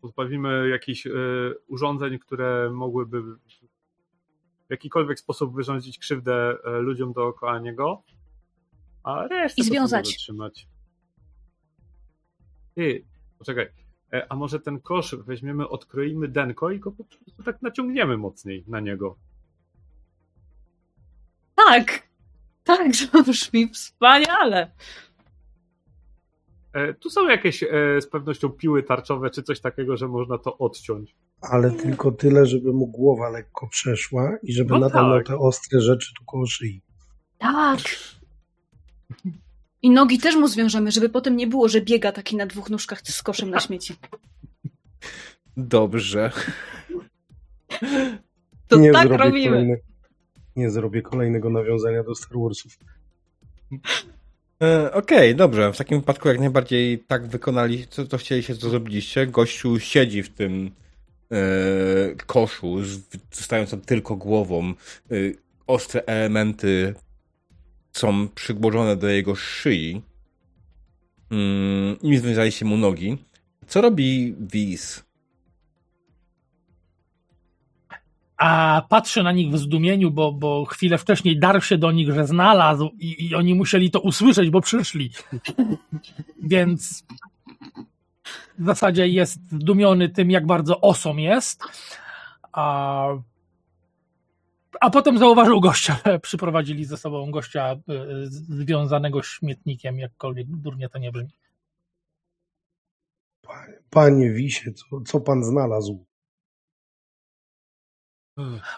E: pozbawimy jakichś y, urządzeń, które mogłyby w jakikolwiek sposób wyrządzić krzywdę y, ludziom dookoła niego, a resztę
D: I związać.
E: trzymać. Ty, poczekaj, e, a może ten kosz weźmiemy, odkroimy denko i go po prostu tak naciągniemy mocniej na niego.
D: Tak! Tak, to brzmi wspaniale.
E: E, Tu są jakieś e, z pewnością piły tarczowe czy coś takiego, że można to odciąć.
B: Ale tylko tyle, żeby mu głowa lekko przeszła i żeby
E: No
B: nadal miał
E: tak.
B: te ostre rzeczy tu koło szyi.
D: Tak. I nogi też mu zwiążemy, żeby potem nie było, że biega taki na dwóch nóżkach z koszem na śmieci.
A: Dobrze.
D: To
B: nie
D: tak
B: zrobię
D: robimy.
B: Kolejne, nie zrobię kolejnego nawiązania do Star Warsów.
A: E, Okej, dobrze. W takim wypadku jak najbardziej tak wykonali, co to chcieliście, co zrobiliście. Gościu siedzi w tym e, koszu, zostając tam tylko głową. E, ostre elementy są przygłożone do jego szyi. Mm, I związaliście mu nogi. Co robi Wiz?
C: a patrzy na nich w zdumieniu, bo, bo chwilę wcześniej darł się do nich, że znalazł i, i oni musieli to usłyszeć, bo przyszli. Więc w zasadzie jest zdumiony tym, jak bardzo osom jest. A, a potem zauważył gościa, przyprowadzili ze sobą gościa y, związanego śmietnikiem, jakkolwiek durnie to nie brzmi.
B: Panie, panie Wisie, co, co pan znalazł?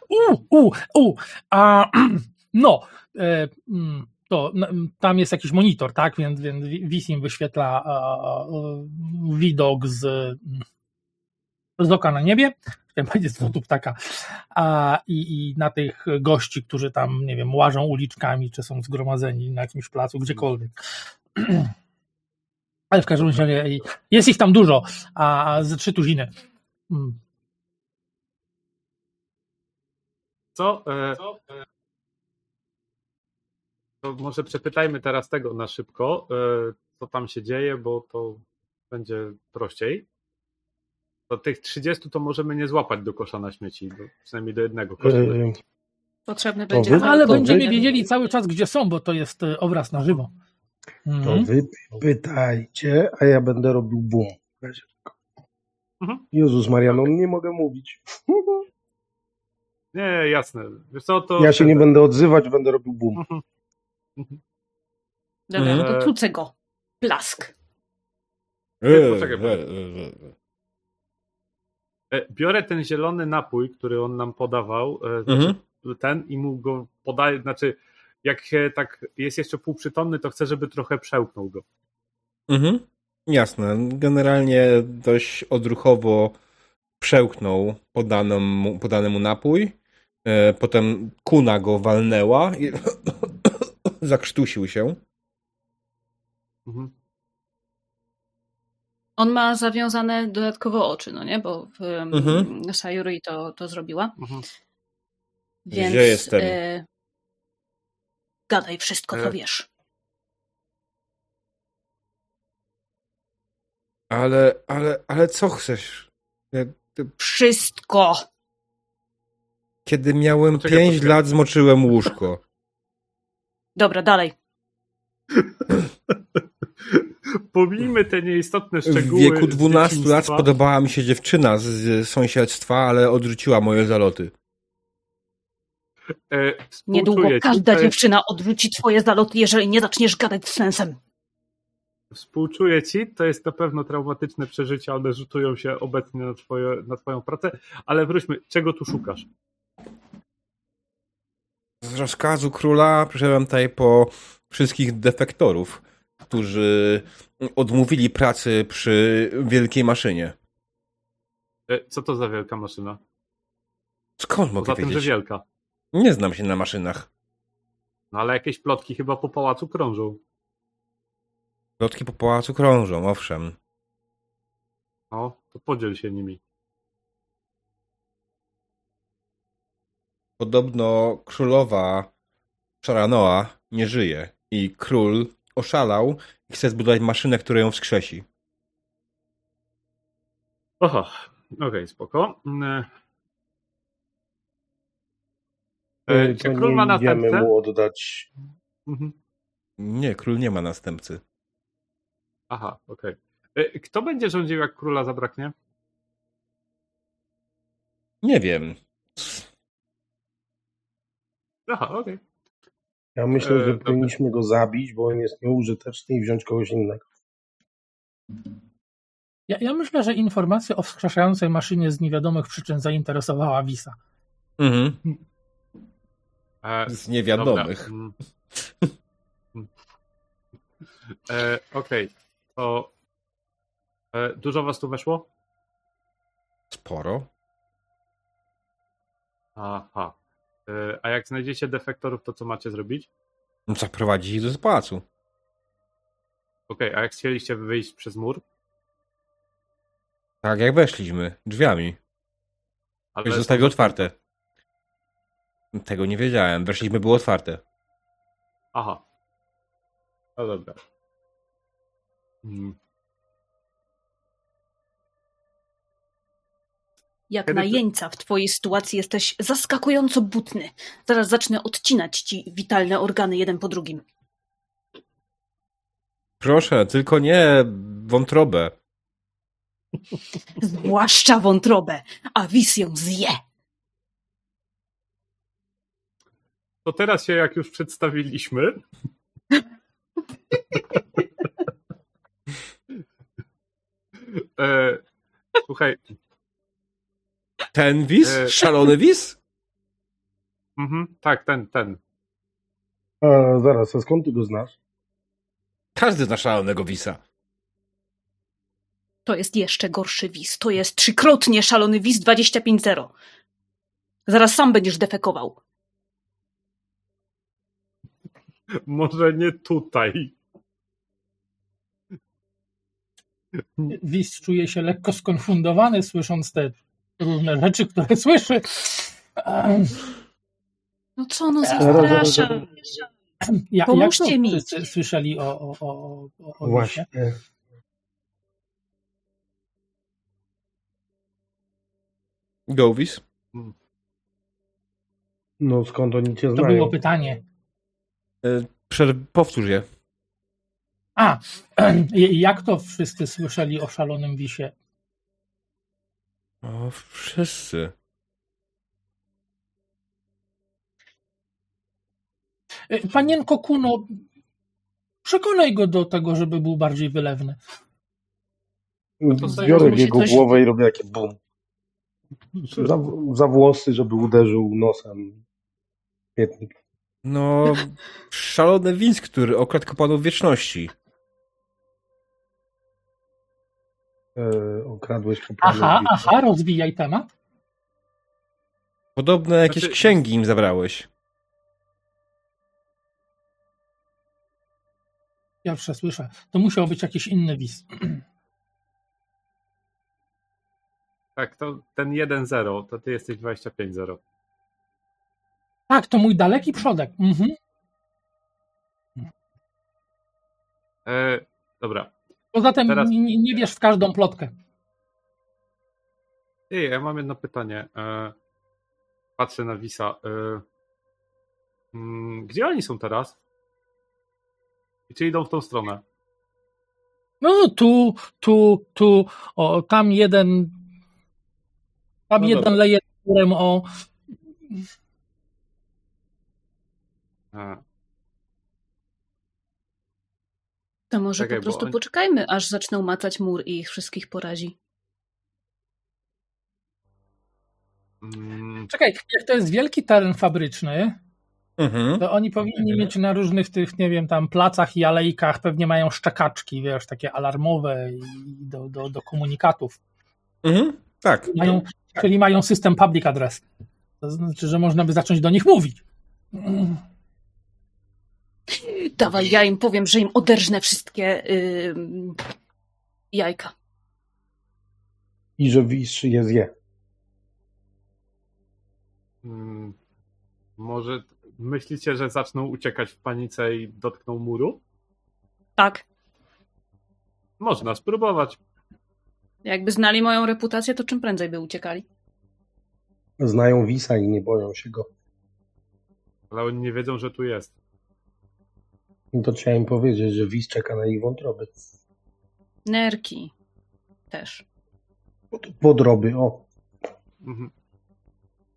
C: U, u, u, a no, e, mm, to tam jest jakiś monitor, tak, więc, więc Wisim wyświetla widok z, z oka na niebie, powiedzieć z lotu ptaka, a, i, i na tych gości, którzy tam, nie wiem, łażą uliczkami, czy są zgromadzeni na jakimś placu, gdziekolwiek. Ale w każdym razie jest ich tam dużo, a ze trzy tuziny. Mm.
E: Co? E, to może przepytajmy teraz tego na szybko, e, co tam się dzieje, bo to będzie prościej. To tych 30 to możemy nie złapać do kosza na śmieci, do, przynajmniej do jednego kosza.
D: Yy, Potrzebny będzie.
C: Wy, ale będziemy wy... wiedzieli cały czas, gdzie są, bo to jest e, obraz na żywo.
B: Mhm. To wy pytajcie, a ja będę robił bum. Mhm. Jezus Mariano, nie mogę mówić.
E: Nie, jasne. Wiesz co, to...
B: Ja się nie będę odzywać, będę robił boom. Mhm.
D: Mhm. Dobra, no to e, tucę go. Plask.
E: E, poczekaj, e, Biorę ten zielony napój, który on nam podawał, znaczy mhm. ten i mu go podaję, znaczy jak tak jest jeszcze półprzytomny, to chcę, żeby trochę przełknął go.
A: Mhm. Jasne. Generalnie dość odruchowo przełknął podaną, podany mu napój. Potem kuna go walnęła i zakrztusił się. Mhm.
D: On ma zawiązane dodatkowo oczy, no nie? Bo w, mhm. Sayuri to, to zrobiła. Mhm. Więc Gdzie jestem? Y, gadaj wszystko, co e... wiesz.
A: Ale, ale, ale co chcesz? Ja,
D: ty... Wszystko!
A: Kiedy miałem pięć lat, zmoczyłem łóżko.
D: Dobra, dalej.
E: Pomijmy te nieistotne szczegóły.
A: W wieku 12 lat podobała mi się dziewczyna z sąsiedztwa, ale odrzuciła moje zaloty.
D: E, Niedługo każda dziewczyna odrzuci twoje zaloty, jeżeli nie zaczniesz gadać z sensem.
E: Współczuję ci, to jest na pewno traumatyczne przeżycie, one rzutują się obecnie na, twoje, na twoją pracę, ale wróćmy, czego tu szukasz?
A: Z rozkazu króla przyszedłem tutaj po wszystkich defektorów, którzy odmówili pracy przy wielkiej maszynie.
E: E, co to za wielka maszyna?
A: Skąd mogę Poza wiedzieć?
E: tym, że wielka.
A: Nie znam się na maszynach.
E: No ale jakieś plotki chyba po pałacu krążą.
A: Plotki po pałacu krążą, owszem.
E: No, to podziel się nimi.
A: Podobno królowa Szaranoa nie żyje i król oszalał i chce zbudować maszynę, która ją wskrzesi.
E: Oho, okej, okay, spoko. Mm,
B: e, czy król ma następcę? mu oddać. Mhm.
A: Nie, król nie ma następcy.
E: Aha, okej. Okay. E, kto będzie rządził, jak króla zabraknie?
A: Nie wiem.
E: Aha, okej. Okay.
B: Ja myślę, że e, powinniśmy go zabić, bo on jest nieużyteczny i wziąć kogoś innego.
C: Ja, ja myślę, że informacja o wskrzeszającej maszynie z niewiadomych przyczyn zainteresowała Wisa. Mhm.
A: E, z niewiadomych.
E: Mm. e, Okej, okay. to e, dużo was tu weszło?
A: Sporo.
E: Aha. E, a jak znajdziecie defektorów, to co macie zrobić?
A: Zaprowadzić ich do pałacu.
E: Okej, okay, a jak chcieliście wyjść przez mur?
A: Tak, jak weszliśmy, drzwiami. Ale Już zostawił otwarte. Tego nie wiedziałem. Weszliśmy, było otwarte.
E: Aha. No dobra. Hmm.
D: Jak
E: Kiedy
D: na
E: ty-
D: jeńca w twojej sytuacji jesteś zaskakująco butny. Zaraz zacznę odcinać ci witalne organy jeden po drugim.
A: Proszę, tylko nie wątrobę.
D: Zwłaszcza wątrobę, a wis ją zje.
E: To teraz się jak już przedstawiliśmy. e, słuchaj,
A: Ten wis?
E: E.
A: Szalony wis?
E: mhm, tak, ten, ten.
B: A, zaraz, a skąd ty go znasz?
A: Każdy zna szalonego wisa.
D: To jest jeszcze gorszy wis. To jest trzykrotnie szalony wis 25-0. Zaraz sam będziesz defekował.
E: Może nie tutaj.
C: Wis czuje się lekko skonfundowany, słysząc te różne rzeczy, które słyszy.
D: No co, no
B: zaraz,
D: zapraszam.
C: Ja,
D: Pomóżcie
C: jak to
D: mi.
C: wszyscy słyszeli o, o, o, o?
B: Właśnie.
A: Go wis?
B: No skąd oni cię
C: To
B: znają?
C: było pytanie.
A: E, Przer- powtórz je.
C: A, jak to wszyscy słyszeli o szalonym Wisie?
A: O, wszyscy.
C: E, Panienko Kuno, przekonaj go do tego, żeby był bardziej wylewny.
E: Sobie
B: Biorę w jego
D: coś-
B: głowę i robię takie bum. Za, za włosy, żeby uderzył nosem. Pietnik.
A: No, szalony wis, który okradł kapłanów wieczności.
B: E, okradłeś kapłanów.
C: Aha, aha, rozwijaj temat.
A: Podobne jakieś
E: Znaczy-
A: księgi im zabrałeś.
C: Pierwsze słyszę. To musiał być jakiś inny Wis.
E: Tak, to ten 1-0, to ty jesteś 25-0.
C: Tak, to mój daleki przodek. Mhm.
E: E, dobra.
C: Poza tym
E: Teraz-
C: nie, nie wiesz w każdą plotkę.
E: Ej, ja mam jedno pytanie. E, patrzę na Wisa. E, mm, gdzie oni są teraz? I czy idą w tą stronę?
C: No tu, tu, tu, o, tam jeden, tam
E: No
C: jeden
E: dobra.
C: leje o,
E: E,
D: To może
E: Czekaj,
D: po
E: bo
D: prostu poczekajmy, aż zaczną macać mur i ich wszystkich porazi.
E: mm,
C: czekaj, jak to jest wielki teren fabryczny,
A: Mhm.
C: to oni powinni mieć na różnych tych, nie wiem, tam placach i alejkach, pewnie mają szczekaczki, wiesz, takie alarmowe i do, do, do komunikatów.
A: Mhm. Tak.
C: Mają, czyli mają system public address. To znaczy, że można by zacząć do nich mówić.
D: Dawaj, ja im powiem, że im oderżnę wszystkie ym, jajka.
B: I że Wisz je zje.
E: mm, może myślicie, że zaczną uciekać w panice i dotkną muru?
D: Tak.
E: Można spróbować.
D: Jakby znali moją reputację, to czym prędzej by uciekali.
B: Znają Wisa i nie boją się go.
E: Ale oni nie wiedzą, że tu jest.
B: I to trzeba im powiedzieć, że Wis czeka na ich wątroby.
D: Nerki. Też.
B: Wodroby, o.
E: Mhm.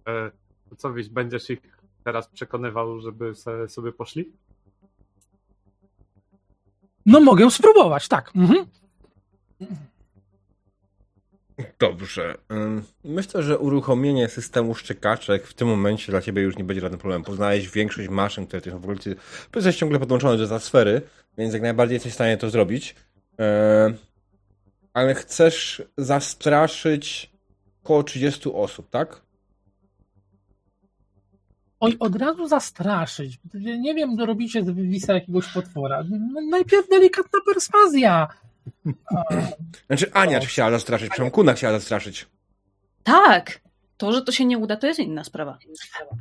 E: E, to co wiesz, będziesz ich teraz przekonywał, żeby se, sobie poszli?
C: No mogę spróbować, tak. Mhm.
A: Dobrze. Myślę, że uruchomienie systemu szczekaczek w tym momencie dla ciebie już nie będzie żadnym problemem. Poznałeś większość maszyn, które są w okolicy. Jesteś ciągle podłączony do zasfery, więc jak najbardziej jesteś w stanie to zrobić. Ale chcesz zastraszyć około 30 osób, tak?
C: Oj, od razu zastraszyć. Nie wiem, robicie z Wisa jakiegoś potwora. Najpierw delikatna perswazja.
A: Znaczy Ania chciała zastraszyć, przynajmniej Kuna chciała zastraszyć.
D: Tak. To, że to się nie uda, to jest inna sprawa.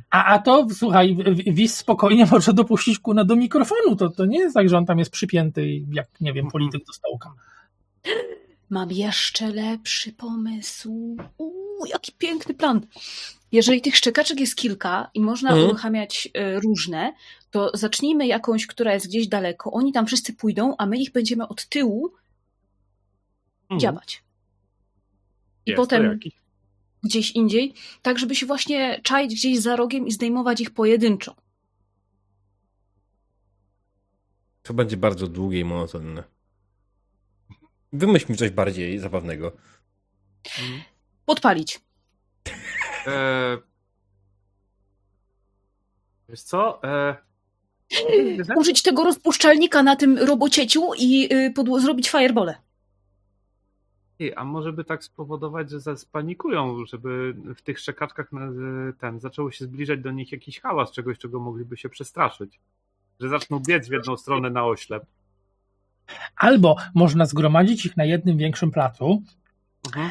C: A, a to, słuchaj, Wis spokojnie może dopuścić Kuna do mikrofonu. To, to nie jest tak, że on tam jest przypięty, jak, nie wiem, polityk do stołka.
D: Mam jeszcze lepszy pomysł. Uuu. uuu, jaki piękny plan. Jeżeli tych szczekaczek jest kilka i można
A: Mhm.
D: uruchamiać y, różne, to zacznijmy jakąś, która jest gdzieś daleko. Oni tam wszyscy pójdą, a my ich będziemy od tyłu
E: Mhm.
D: działać. I
E: Jest
D: potem gdzieś indziej, tak żeby się właśnie czaić gdzieś za rogiem i zdejmować ich pojedynczo.
A: To będzie bardzo długie i monotonne. Wymyśl mi coś bardziej zabawnego.
D: Podpalić.
E: E... Wiesz co? E...
D: Użyć tego rozpuszczalnika na tym robocieciu i y, zrobić firebole.
E: A może by tak spowodować, że spanikują, żeby w tych szczekaczkach na, ten zaczęło się zbliżać do nich jakiś hałas, czegoś, czego mogliby się przestraszyć. Że zaczną biec w jedną stronę na oślep.
C: Albo można zgromadzić ich na jednym większym placu,
E: Mhm.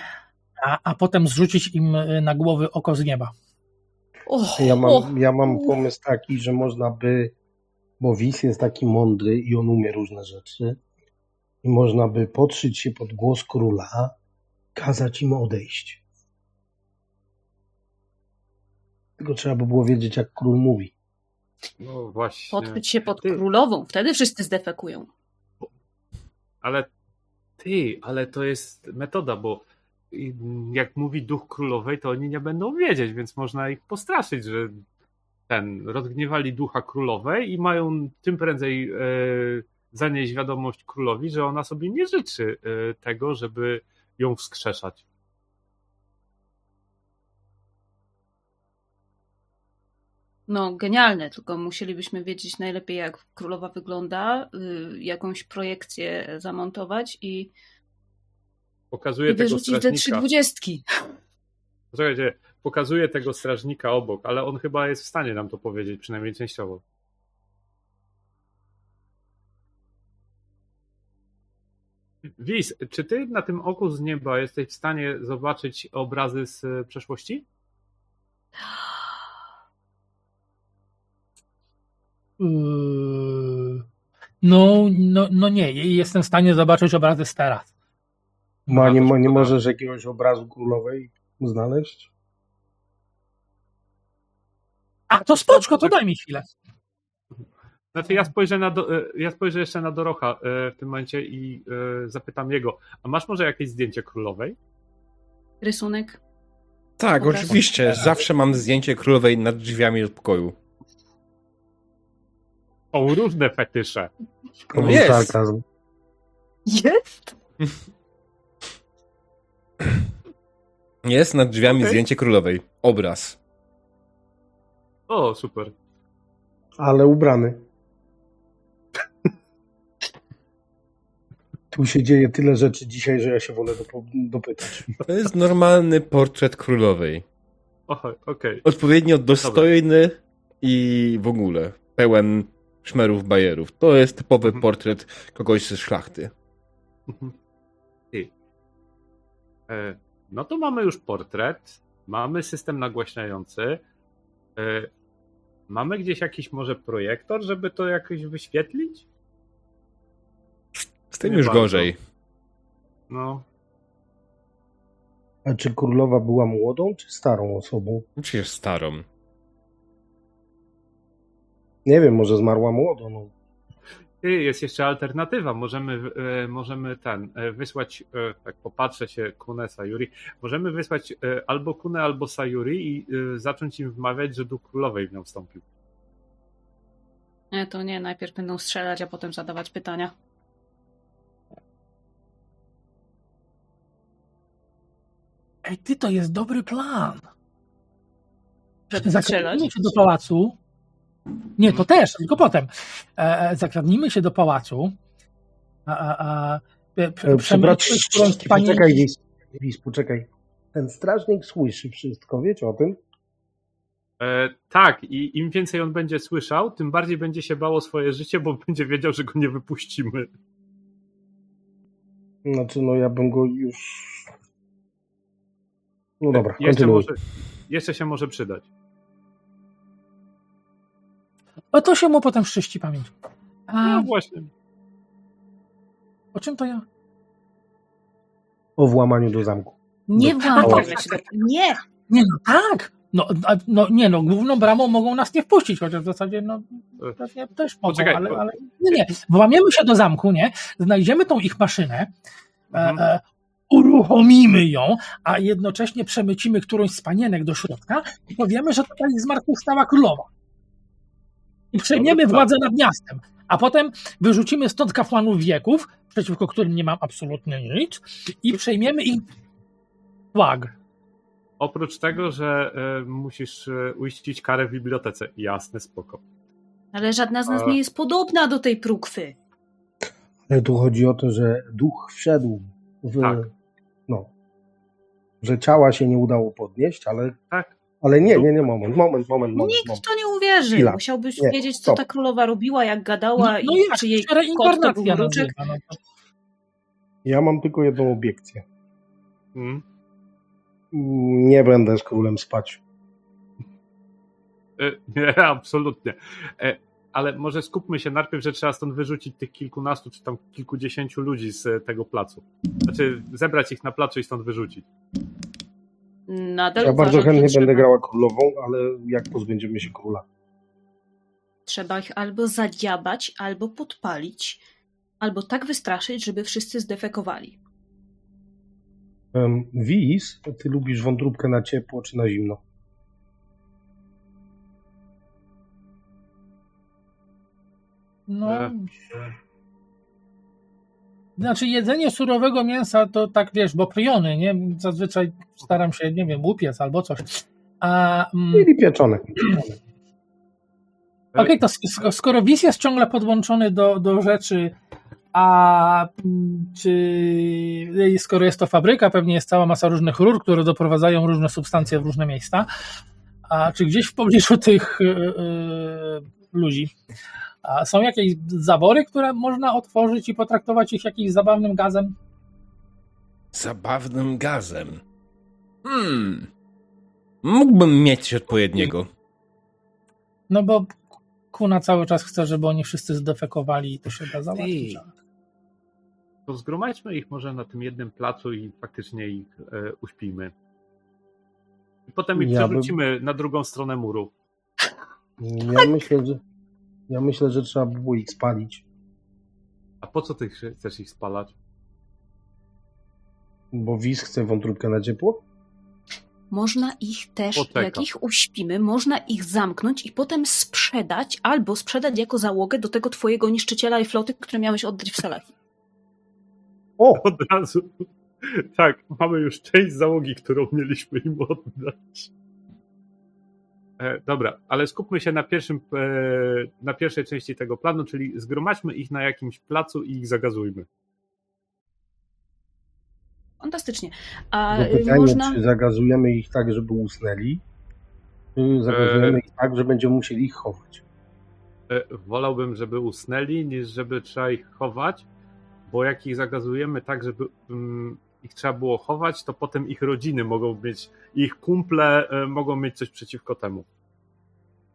C: a, a potem zrzucić im y, na głowy oko z nieba.
D: Och,
B: Ja mam, ja mam pomysł taki, że można by, bo Wis jest taki mądry i on umie różne rzeczy, i można by podszyć się pod głos króla, kazać im odejść. Tylko trzeba by było wiedzieć, jak król mówi.
E: No właśnie.
D: Podpyć się pod
E: Ty.
D: królową, wtedy wszyscy zdefekują.
E: Ale ty, ale to jest metoda, bo jak mówi duch królowej, to oni nie będą wiedzieć, więc można ich postraszyć, że ten rozgniewali ducha królowej i mają tym prędzej e, zanieść wiadomość królowi, że ona sobie nie życzy e, tego, żeby ją wskrzeszać.
D: No, genialne, tylko musielibyśmy wiedzieć najlepiej, jak królowa wygląda, y, jakąś projekcję zamontować i,
E: Pokazuje
D: i
E: tego
D: wyrzucić te trzy
E: strażnika.
D: dwudziestki.
E: Słuchajcie, pokazuje tego strażnika obok, ale on chyba jest w stanie nam to powiedzieć, przynajmniej częściowo. Wis, czy ty na tym oku z nieba jesteś w stanie zobaczyć obrazy z e, przeszłości?
C: Yy, No, no, no nie, jestem w stanie zobaczyć obrazy z teraz.
B: Ma, nie, ma, nie
E: szkoda.
B: możesz jakiegoś obrazu królowej znaleźć?
C: A to spoczko, to daj mi chwilę.
E: Znaczy ja spojrzę, na do, e, ja spojrzę jeszcze na Dorocha e, w tym momencie i e, zapytam jego, a masz może jakieś zdjęcie królowej?
D: Rysunek.
A: Tak,
D: Obraz.
A: oczywiście. Zawsze mam zdjęcie królowej nad drzwiami do pokoju.
E: Są różne fetysze.
A: Jest.
D: Jest?
A: Jest nad drzwiami
E: Okej.
A: zdjęcie królowej. Obraz.
E: O, super.
B: Ale ubrany. Tu się dzieje tyle rzeczy dzisiaj, że ja się wolę dop- dopytać.
A: To jest normalny portret królowej.
E: O, Okej.
A: Odpowiednio dostojny i w ogóle pełen szmerów, bajerów. To jest typowy
E: Mhm.
A: portret kogoś ze szlachty.
E: Mhm. Ty. E, No to mamy już portret, mamy system nagłaśniający. e, Mamy gdzieś jakiś może projektor, żeby to jakoś wyświetlić?
A: Z tym
E: Nie
A: już
E: bardzo.
A: gorzej.
E: No,
B: A czy królowa była młodą, czy starą osobą?
A: Przecież starą.
B: Nie wiem, może zmarła młodo. No.
E: Ty, jest jeszcze alternatywa. Możemy, e, możemy ten, e, wysłać, e, tak popatrzę się, Kunę, Sayuri, możemy wysłać albo Kunę, albo Sayuri i zacząć im wmawiać, że duch królowej w nią wstąpił.
D: Nie, to nie, najpierw będą strzelać, a potem zadawać pytania.
C: Ej, ty, to jest dobry plan.
D: Żeby.
C: Zakradnijmy się do pałacu. Nie, to też, tylko potem. E, e, zakradnijmy się do pałacu. A, a, a, e,
B: E,
C: panienki-
B: Poczekaj, Lis, Lis, poczekaj. Ten strażnik słyszy wszystko, wiecie o tym?
E: E, tak, i im więcej on będzie słyszał, tym bardziej będzie się bało swoje życie, bo będzie wiedział, że go nie wypuścimy.
B: Znaczy, no ja bym go już... No dobra,
E: jeszcze, może, jeszcze się może przydać.
C: O to się mu potem szczyści pamięć. A
E: No właśnie.
C: o czym to ja?
B: O włamaniu do zamku.
D: Nie do- Nie!
C: Nie no tak! No, a, no nie no, główną bramą mogą nas nie wpuścić, chociaż w zasadzie no pewnie też mogą,
E: Poczekaj,
C: ale, ale nie, nie. Włamiemy się do zamku, nie? Znajdziemy tą ich maszynę, e,
E: Mhm.
C: e, uruchomimy ją, a jednocześnie przemycimy którąś z panienek do środka i powiemy, że tutaj zmartwychwstała królowa. I przejmiemy
E: Dobry
C: władzę nad miastem. A potem wyrzucimy stąd kapłanów wieków, przeciwko którym nie mam absolutnie nic, i przejmiemy ich flag.
E: Oprócz tego, że e, musisz e, uiścić karę w bibliotece. Jasne, spoko.
D: Ale żadna z nas
E: A-
D: nie jest podobna do tej prókwy.
B: Ale tu chodzi o to, że duch wszedł w.
E: Tak.
B: No. Że ciała się nie udało podnieść, ale.
E: Tak.
B: Ale nie, nie, nie, moment, moment, moment, moment.
D: Nikt
B: moment.
D: to nie uwierzy.
B: Chwila.
D: Musiałbyś
B: Nie,
D: wiedzieć, co
B: stop.
D: ta królowa robiła, jak gadała
C: no
D: i
C: jak,
D: czy jej kot to był mruczek.
C: no
B: Ja mam tylko jedną obiekcję.
E: Mm.
B: Nie będę z królem spać.
E: E, Nie, absolutnie. Ale może skupmy się najpierw, że trzeba stąd wyrzucić tych kilkunastu czy tam kilkudziesięciu ludzi z e, tego placu. Znaczy zebrać ich na placu i stąd wyrzucić.
D: Nadal
B: Ja bardzo chętnie
D: trzeba,
B: będę grała królową, ale jak pozbędziemy się króla?
D: Trzeba ich albo zadziabać, albo podpalić, albo tak wystraszyć, żeby wszyscy zdefekowali.
B: Um, Wis, ty lubisz wątróbkę na ciepło czy na zimno?
C: No. Znaczy jedzenie surowego mięsa to tak wiesz, bo priony, nie? Zazwyczaj staram się, nie wiem, łupiec albo coś. A, mm,
B: Mieli pieczone.
C: Okej, to sk- skoro WIS jest ciągle podłączony do, do rzeczy, a mm, czy skoro jest to fabryka, pewnie jest cała masa różnych rur, które doprowadzają różne substancje w różne miejsca, a czy gdzieś w pobliżu tych y, y, ludzi są jakieś zabory, które można otworzyć i potraktować ich jakimś zabawnym gazem?
A: Zabawnym gazem. Hmm. Mógłbym mieć odpowiedniego.
C: No bo Kuna cały czas chce, żeby oni wszyscy zdefekowali i to się da załatwić.
E: To zgromadźmy ich może na tym jednym placu i faktycznie ich e, uśpijmy. I potem ich
B: Ja bym-
E: przerzucimy na drugą stronę muru.
B: Ja myślę, że ja myślę, że trzeba by było ich spalić,
E: A po co ty ch- chcesz ich spalać?
B: bo Wis chce wątróbkę na ciepło.
D: Można ich też,
E: Poczeka.
D: jak ich uśpimy, można ich zamknąć i potem sprzedać, albo sprzedać jako załogę do tego twojego niszczyciela i floty, które miałeś oddać w Salahi.
B: O,
E: Od razu. Tak, mamy już część załogi, którą mieliśmy im oddać. E, dobra, ale skupmy się na, pierwszym, e, na pierwszej części tego planu, czyli zgromadźmy ich na jakimś placu i ich zagazujmy.
D: Fantastycznie. A
B: to
D: y,
B: pytanie,
D: można...
B: czy zagazujemy ich tak, żeby usnęli, czy zagazujemy ich tak, że będziemy musieli ich chować.
E: E, wolałbym, żeby usnęli, niż żeby trzeba ich chować, bo jak ich zagazujemy tak, żeby mm, ich trzeba było chować, to potem ich rodziny mogą mieć, ich kumple e, mogą mieć coś przeciwko temu.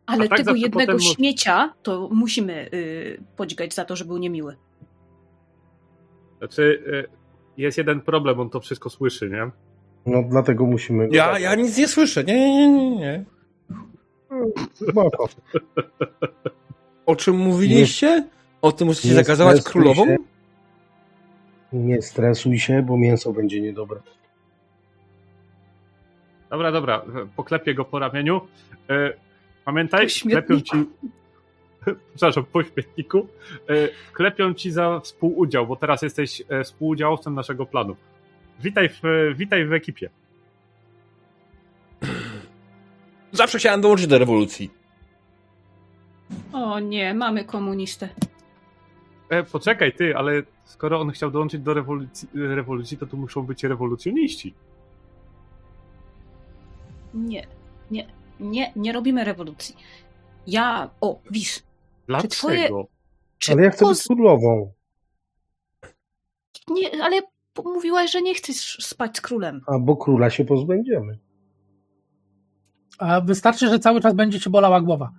D: Ale
E: tak
D: tego jednego
E: potem
D: śmiecia to musimy y, podźgać za to, że był niemiły.
E: Znaczy, e, jest jeden problem, on to wszystko słyszy, nie?
B: No dlatego musimy.
A: Ja, ja nic nie słyszę. Nie, nie, nie, nie.
B: Spoko.
A: O czym mówiliście? O tym musicie
B: stresuj
A: królową?
B: się. Nie stresuj się, bo mięso będzie niedobre.
E: Dobra, dobra, poklepię go po ramieniu. E, Pamiętaj, klepią ci. Przepraszam, po śmietniku. E, Klepią ci za współudział, bo teraz jesteś e, współudziałowcem naszego planu. Witaj w, witaj w ekipie.
A: Zawsze chciałem dołączyć do rewolucji.
D: O nie, mamy komunistę.
E: E, poczekaj, ty, ale skoro on chciał dołączyć do rewolucji, rewolucji, to tu muszą być rewolucjoniści.
D: Nie, nie, nie, nie robimy rewolucji. Ja, o, wisz,
E: Dlaczego?
D: twoje- czy
B: Ale ja chcę być królową.
D: nie, ale mówiłaś, że nie chcesz spać z królem.
B: A bo króla się pozbędziemy.
C: A wystarczy, że cały czas będzie ci bolała głowa.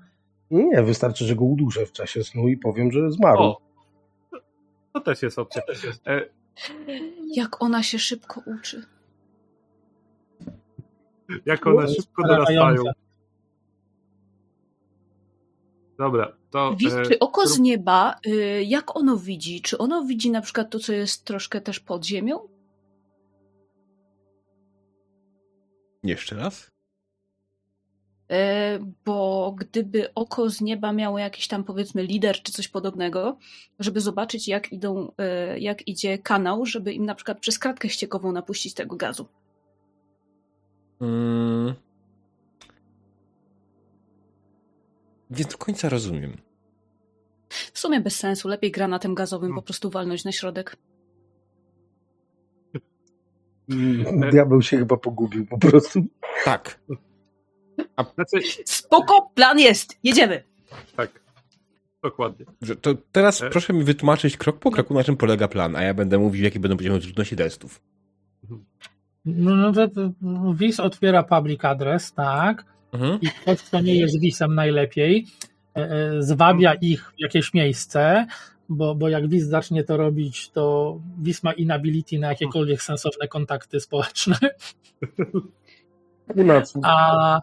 B: Nie, wystarczy, że go uduszę w czasie snu i powiem, że zmarł.
E: O, to też jest opcja. E,
D: Jak ona się szybko uczy.
E: Jak one szybko dorastają. Dobra, to... E,
D: czy oko z nieba, y, jak ono widzi? Czy ono widzi na przykład to, co jest troszkę też pod ziemią?
A: Jeszcze raz?
D: E, Bo gdyby oko z nieba miało jakiś tam powiedzmy lider czy coś podobnego, żeby zobaczyć jak idą, e, jak idzie kanał, żeby im na przykład przez kratkę ściekową napuścić tego gazu.
A: Mm. Nie do końca rozumiem.
D: W sumie bez sensu, lepiej granatem gazowym
E: Hmm.
D: po prostu walnąć na środek.
B: Mm, Diabeł się chyba pogubił po prostu.
A: Tak.
E: Znaczy,
D: Spoko, plan jest, jedziemy!
E: tak. Dokładnie.
A: To teraz
E: E?
A: proszę mi wytłumaczyć krok po kroku, na czym polega plan, a ja będę mówił, jakie będą poziomy trudności testów.
C: No, no to, to WIS otwiera public address, tak,
A: Mhm.
C: i ktoś, kto nie jest WIS-em najlepiej, e, e, zwabia ich w jakieś miejsce, bo, bo jak WIS zacznie to robić, to WIS ma inability na jakiekolwiek sensowne kontakty społeczne, a,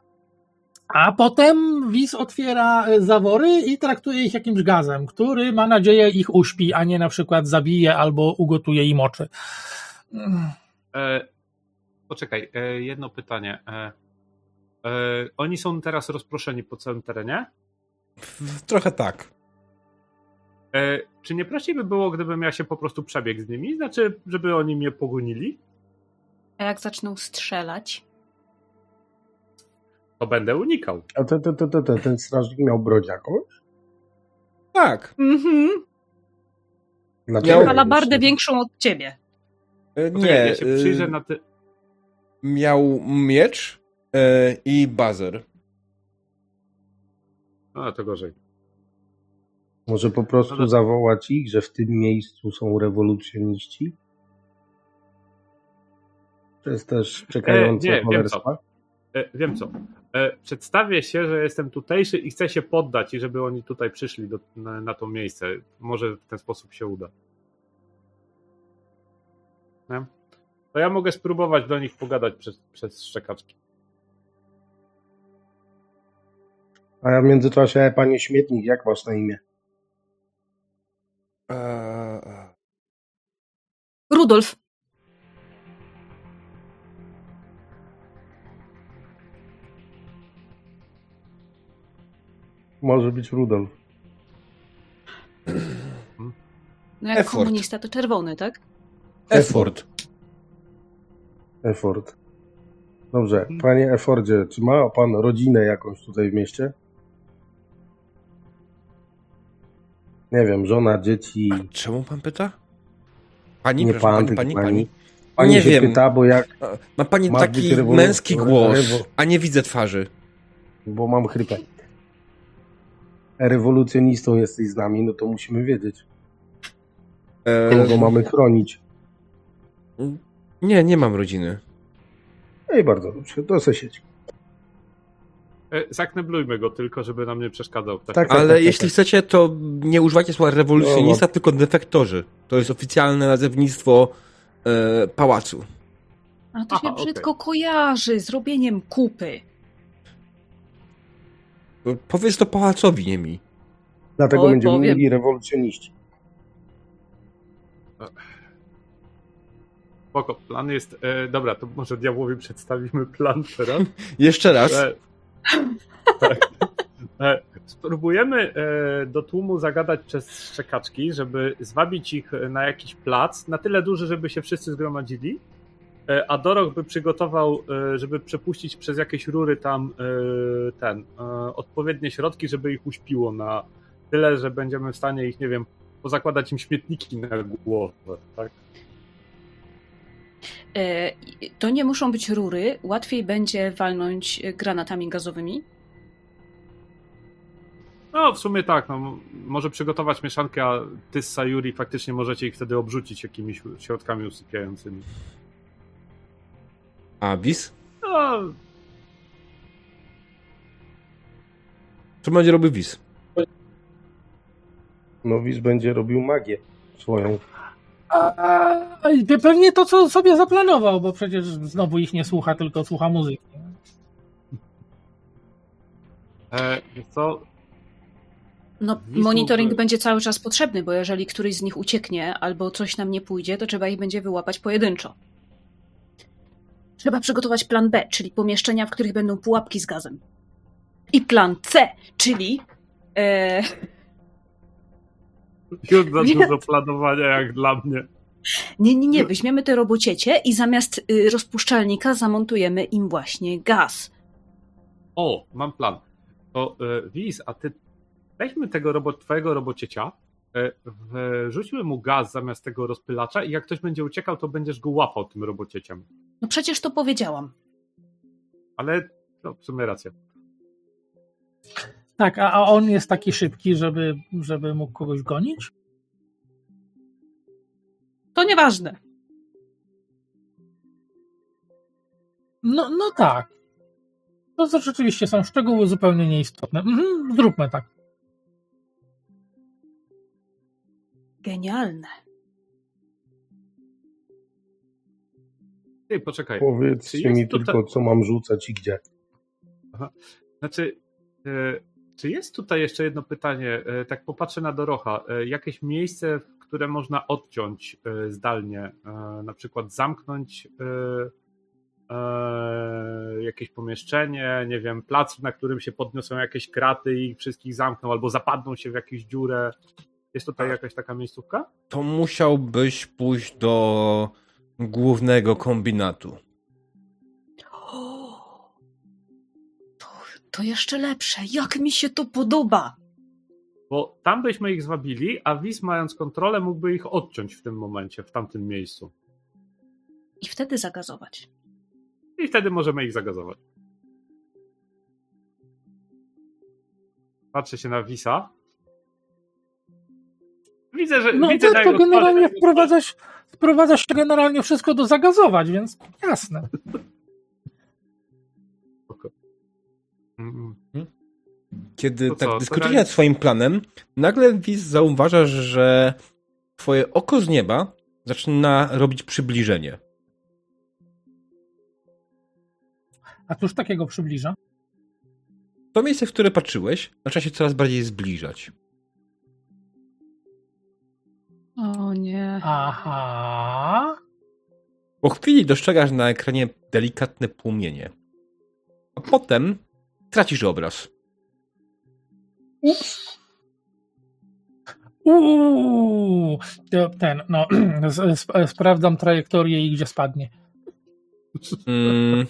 C: a potem WIS otwiera e, zawory i traktuje ich jakimś gazem, który ma nadzieję ich uśpi, a nie na przykład zabije albo ugotuje im oczy. Mm.
E: E, poczekaj, e, jedno pytanie. E, e, oni są teraz rozproszeni po całym terenie?
A: Trochę tak.
E: E, czy nie prościej by było, gdybym ja się po prostu przebiegł z nimi? Znaczy, żeby oni mnie pogonili?
D: A jak zaczną strzelać?
E: To będę unikał.
B: A te, te, te, te, te, ten strażnik miał broń jakąś?
A: Tak.
D: Mhm.
B: Dlaczego?
A: Miał-
D: Alabardę większą od ciebie.
A: E, Nie.
E: ja się przyjrzę na ty...
A: Miał miecz e, i bazer.
E: No, to gorzej.
B: Może po prostu
E: to-
B: zawołać ich, że w tym miejscu są rewolucjoniści? To jest też czekające
E: E, nie,
B: cholerstwa.
E: E, wiem co. E, przedstawię się, że jestem tutejszy i chcę się poddać i żeby oni tutaj przyszli do, na, na to miejsce. Może w ten sposób się uda. Nie? To ja mogę spróbować do nich pogadać przez, przez szczekaczki.
B: A ja w międzyczasie, panie śmietnik, jak masz na imię?
A: E,
D: Rudolf,
B: Może być Rudolf.
D: no jak
A: Effort.
D: komunista to czerwony, tak?
A: effort.
B: Effort. Dobrze, panie Effordzie, czy ma pan rodzinę jakąś tutaj w mieście? Nie wiem, żona, dzieci,
A: Czemu pan pyta? Pani,
B: nie
A: proszę,
B: pan,
A: pani, pani,
B: pani.
A: pani. Nie
B: się
A: wiem.
B: pyta, bo jak,
A: A, Ma pani taki męski głos, a nie widzę twarzy.
B: bo mam chrypę. Rewolucjonistą jesteś z nami, no to musimy wiedzieć,
A: E,
B: kogo mamy chronić.
A: Nie, nie mam rodziny.
B: No i bardzo dobrze, to se siedź.
E: E, zakneblujmy go tylko, żeby nam nie przeszkadzał.
B: Tak, tak,
A: Ale
B: tak,
A: jeśli
B: tak.
A: chcecie, to nie używajcie słowa rewolucjonista,
B: No,
A: tylko defektorzy. To jest oficjalne nazewnictwo e, pałacu.
D: A to się
E: Aha,
D: brzydko kojarzy z robieniem kupy.
A: Powiedz to pałacowi, nie mi.
B: Dlatego
D: Oj,
B: będziemy
D: powiem.
B: mieli rewolucjoniści.
E: Spoko, plan jest... E, dobra, to może diabłowi przedstawimy plan teraz.
A: Jeszcze raz.
E: E, tak. E, Spróbujemy e, do tłumu zagadać przez szczekaczki, żeby zwabić ich na jakiś plac, na tyle duży, żeby się wszyscy zgromadzili, e, a Dorok by przygotował, e, żeby przepuścić przez jakieś rury tam e, ten, e, odpowiednie środki, żeby ich uśpiło na tyle, że będziemy w stanie ich, nie wiem, pozakładać im śmietniki na głowę, tak?
D: E, To nie muszą być rury, łatwiej będzie walnąć e, granatami gazowymi.
E: No, w sumie tak, no, może przygotować mieszankę, a ty z Sayuri faktycznie możecie ich wtedy obrzucić jakimiś środkami usypiającymi.
A: A Bis?
E: No,
A: Co będzie robił Wis?
B: Nowis będzie robił magię swoją.
C: A, a, pewnie to, co sobie zaplanował, bo przecież znowu ich nie słucha, tylko słucha muzyki.
E: E, co?
D: No, monitoring będzie cały czas potrzebny, bo jeżeli któryś z nich ucieknie albo coś nam nie pójdzie, to trzeba ich będzie wyłapać pojedynczo. Trzeba przygotować plan B, czyli pomieszczenia, w których będą pułapki z gazem. I plan C, czyli. E,
E: Już za
D: Nie.
E: dużo planowania jak dla mnie.
D: nie, nie, nie, weźmiemy te robociecie i zamiast y, rozpuszczalnika zamontujemy im właśnie gaz.
E: O, mam plan. To e, Wiz, a ty weźmy tego robot, twojego robociecia, e, wrzućmy mu gaz zamiast tego rozpylacza i jak ktoś będzie uciekał, to będziesz go łapał tym robocieciem.
D: No przecież to powiedziałam.
E: Ale no, w sumie racja.
C: Tak, a, a on jest taki szybki, żeby, żeby mógł kogoś gonić?
D: To nieważne.
C: No, no tak. To rzeczywiście są szczegóły zupełnie nieistotne. Mhm, zróbmy tak.
D: Genialne.
E: Ty, poczekaj.
B: Powiedzcie mi
E: tutaj-
B: tylko, co mam rzucać i gdzie.
E: Znaczy, e, czy jest tutaj jeszcze jedno pytanie? E, tak popatrzę na Dorocha. E, jakieś miejsce, w które można odciąć e, zdalnie? E, na przykład zamknąć e, e, jakieś pomieszczenie, nie wiem, plac, na którym się podniosą jakieś kraty i ich wszystkich zamkną, albo zapadną się w jakąś dziurę. Jest tutaj jakaś taka miejscówka?
A: To musiałbyś pójść do głównego kombinatu.
D: O, to, to jeszcze lepsze. Jak mi się to podoba.
E: Bo tam byśmy ich zwabili, a Wiz mając kontrolę mógłby ich odciąć w tym momencie, w tamtym miejscu.
D: I wtedy zagazować.
E: I wtedy możemy ich zagazować. Patrzę się na Wisa. Widzę, że.
C: No
E: widzę na
C: tak, to generalnie wprowadzasz, wprowadzasz generalnie wszystko do zagazować, więc jasne.
A: Kiedy
E: To
A: tak
E: co,
A: dyskutujesz nad swoim planem, nagle Wiz zauważasz, że twoje oko z nieba zaczyna robić przybliżenie.
C: A cóż takiego przybliża?
A: To miejsce, w które patrzyłeś, zaczyna się coraz bardziej zbliżać.
D: O nie.
C: Aha.
A: Po chwili dostrzegasz na ekranie delikatne płomienie. A potem tracisz obraz.
C: Uuu, to ten, no, sp- sprawdzam trajektorię i gdzie spadnie.
A: Mm,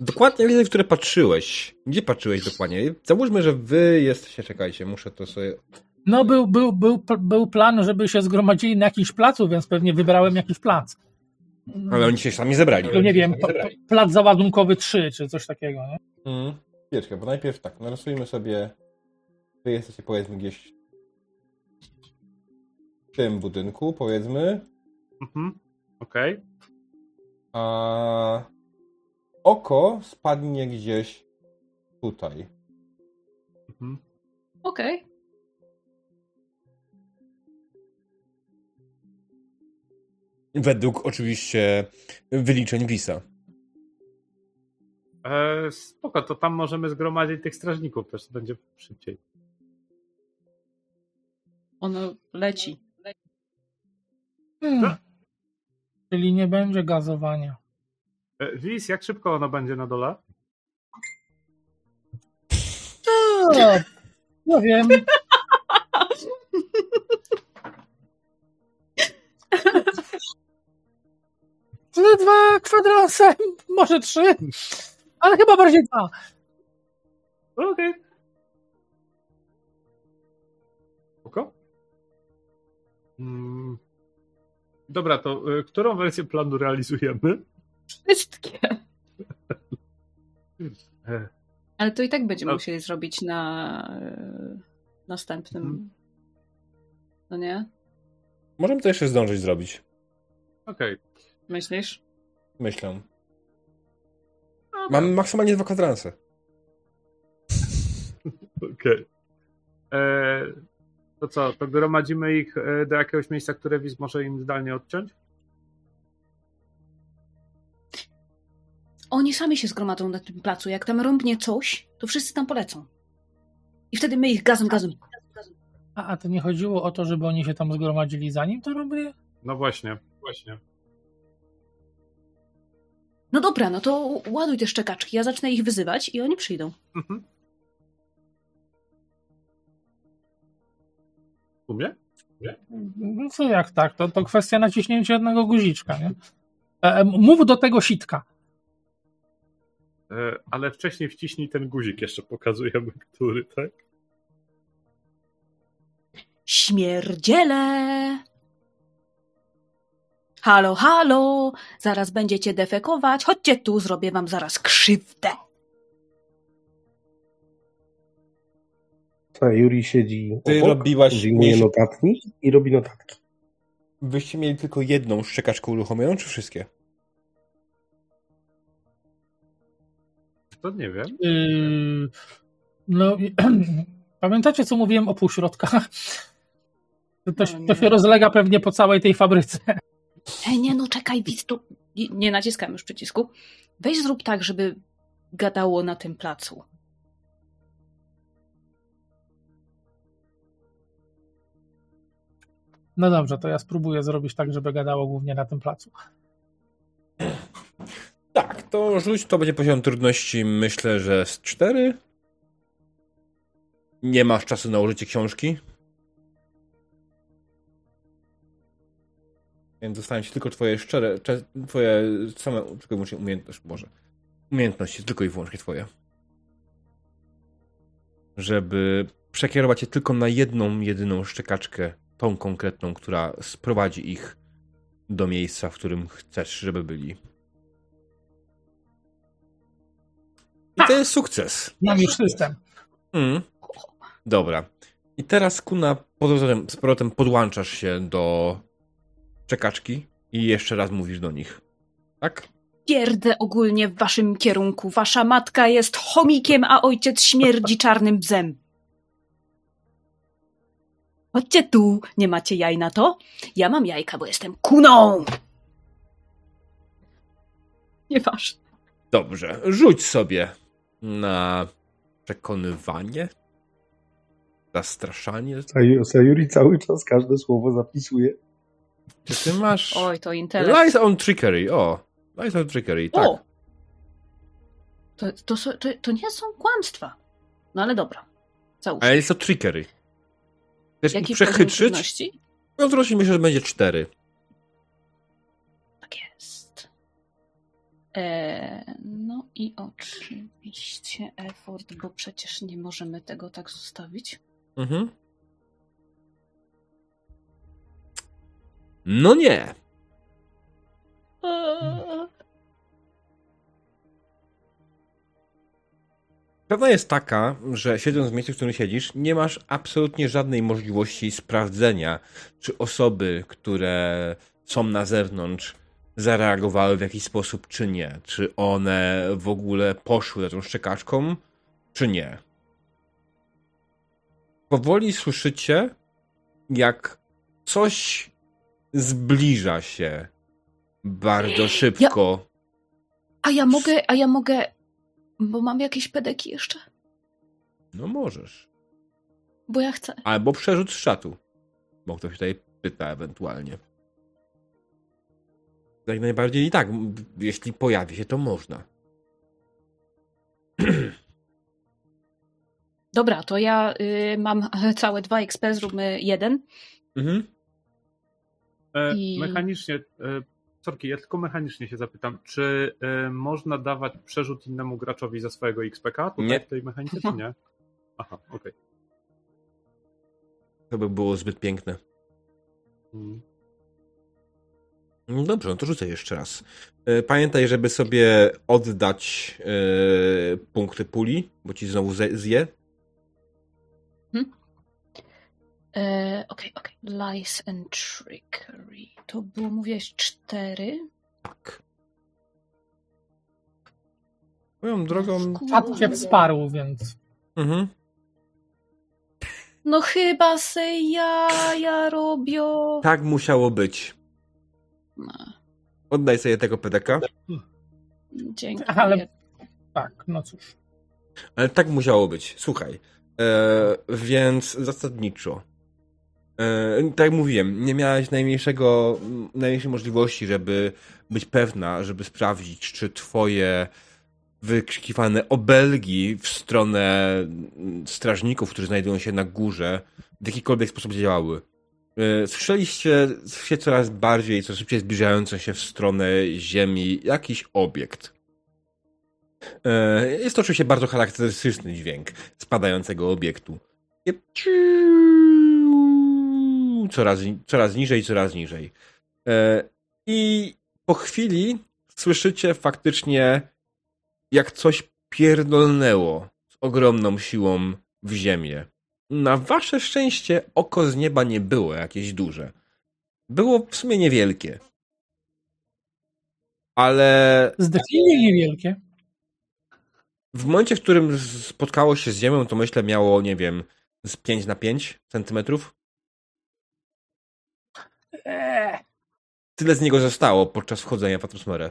A: dokładnie wiedzę, w które patrzyłeś. Gdzie patrzyłeś dokładnie? Załóżmy, że wy jesteście, czekajcie, muszę to sobie...
C: No, był, był, był, był plan, żeby się zgromadzili na jakimś placu, więc pewnie wybrałem jakiś plac.
A: Ale oni się sami zebrali.
C: To nie wiem, p- plac załadunkowy 3 czy coś takiego, nie?
A: Mm. Wieczkę, bo najpierw tak, narysujmy sobie... Wy jesteście powiedzmy gdzieś w tym budynku, powiedzmy,
E: Mhm. Okej.
A: a oko spadnie gdzieś tutaj.
E: Mhm.
D: Okej.
A: Według oczywiście wyliczeń Wisa.
E: E, spoko, to tam możemy zgromadzić tych strażników, też będzie szybciej.
D: Ono leci.
C: Hmm. Czyli nie będzie gazowania.
E: E, Wiz, jak szybko ona będzie na dole?
C: No, nie wiem. Ze dwa kwadranse, może trzy, ale chyba bardziej dwa.
E: Okej. Spoko. Mm. Dobra, to y, którą wersję planu realizujemy?
D: Wszystkie.
E: E,
D: Ale to i tak będziemy
E: No.
D: musieli zrobić na e, następnym.
E: Mhm.
D: No nie?
A: Możemy to jeszcze zdążyć zrobić.
E: Okej.
D: Myślisz?
A: Myślę. Mamy maksymalnie dwa kwadranse.
E: Okej. E, To co, to gromadzimy ich e, do jakiegoś miejsca, które Wiz może im zdalnie odciąć?
D: Oni sami się zgromadzą na tym placu. Jak tam rąbnie coś, to wszyscy tam polecą. I wtedy my ich gazem, gazem.
C: A, a to nie chodziło o to, żeby oni się tam zgromadzili zanim to robili?
E: No właśnie, właśnie.
D: No dobra, no to ładuj te szczekaczki. Ja zacznę ich wyzywać i oni przyjdą.
E: Mhm. W sumie?
C: No co jak tak? To, to kwestia naciśnięcia jednego guziczka, nie? E, e, mów do tego sitka.
E: E, ale wcześniej wciśnij ten guzik, jeszcze pokazujemy, który, tak?
D: Śmierdziele! Halo, halo! Zaraz będziecie defekować. Chodźcie tu, zrobię wam zaraz krzywdę.
B: Co, Juri siedzi
A: Ty
B: obok,
A: robiłaś-
B: wyjmuje notatnik i robi notatki.
A: Wyście mieli tylko jedną szczekaczkę uruchomioną, czy wszystkie?
E: To nie wiem.
C: Yy, no, i- pamiętacie, co mówiłem o półśrodkach? To, to, się- to się rozlega pewnie po całej tej fabryce.
D: Ej, nie no, czekaj, widz, tu... Nie- Nie naciskam już przycisku. Weź zrób tak, żeby gadało na tym placu.
C: No dobrze, to ja spróbuję zrobić tak, żeby gadało głównie na tym placu.
A: Tak, to rzuć, to będzie poziom trudności, myślę, że z 4. Nie masz czasu na użycie książki. Więc zostaną ci tylko twoje szczere, cze- twoje same, tylko wyłącznie umiejętności, może. Umiejętności, tylko i wyłącznie twoje. Żeby przekierować je tylko na jedną, jedyną szczekaczkę, tą konkretną, która sprowadzi ich do miejsca, w którym chcesz, żeby byli. I to jest sukces.
C: Mam już system.
A: Mm. Dobra. I teraz Kuna z powrotem podłączasz się do czekaczki i jeszcze raz mówisz do nich. Tak?
D: Pierdę ogólnie w waszym kierunku. Wasza matka jest chomikiem, a ojciec śmierdzi czarnym bzem. Chodźcie tu, nie macie jaj na to? Ja mam jajka, bo jestem kuną. Nieważne.
A: Dobrze. Rzuć sobie na przekonywanie. Zastraszanie.
B: Sayuri cały czas każde słowo zapisuje.
A: Czy ty masz.
D: Oj, to intelekt.
A: Lies on trickery. O. Lies on trickery, tak.
D: O! To, to, to, to nie są kłamstwa. No ale dobra. Załóż.
A: Ale jest to trickery. Chcesz
D: Jaki
A: przechytrzyć? No to myślę, że będzie cztery.
D: Tak jest. E, no i oczywiście effort, bo przecież nie możemy tego tak zostawić.
A: Mhm. No nie. Prawda jest taka, że siedząc w miejscu, w którym siedzisz, nie masz absolutnie żadnej możliwości sprawdzenia, czy osoby, które są na zewnątrz, zareagowały w jakiś sposób, czy nie. Czy one w ogóle poszły za tą szczekaczką, czy nie. Powoli słyszycie, jak coś zbliża się bardzo szybko.
D: A ja mogę, a ja mogę, bo mam jakieś pedeki jeszcze,
A: No możesz.
D: bo ja chcę.
A: Albo przerzut z czatu. Bo ktoś tutaj pyta ewentualnie. Jak najbardziej i tak, jeśli pojawi się, to można.
D: Dobra, to ja y, mam całe dwa XP, zróbmy jeden.
A: Mhm.
E: E,
D: I-
E: Mechanicznie, e, sorki, ja tylko mechanicznie się zapytam, czy e, można dawać przerzut innemu graczowi ze swojego XPK tutaj
A: Nie.
E: w tej mechanice, czy nie? Aha, okej.
A: To by było zbyt piękne.
E: Mm.
A: No dobrze, no to rzucę jeszcze raz. Pamiętaj, żeby sobie oddać punkty puli, bo ci znowu ze-
D: E, Okej, okej. Lies and trickery. To było, mówiłeś, cztery?
A: Tak. Moją drogą.
C: Fat cię wsparł, więc
A: Mhm.
D: No chyba se jaja robią.
A: Tak musiało być.
D: No.
A: Oddaj sobie tego PDK.
D: Dzięki.
C: Ale- Tak, no cóż.
A: Ale tak musiało być. Słuchaj. E, więc zasadniczo. E, tak jak mówiłem, nie miałaś najmniejszego, najmniejszej możliwości, żeby być pewna, żeby sprawdzić, czy twoje wykrzykiwane obelgi w stronę strażników, którzy znajdują się na górze, w jakikolwiek sposób działały. E, Słyszeliście się coraz bardziej, coraz szybciej zbliżającą się w stronę Ziemi jakiś obiekt. E, Jest to oczywiście bardzo charakterystyczny dźwięk spadającego obiektu. Coraz, coraz niżej, coraz niżej. E, I po chwili słyszycie faktycznie, jak coś pierdolnęło z ogromną siłą w ziemię. Na wasze szczęście oko z nieba nie było jakieś duże. Było w sumie niewielkie. Ale
C: Zdecydowanie niewielkie.
A: w momencie, w którym spotkało się z ziemią, to myślę miało, nie wiem, z 5 na 5 centymetrów.
C: Eee,
A: Tyle z niego zostało podczas wchodzenia w atmosferę.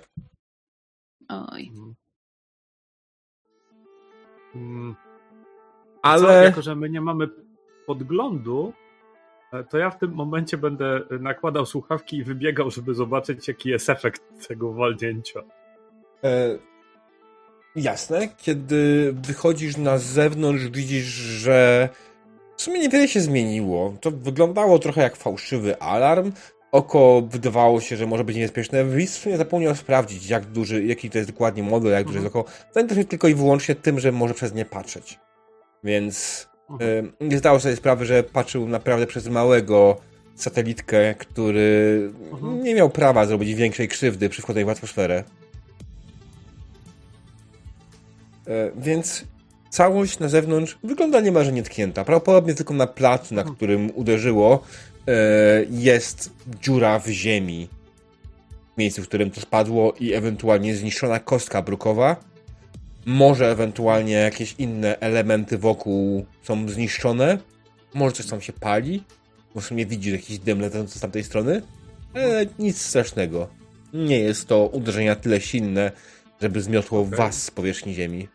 D: Oj.
E: Mm.
A: Ale
E: Co, jako, że my nie mamy podglądu, e, to ja w tym momencie będę nakładał słuchawki i wybiegał, żeby zobaczyć, jaki jest efekt tego walnięcia.
A: E, jasne, kiedy wychodzisz na zewnątrz, widzisz, że w sumie niewiele się zmieniło. To wyglądało trochę jak fałszywy alarm. Oko wydawało się, że może być niebezpieczne. Wiz w sumie zapomniał sprawdzić, jak duży, jaki to jest dokładnie model, jak duże jest oko. Zainteresował się tylko i wyłącznie tym, że może przez nie patrzeć. Więc
E: Mhm.
A: e, nie zdawał sobie sprawy, że patrzył naprawdę przez małego satelitkę, który
E: Mhm.
A: nie miał prawa zrobić większej krzywdy przy wchodzeniu w atmosferę. E, Więc całość na zewnątrz wygląda niemalże nietknięta. Prawdopodobnie tylko na placu, na którym uderzyło, e, jest dziura w ziemi. W miejscu, w którym to spadło i ewentualnie zniszczona kostka brukowa. Może ewentualnie jakieś inne elementy wokół są zniszczone. Może coś tam się pali. Bo w sumie widzisz jakiś dym lecący z tamtej strony. Ale nic strasznego. Nie jest to uderzenie na tyle silne, żeby zmiotło
E: Okej.
A: was z powierzchni ziemi.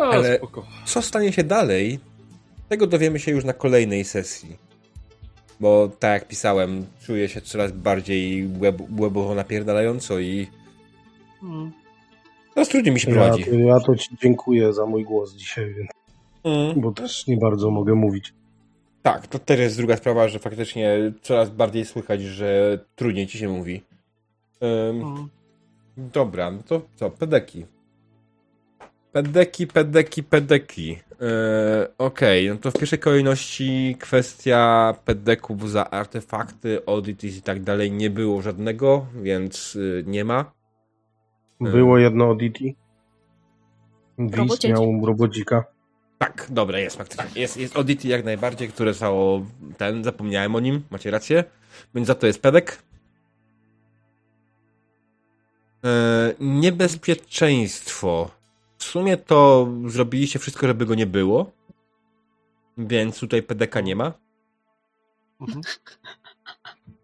E: O,
A: Ale-
E: spoko.
A: Co stanie się dalej, tego dowiemy się już na kolejnej sesji. Bo tak jak pisałem, czuję się coraz bardziej łeb, łebowo napierdalająco i
E: Mm.
A: coraz trudniej mi się
B: Ja,
A: prowadzi.
B: to- ja to ci dziękuję za mój głos dzisiaj, więc,
A: Mm.
B: bo też nie bardzo mogę mówić.
A: Tak, to też jest druga sprawa, że faktycznie coraz bardziej słychać, że trudniej ci się mówi. Ym,
E: Mm.
A: Dobra, no to co? Pedeki. Pedeki, pedeki, pedeki. Yy, Okej, no to w pierwszej kolejności kwestia pedeków za artefakty, oddities i tak dalej nie było żadnego, więc yy, nie ma.
B: Było jedno Oditi. Wiz
D: Robocieci.
B: miał robodzika.
A: Tak, dobra, jest faktycznie. Jest, jest oddity jak najbardziej, które zostało ten, zapomniałem o nim, macie rację. Więc za to jest pedek. E, niebezpieczeństwo. W sumie to zrobiliście wszystko, żeby go nie było. Więc tutaj pedeka nie ma.
E: Mhm.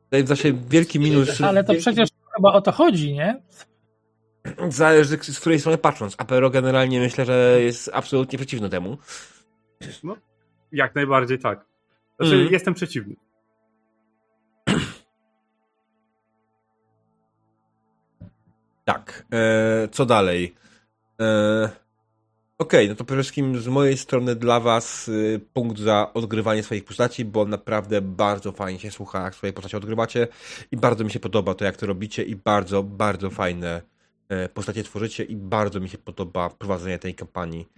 A: Tutaj w zasadzie wielki minus.
C: ale to przecież chyba o to chodzi, nie?
A: Zależy z której strony patrząc. Apero generalnie myślę, że jest absolutnie przeciwny temu.
E: Jak najbardziej tak. Znaczy,
A: Mhm.
E: jestem przeciwny.
A: Tak. E, co dalej? E, Okej, no to przede wszystkim z mojej strony dla Was y, punkt za odgrywanie swoich postaci, bo naprawdę bardzo fajnie się słucha, jak swoje postacie odgrywacie i bardzo mi się podoba to, jak to robicie i bardzo, bardzo fajne e, postacie tworzycie i bardzo mi się podoba prowadzenie tej kampanii.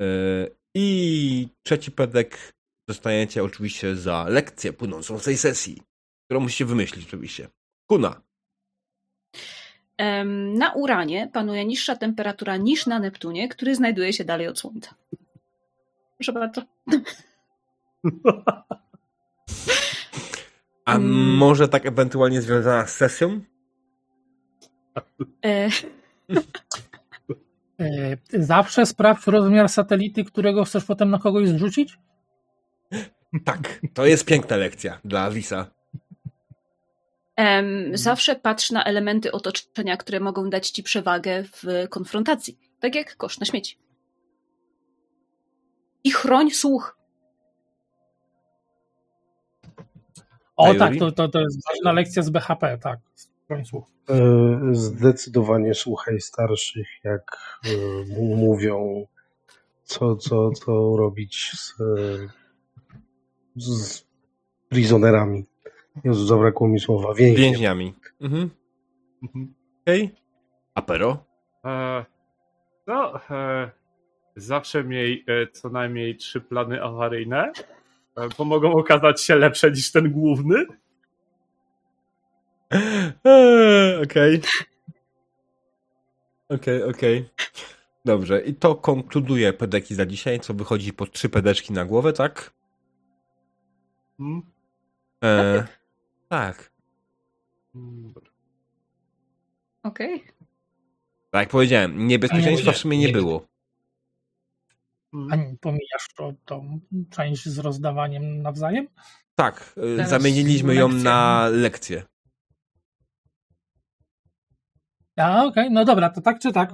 A: E, I trzeci pedek dostajecie oczywiście za lekcję płynącą z tej sesji, którą musicie wymyślić oczywiście. Kuna.
D: Na Uranie panuje niższa temperatura niż na Neptunie, który znajduje się dalej od Słońca. Proszę bardzo.
A: A
D: Mm.
A: może tak ewentualnie związana z sesją?
D: E,
C: E, Zawsze sprawdź rozmiar satelity, którego chcesz potem na kogoś zrzucić?
A: Tak, to jest piękna lekcja dla Wisa.
D: Em, Zawsze patrz na elementy otoczenia, które mogą dać ci przewagę w konfrontacji. Tak jak kosz na śmieci. I chroń słuch.
C: O tak, to, to, to jest ważna lekcja z BHP, tak.
B: E, Zdecydowanie słuchaj starszych, jak e, mówią, co, co, co robić z, e, z prisonerami. Jezu, zabrakło mi słowa. Więźniem.
A: Więźniami. Mhm.
E: Mhm.
A: Okej. Apero?
E: E, no, e, zawsze miej e, co najmniej trzy plany awaryjne, e, bo mogą okazać się lepsze niż ten główny.
A: Eee, Okej. Okej, okej. Dobrze, i to konkluduje pedeki za dzisiaj, co wychodzi po trzy pedeczki na głowę, tak?
E: Hmm?
A: Eee, tak.
E: Dobra.
D: Okej.
A: Tak jak powiedziałem, niebezpieczeństwa w sumie nie było.
E: Mm.
C: A nie pomijasz to, tą część z rozdawaniem nawzajem?
A: Tak, e,
D: Teraz
A: zamieniliśmy ją na lekcję.
C: A, okej, no dobra, to tak czy tak.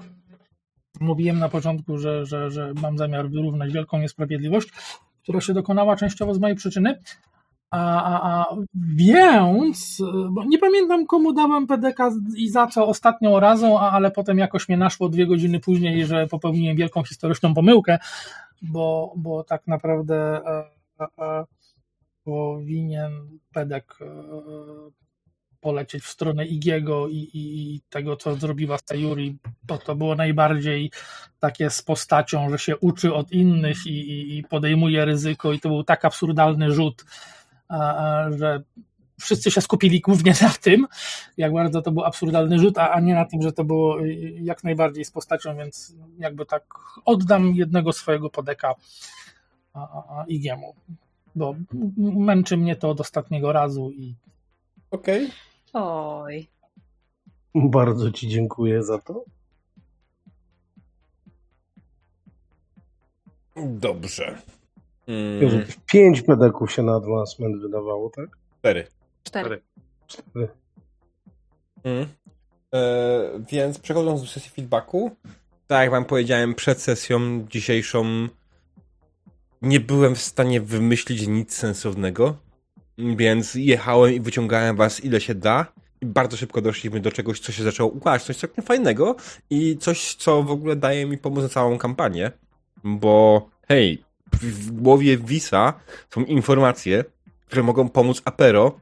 C: Mówiłem na początku, że, że, że mam zamiar wyrównać wielką niesprawiedliwość, która się dokonała częściowo z mojej przyczyny. A, a, a więc, bo nie pamiętam komu dałem PDK i za co ostatnią razą, ale potem jakoś mnie naszło dwie godziny później, że popełniłem wielką historyczną pomyłkę, bo, bo tak naprawdę e, e, e, powinien pedek e, polecieć w stronę Igiego i, i, tego, co zrobiła Sayuri, bo to było najbardziej takie z postacią, że się uczy od innych i, i, podejmuje ryzyko i to był tak absurdalny rzut, że wszyscy się skupili głównie na tym, jak bardzo to był absurdalny rzut, a, nie na tym, że to było y, jak najbardziej z postacią, więc jakby tak oddam jednego swojego podeka Igiemu, bo męczy mnie to od ostatniego razu i
A: Okej.
D: Oj.
B: Bardzo Ci dziękuję za to.
A: Dobrze. Mm,
B: Jezu, pięć pedeków się na advancement wydawało, tak?
A: cztery.
D: Cztery.
B: Cztery.
A: Mm. E, więc przechodząc do sesji feedbacku, tak jak wam powiedziałem przed sesją dzisiejszą, nie byłem w stanie wymyślić nic sensownego, więc jechałem i wyciągałem was ile się da i bardzo szybko doszliśmy do czegoś, co się zaczęło układać, coś całkiem fajnego i coś, co w ogóle daje mi pomysł na całą kampanię, bo hej, w głowie Visa są informacje, które mogą pomóc Apero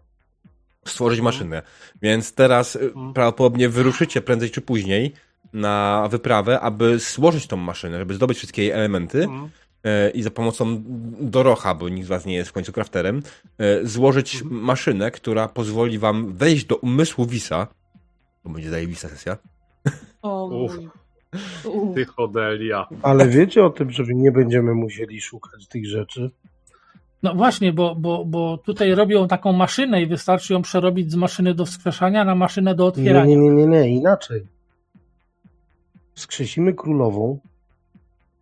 A: stworzyć maszynę. Więc teraz y,
E: Mhm.
A: prawdopodobnie wyruszycie prędzej czy później na wyprawę, aby złożyć tą maszynę, żeby zdobyć wszystkie jej elementy
E: Mm.
A: e, i za pomocą Dorocha, bo nikt z was nie jest w końcu crafterem, e, złożyć
E: Mhm.
A: maszynę, która pozwoli wam wejść do umysłu Visa. To będzie zajebista sesja.
D: O.
E: Ty chodelia.
B: Ale wiecie o tym, że nie będziemy musieli szukać tych rzeczy?
C: No właśnie, bo, bo, bo tutaj robią taką maszynę i wystarczy ją przerobić z maszyny do wskrzeszania na maszynę do
B: Nie,
C: otwierania.
B: nie, nie, nie, nie, inaczej. Skrzesimy królową,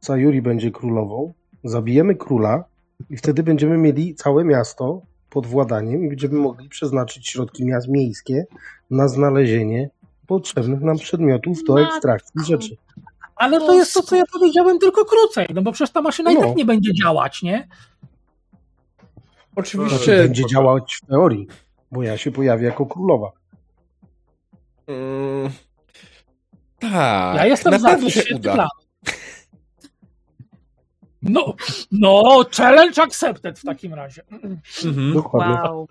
B: Sayuri będzie królową, zabijemy króla i wtedy będziemy mieli całe miasto pod władaniem i będziemy mogli przeznaczyć środki miast miejskie na znalezienie potrzebnych nam przedmiotów do ekstrakcji rzeczy.
C: Ale to jest to, co ja powiedziałem, tylko krócej, no bo przecież ta maszyna i
B: No.
C: tak nie będzie działać, nie?
B: Znaczy,
A: Oczywiście.
B: będzie działać w teorii, bo ja się pojawię jako królowa.
A: Mm, tak.
C: Ja jestem
A: na
C: za
A: pewno
C: to
A: się
C: świetny
A: uda.
C: plan. No, no, challenge accepted w takim razie.
A: Mhm.
B: Dokładnie.
D: Wow.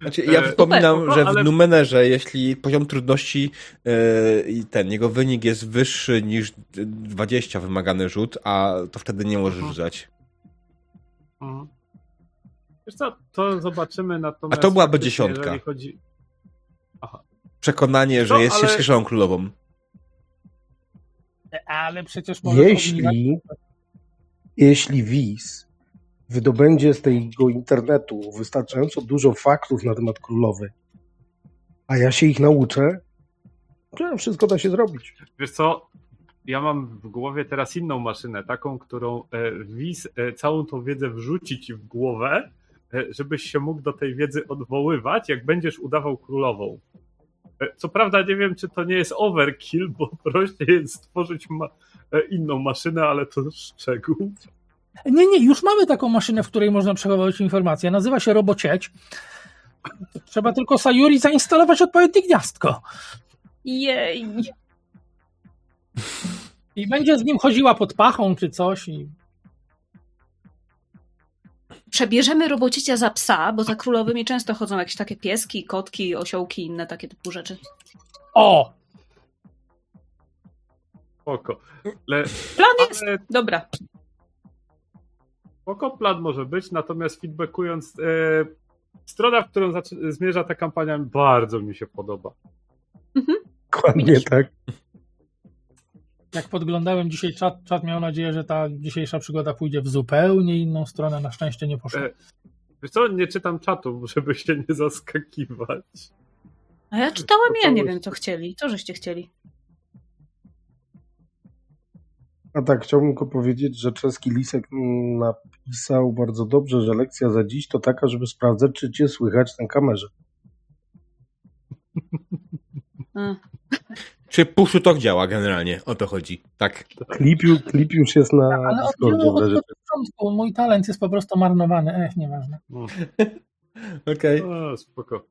A: Znaczy, ja
E: E,
A: przypominam,
E: super,
A: że w
E: ale-
A: Numenerze, jeśli poziom trudności e, i ten, jego wynik jest wyższy niż 20 wymagany rzut, a to wtedy nie możesz
E: Mhm.
A: rzucać.
E: Mhm. Wiesz co, to zobaczymy natomiast...
A: A to byłaby dziesiątka.
E: Chodzi...
A: Przekonanie, że
E: No,
A: jest się
E: ale-
A: szybszą królową.
C: Ale przecież może
B: Jeśli, jeśli WIS wydobędzie z tego internetu wystarczająco dużo faktów na temat królowej, a ja się ich nauczę, to wszystko da się zrobić.
E: Wiesz co, ja mam w głowie teraz inną maszynę, taką, którą e, WIS e, całą tą wiedzę wrzuci ci w głowę e, żebyś się mógł do tej wiedzy odwoływać, jak będziesz udawał królową. Co prawda nie wiem, czy to nie jest overkill, bo prościej jest stworzyć ma inną maszynę, ale to szczegół.
C: Nie, nie, już mamy taką maszynę, w której można przechowywać informacje. Nazywa się Robocieć. Trzeba tylko Sayuri zainstalować odpowiednie gniazdko.
D: Jej.
C: I będzie z nim chodziła pod pachą czy coś. I...
D: Przebierzemy robocicia za psa, bo za królowymi często chodzą jakieś takie pieski, kotki, osiołki i inne takie typu rzeczy.
C: O!
E: Spoko. Ale,
D: Plan jest.
E: ale
D: Dobra.
E: Spoko plan może być, natomiast feedbackując, e, strona, w którą zmierza ta kampania, bardzo mi się podoba.
B: Dokładnie tak.
C: Jak podglądałem dzisiaj czat, czat miał nadzieję, że ta dzisiejsza przygoda pójdzie w zupełnie inną stronę. Na szczęście nie poszła.
E: E, Wiesz co, nie czytam czatu, żeby się nie zaskakiwać.
D: A ja czytałam, ja nie wiem, co chcieli. Co żeście chcieli?
B: A tak, chciałbym tylko powiedzieć, że czeski Lisek napisał bardzo dobrze, że lekcja za dziś to taka, żeby sprawdzać, czy cię słychać na kamerze.
D: A,
A: Czy push to działa generalnie? O to chodzi. Tak.
B: Klip, klip już jest na
C: Ale od,
B: Discordzie
C: od, od początku mój talent jest po prostu marnowany. Ech, nieważne.
E: No,
A: Okej.
E: o, spoko.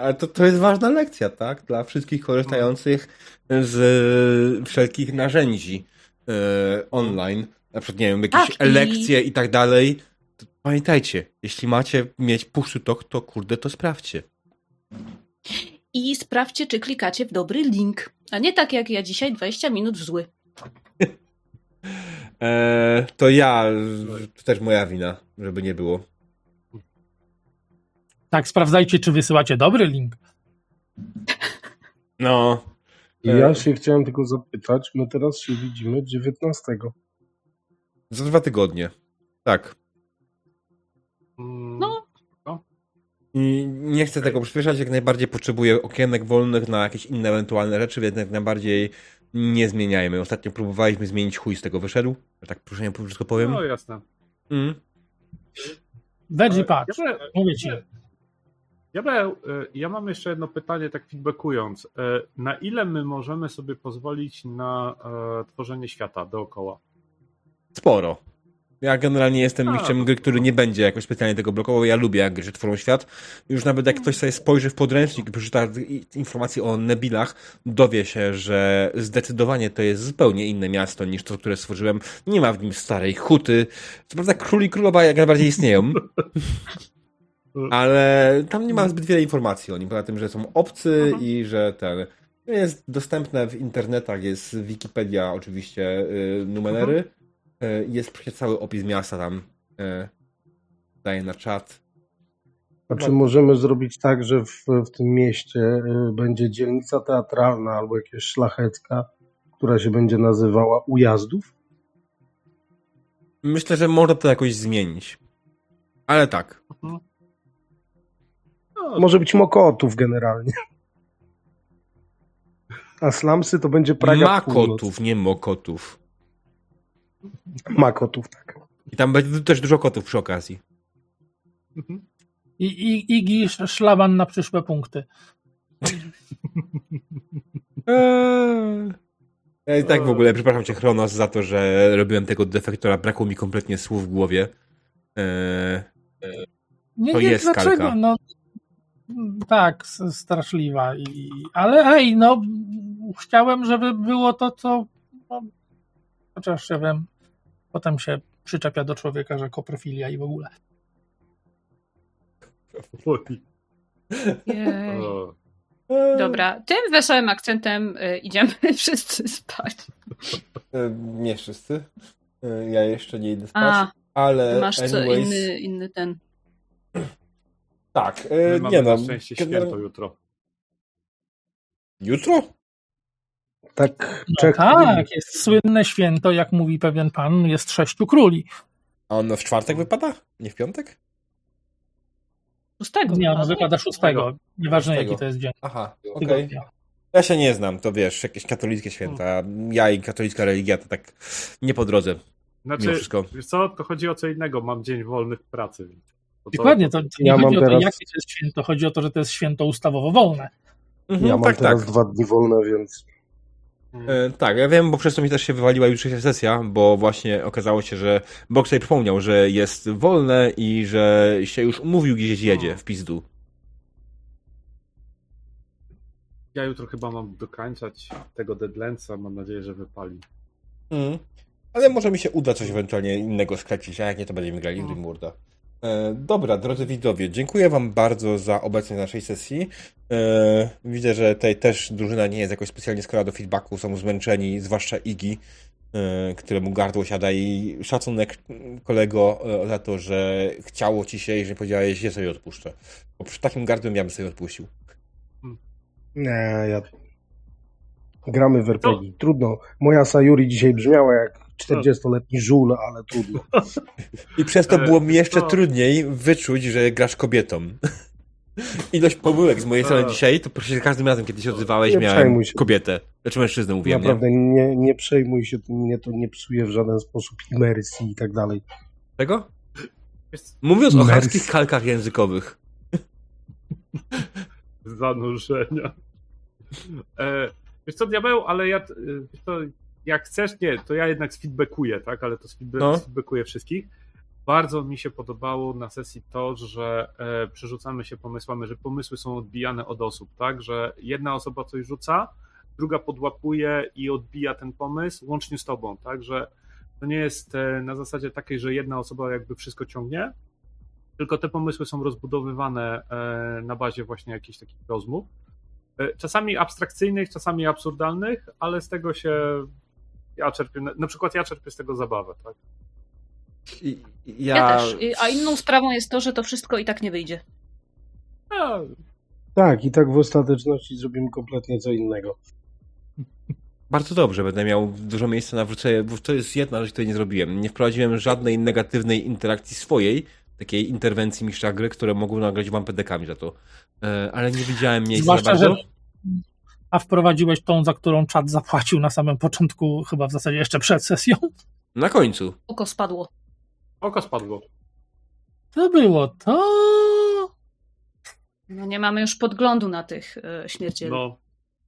A: Ale to, to jest ważna lekcja, tak? Dla wszystkich korzystających z wszelkich narzędzi e, online. Na przykład, nie wiem, jakieś
D: Tak, i-
A: lekcje i tak dalej. To pamiętajcie, jeśli macie mieć push to talk, to kurde, to sprawdźcie.
D: I sprawdźcie, czy klikacie w dobry link. A nie tak jak ja dzisiaj, 20 minut w zły.
A: Eee, to ja, to też moja wina, żeby nie było.
C: Tak, sprawdzajcie, czy wysyłacie dobry link.
A: No.
B: Ja się chciałem tylko zapytać, my teraz się widzimy 19.
A: Za dwa tygodnie. Tak.
E: Mm,
D: No.
A: I nie chcę tego przyspieszać, jak najbardziej potrzebuję okienek wolnych na jakieś inne ewentualne rzeczy, więc jak najbardziej nie zmieniajmy. Ostatnio próbowaliśmy zmienić chuj z tego wyszedł. Tak, proszę nie wszystko powiem.
E: No jasne.
A: Mm.
C: Veggie
E: Ja,
C: Patch, mówię ci.
E: E, ja mam jeszcze jedno pytanie, tak feedbackując. E, Na ile my możemy sobie pozwolić na e, tworzenie świata dookoła?
A: Sporo. Ja generalnie jestem
E: A,
A: mistrzem
E: to
A: gry, który nie będzie jakoś specjalnie tego blokował. Ja lubię, jak gry tworzą świat. Już nawet jak ktoś sobie spojrzy w podręcznik i przeczyta informacje o Nebilach, dowie się, że zdecydowanie to jest zupełnie inne miasto niż to, które stworzyłem. Nie ma w nim starej huty. Co prawda król i królowa jak najbardziej istnieją. Ale tam nie ma zbyt wiele informacji o nim, poza tym, że są obcy
E: Mhm.
A: i że ten... Jest dostępne w internetach, jest Wikipedia oczywiście, y, numery. Y, jest przecież cały opis miasta tam. Y, daję na czat.
B: A czy możemy zrobić tak, że w, w tym mieście y, będzie dzielnica teatralna albo jakaś szlachecka, która się będzie nazywała Ujazdów?
A: Myślę, że można to jakoś zmienić. Ale tak.
E: No,
B: Może być Mokotów generalnie. A slumsy to będzie Praga Północ.
A: Makotów, nie mokotów.
B: Makotów, tak.
A: I tam będzie też dużo kotów przy okazji.
E: mhm.
C: I, i, Igi sz- szlaban na przyszłe punkty.
A: Eee. Ja i tak w ogóle przepraszam cię, Chronos, za to, że robiłem tego defektora. Brakło mi kompletnie słów w głowie. Eee,
C: Nie,
A: To
C: nie,
A: jest
C: dlaczego?
A: kalka.
C: No, tak, straszliwa. I, ale hej, no, chciałem, żeby było to, co. No, chociaż ja wiem, potem się przyczepia do człowieka, że koprofilia i w ogóle.
D: Jej. Dobra, tym wesołym akcentem y, idziemy wszyscy spać.
A: E, Nie wszyscy. E, Ja jeszcze nie idę spać.
D: A,
A: ale
D: masz co
A: anyways,
D: inny, inny ten.
A: Tak,
E: My
A: e,
E: mamy
A: nie
E: na
A: no.
E: szczęście święto jutro.
A: Jutro?
B: Tak,
C: No
B: Czech
C: tak, jest słynne święto, jak mówi pewien pan, jest sześciu króli.
A: A ono w czwartek wypada? Nie w piątek?
D: Pustego.
C: Nie, ono wypada szóstego. Nieważne
A: Szóstego.
C: jaki to jest dzień.
A: Aha, okej.
C: Tygodnia.
A: Ja się nie znam, to wiesz, jakieś katolickie święta. Ja i katolicka religia to tak nie po drodze. Mimo
E: Znaczy,
A: wszystko.
E: wiesz co, to chodzi o co innego. Mam dzień wolny w pracy, więc
C: Dokładnie, to, to nie
B: Ja mam
C: chodzi o to,
B: teraz-
C: jakie to jest święto, chodzi o to, że to jest święto ustawowo wolne.
A: Mhm,
B: Ja mam
A: tak,
B: teraz
A: tak.
B: dwa dni wolne, więc
A: E, tak, ja wiem, bo przez to mi też się wywaliła jutrzejsza sesja, bo właśnie okazało się, że Box sobie przypomniał, że jest wolne i że się już umówił, gdzieś jedzie w pizdu.
E: Ja jutro chyba mam dokańczać tego Deadlandsa, mam nadzieję, że wypali.
A: Mhm. Ale może mi się uda coś ewentualnie innego sklecić, a jak nie, to będziemy grali w Rimworda. E, dobra, drodzy widzowie, dziękuję wam bardzo za obecność na naszej sesji. E, widzę, że tutaj też drużyna nie jest jakoś specjalnie skora do feedbacku, są zmęczeni, zwłaszcza Igi, e, któremu gardło siada i szacunek kolego za to, że chciało ci się i że powiedziałeś, że sobie odpuszczę. Bo przy takim gardłem ja bym sobie odpuścił.
B: nie, ja... Gramy w RPG. Trudno. Moja Sayuri dzisiaj brzmiała jak 40-letni żul, ale trudno.
A: I przez to
E: E,
A: było mi jeszcze
E: no.
A: trudniej wyczuć, że grasz kobietą. Ilość pomyłek z mojej strony
E: E.
A: dzisiaj, to za każdym razem, kiedy się odzywałeś,
B: Nie
A: miałem
B: się.
A: kobietę. Znaczy mężczyznę mówiłem, nie?
B: Naprawdę nie, nie przejmuj się tym, mnie to nie psuje w żaden sposób imersji i tak dalej.
A: Tego? Mówiąc o
B: Mers.
A: chamskich kalkach językowych.
E: zanurzenia. E, wiesz co, diabeł, ale ja, e, wiesz co, jak chcesz, nie, to ja jednak sfeedbackuję, tak, ale to sfeedback,
A: No.
E: wszystkich. Bardzo mi się podobało na sesji to, że e, przerzucamy się pomysłami, że pomysły są odbijane od osób, tak, że jedna osoba coś rzuca, druga podłapuje i odbija ten pomysł łącznie z tobą, tak, że to nie jest e, na zasadzie takiej, że jedna osoba jakby wszystko ciągnie, tylko te pomysły są rozbudowywane e, na bazie właśnie jakichś takich rozmów. E, Czasami abstrakcyjnych, czasami absurdalnych, ale z tego się ja czerpię, na- na przykład ja czerpię z tego zabawę, tak?
A: I-
D: Ja,
A: Ja,
D: też. A inną sprawą jest to, że to wszystko i tak nie wyjdzie.
E: A,
B: Tak, i tak w ostateczności zrobimy kompletnie co innego.
A: Bardzo dobrze, będę miał dużo miejsca na wrócenie, bo to jest jedna rzecz, której nie zrobiłem. Nie wprowadziłem żadnej negatywnej interakcji swojej, takiej interwencji mistrza gry, które mogły nagrać wam pedekami za to. E, ale nie widziałem miejsca za
C: Zwłaszcza,
A: bardzo.
C: że a wprowadziłeś tą, za którą czat zapłacił na samym początku, chyba w zasadzie jeszcze przed sesją.
A: Na końcu.
D: Oko spadło.
E: oko spadło.
C: To było to.
D: No nie mamy już podglądu na tych e, śmiercieli.
E: No,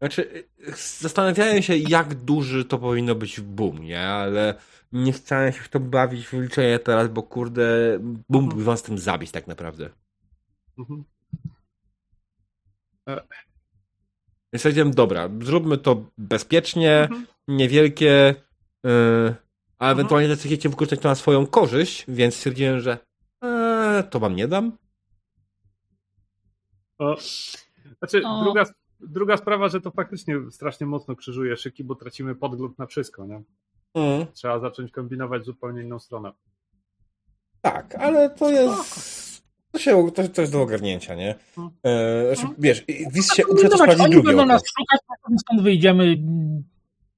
A: Znaczy, y, zastanawiałem się, jak duży to powinno być boom, nie? Ale nie chciałem się w to bawić w liczenie teraz, bo kurde, boom by was tym zabić tak naprawdę.
E: mhm.
A: Więc powiedziałem, dobra, zróbmy to bezpiecznie,
E: Mhm.
A: niewielkie, yy, a ewentualnie decydujecie wykorzystać to na swoją korzyść, więc stwierdziłem, że e, to wam nie dam.
E: O. Znaczy,
D: O.
E: druga, druga sprawa, że to faktycznie strasznie mocno krzyżuje szyki, bo tracimy podgląd na wszystko, nie?
A: Mm,
E: Trzeba zacząć kombinować zupełnie inną stronę.
A: tak, ale to jest... To, się, to, to jest do ogarnięcia, nie?
E: Mhm.
A: E, znaczy, wiesz, Wiz się
C: No,
A: uprze to
C: zobacz,
A: sprawdzić
C: oni
A: drugie
C: będą
A: oko.
C: nas szukać, potem stąd wyjdziemy,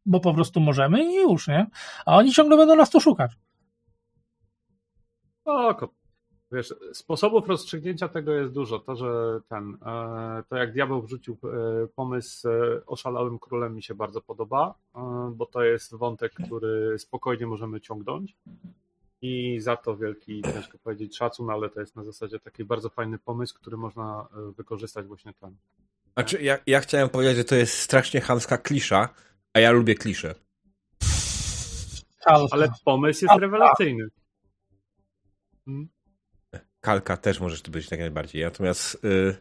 C: bo po prostu możemy i już, nie? A oni ciągle będą nas tu szukać.
E: O, ko- wiesz, sposobów rozstrzygnięcia tego jest dużo. To, że ten, e, to jak diabeł wrzucił e, pomysł e, oszalałym królem mi się bardzo podoba, e, bo to jest wątek, który spokojnie możemy ciągnąć. I za to wielki, ciężko powiedzieć, szacun, ale to jest na zasadzie taki bardzo fajny pomysł, który można e, wykorzystać właśnie ten.
A: Znaczy, ja, ja chciałem powiedzieć, że to jest strasznie chamska klisza, a ja lubię klisze.
C: Kalka.
E: Ale pomysł jest rewelacyjny. Mm.
A: Kalka też możesz być jak najbardziej. Natomiast y,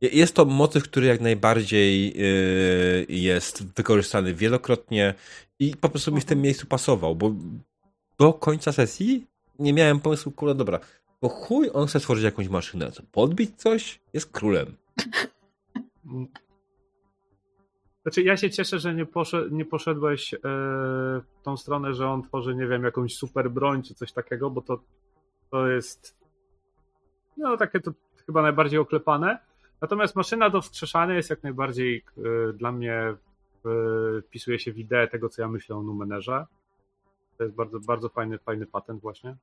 A: jest to motyw, który jak najbardziej y, jest wykorzystany wielokrotnie i po prostu mi w tym miejscu pasował, bo do końca sesji nie miałem pomysłu, kurde, dobra, bo chuj on chce stworzyć jakąś maszynę, co, podbić coś? Jest królem.
E: Znaczy, ja się cieszę, że nie, posze, nie poszedłeś e, w tą stronę, że on tworzy, nie wiem, jakąś super broń czy coś takiego, bo to, to jest no takie to chyba najbardziej oklepane. Natomiast maszyna do wskrzeszania jest jak najbardziej e, dla mnie e, wpisuje się w ideę tego, co ja myślę o Numenerze. To jest bardzo, bardzo fajny, fajny patent właśnie.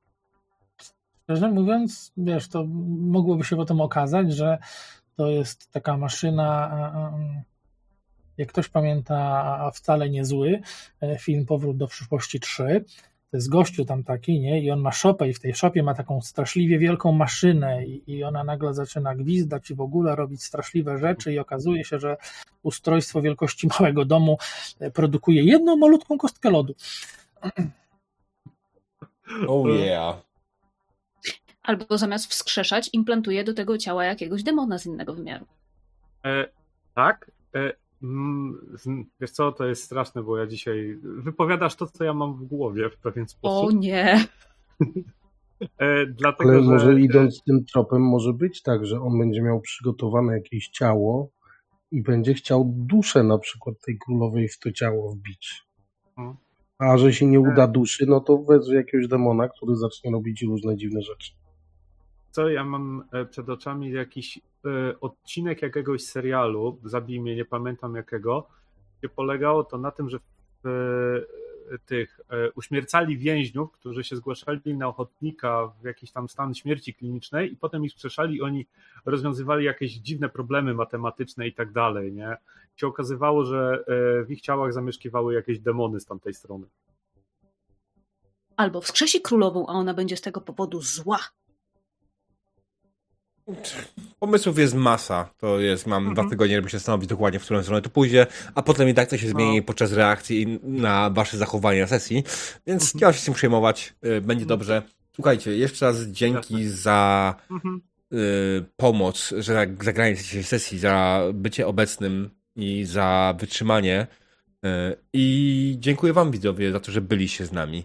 C: Szczerze mówiąc, wiesz, to mogłoby się potem okazać, że to jest taka maszyna, jak ktoś pamięta, wcale niezły, e, film Powrót do przyszłości 3, to jest gościu tam taki, nie? I on ma szopę i w tej szopie ma taką straszliwie wielką maszynę i, i ona nagle zaczyna gwizdać i w ogóle robić straszliwe rzeczy i okazuje się, że ustrojstwo wielkości małego domu e, produkuje jedną malutką kostkę lodu.
A: Oh yeah.
D: Albo zamiast wskrzeszać, implantuje do tego ciała jakiegoś demona z innego wymiaru.
E: E, tak. E, mm, z- wiesz co, to jest straszne, bo ja dzisiaj wypowiadasz to, co ja mam w głowie w pewien
D: O
E: sposób.
D: nie!
E: E, dlatego,
B: Ale
E: że,
B: może idąc tym tropem, może być tak, że on będzie miał przygotowane jakieś ciało i będzie chciał duszę na przykład tej królowej w to ciało wbić.
E: Mhm.
B: A że się nie uda duszy, no to wezwie jakiegoś demona, który zacznie robić różne dziwne rzeczy.
E: co ja mam e, przed oczami jakiś e, odcinek jakiegoś serialu, zabij mnie, nie pamiętam jakiego, gdzie polegało to na tym, że w, e, tych e, uśmiercali więźniów, którzy się zgłaszali na ochotnika w jakiś tam stan śmierci klinicznej i potem ich skrzeszali i oni rozwiązywali jakieś dziwne problemy matematyczne i tak dalej, nie? I się okazywało, że e, w ich ciałach zamieszkiwały jakieś demony z tamtej strony.
D: Albo wskrzesi królową, a ona będzie z tego powodu zła.
A: Pomysłów jest masa. To jest, mam
E: Mhm.
A: dwa tygodnie, żeby się zastanowić dokładnie, w którą stronę to pójdzie, a potem i tak to się zmieni
E: No.
A: podczas reakcji na wasze zachowanie na sesji, więc
E: Mhm.
A: nie ma się z tym przejmować, y, będzie dobrze. Słuchajcie, jeszcze raz dzięki za
E: Mhm.
A: y, pomoc, że za- zagranie tej sesji, za bycie obecnym i za wytrzymanie. Y, I dziękuję wam widzowie za to, że byliście z nami.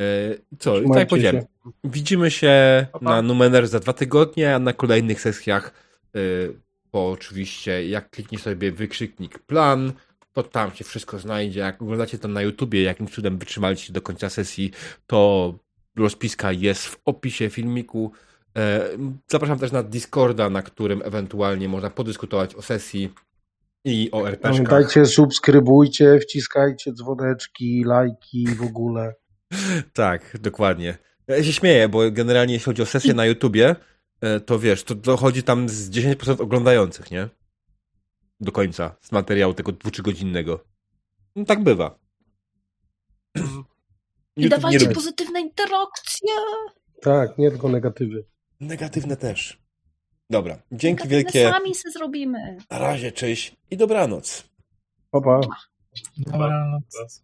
A: Y, Co, tak
B: Trzymajcie
A: powiedziałem,
B: się.
A: Widzimy się
E: Pa, pa.
A: na Numener za dwa tygodnie, a na kolejnych sesjach, y, bo oczywiście jak kliknie sobie wykrzyknik plan, to tam się wszystko znajdzie. Jak oglądacie to na YouTubie, jakim cudem wytrzymaliście do końca sesji, to rozpiska jest w opisie filmiku. E, Zapraszam też na Discorda, na którym ewentualnie można podyskutować o sesji i o RPG.
B: Pamiętajcie, subskrybujcie, wciskajcie dzwoneczki, lajki w ogóle.
A: Tak, dokładnie. Ja się śmieję, bo generalnie jeśli chodzi o sesję na YouTubie, e, to wiesz, to dochodzi tam z 10% oglądających, nie? Do końca, z materiału tego dwutrzygodzinnego. No, tak bywa.
D: I dawajcie pozytywne interakcje!
B: Tak, nie tylko negatywy.
A: Negatywne też. Dobra, dzięki
D: Negatywne
A: wielkie.
D: Sami se zrobimy.
A: Na razie, cześć i dobranoc.
B: Pa, pa.
C: Dobranoc.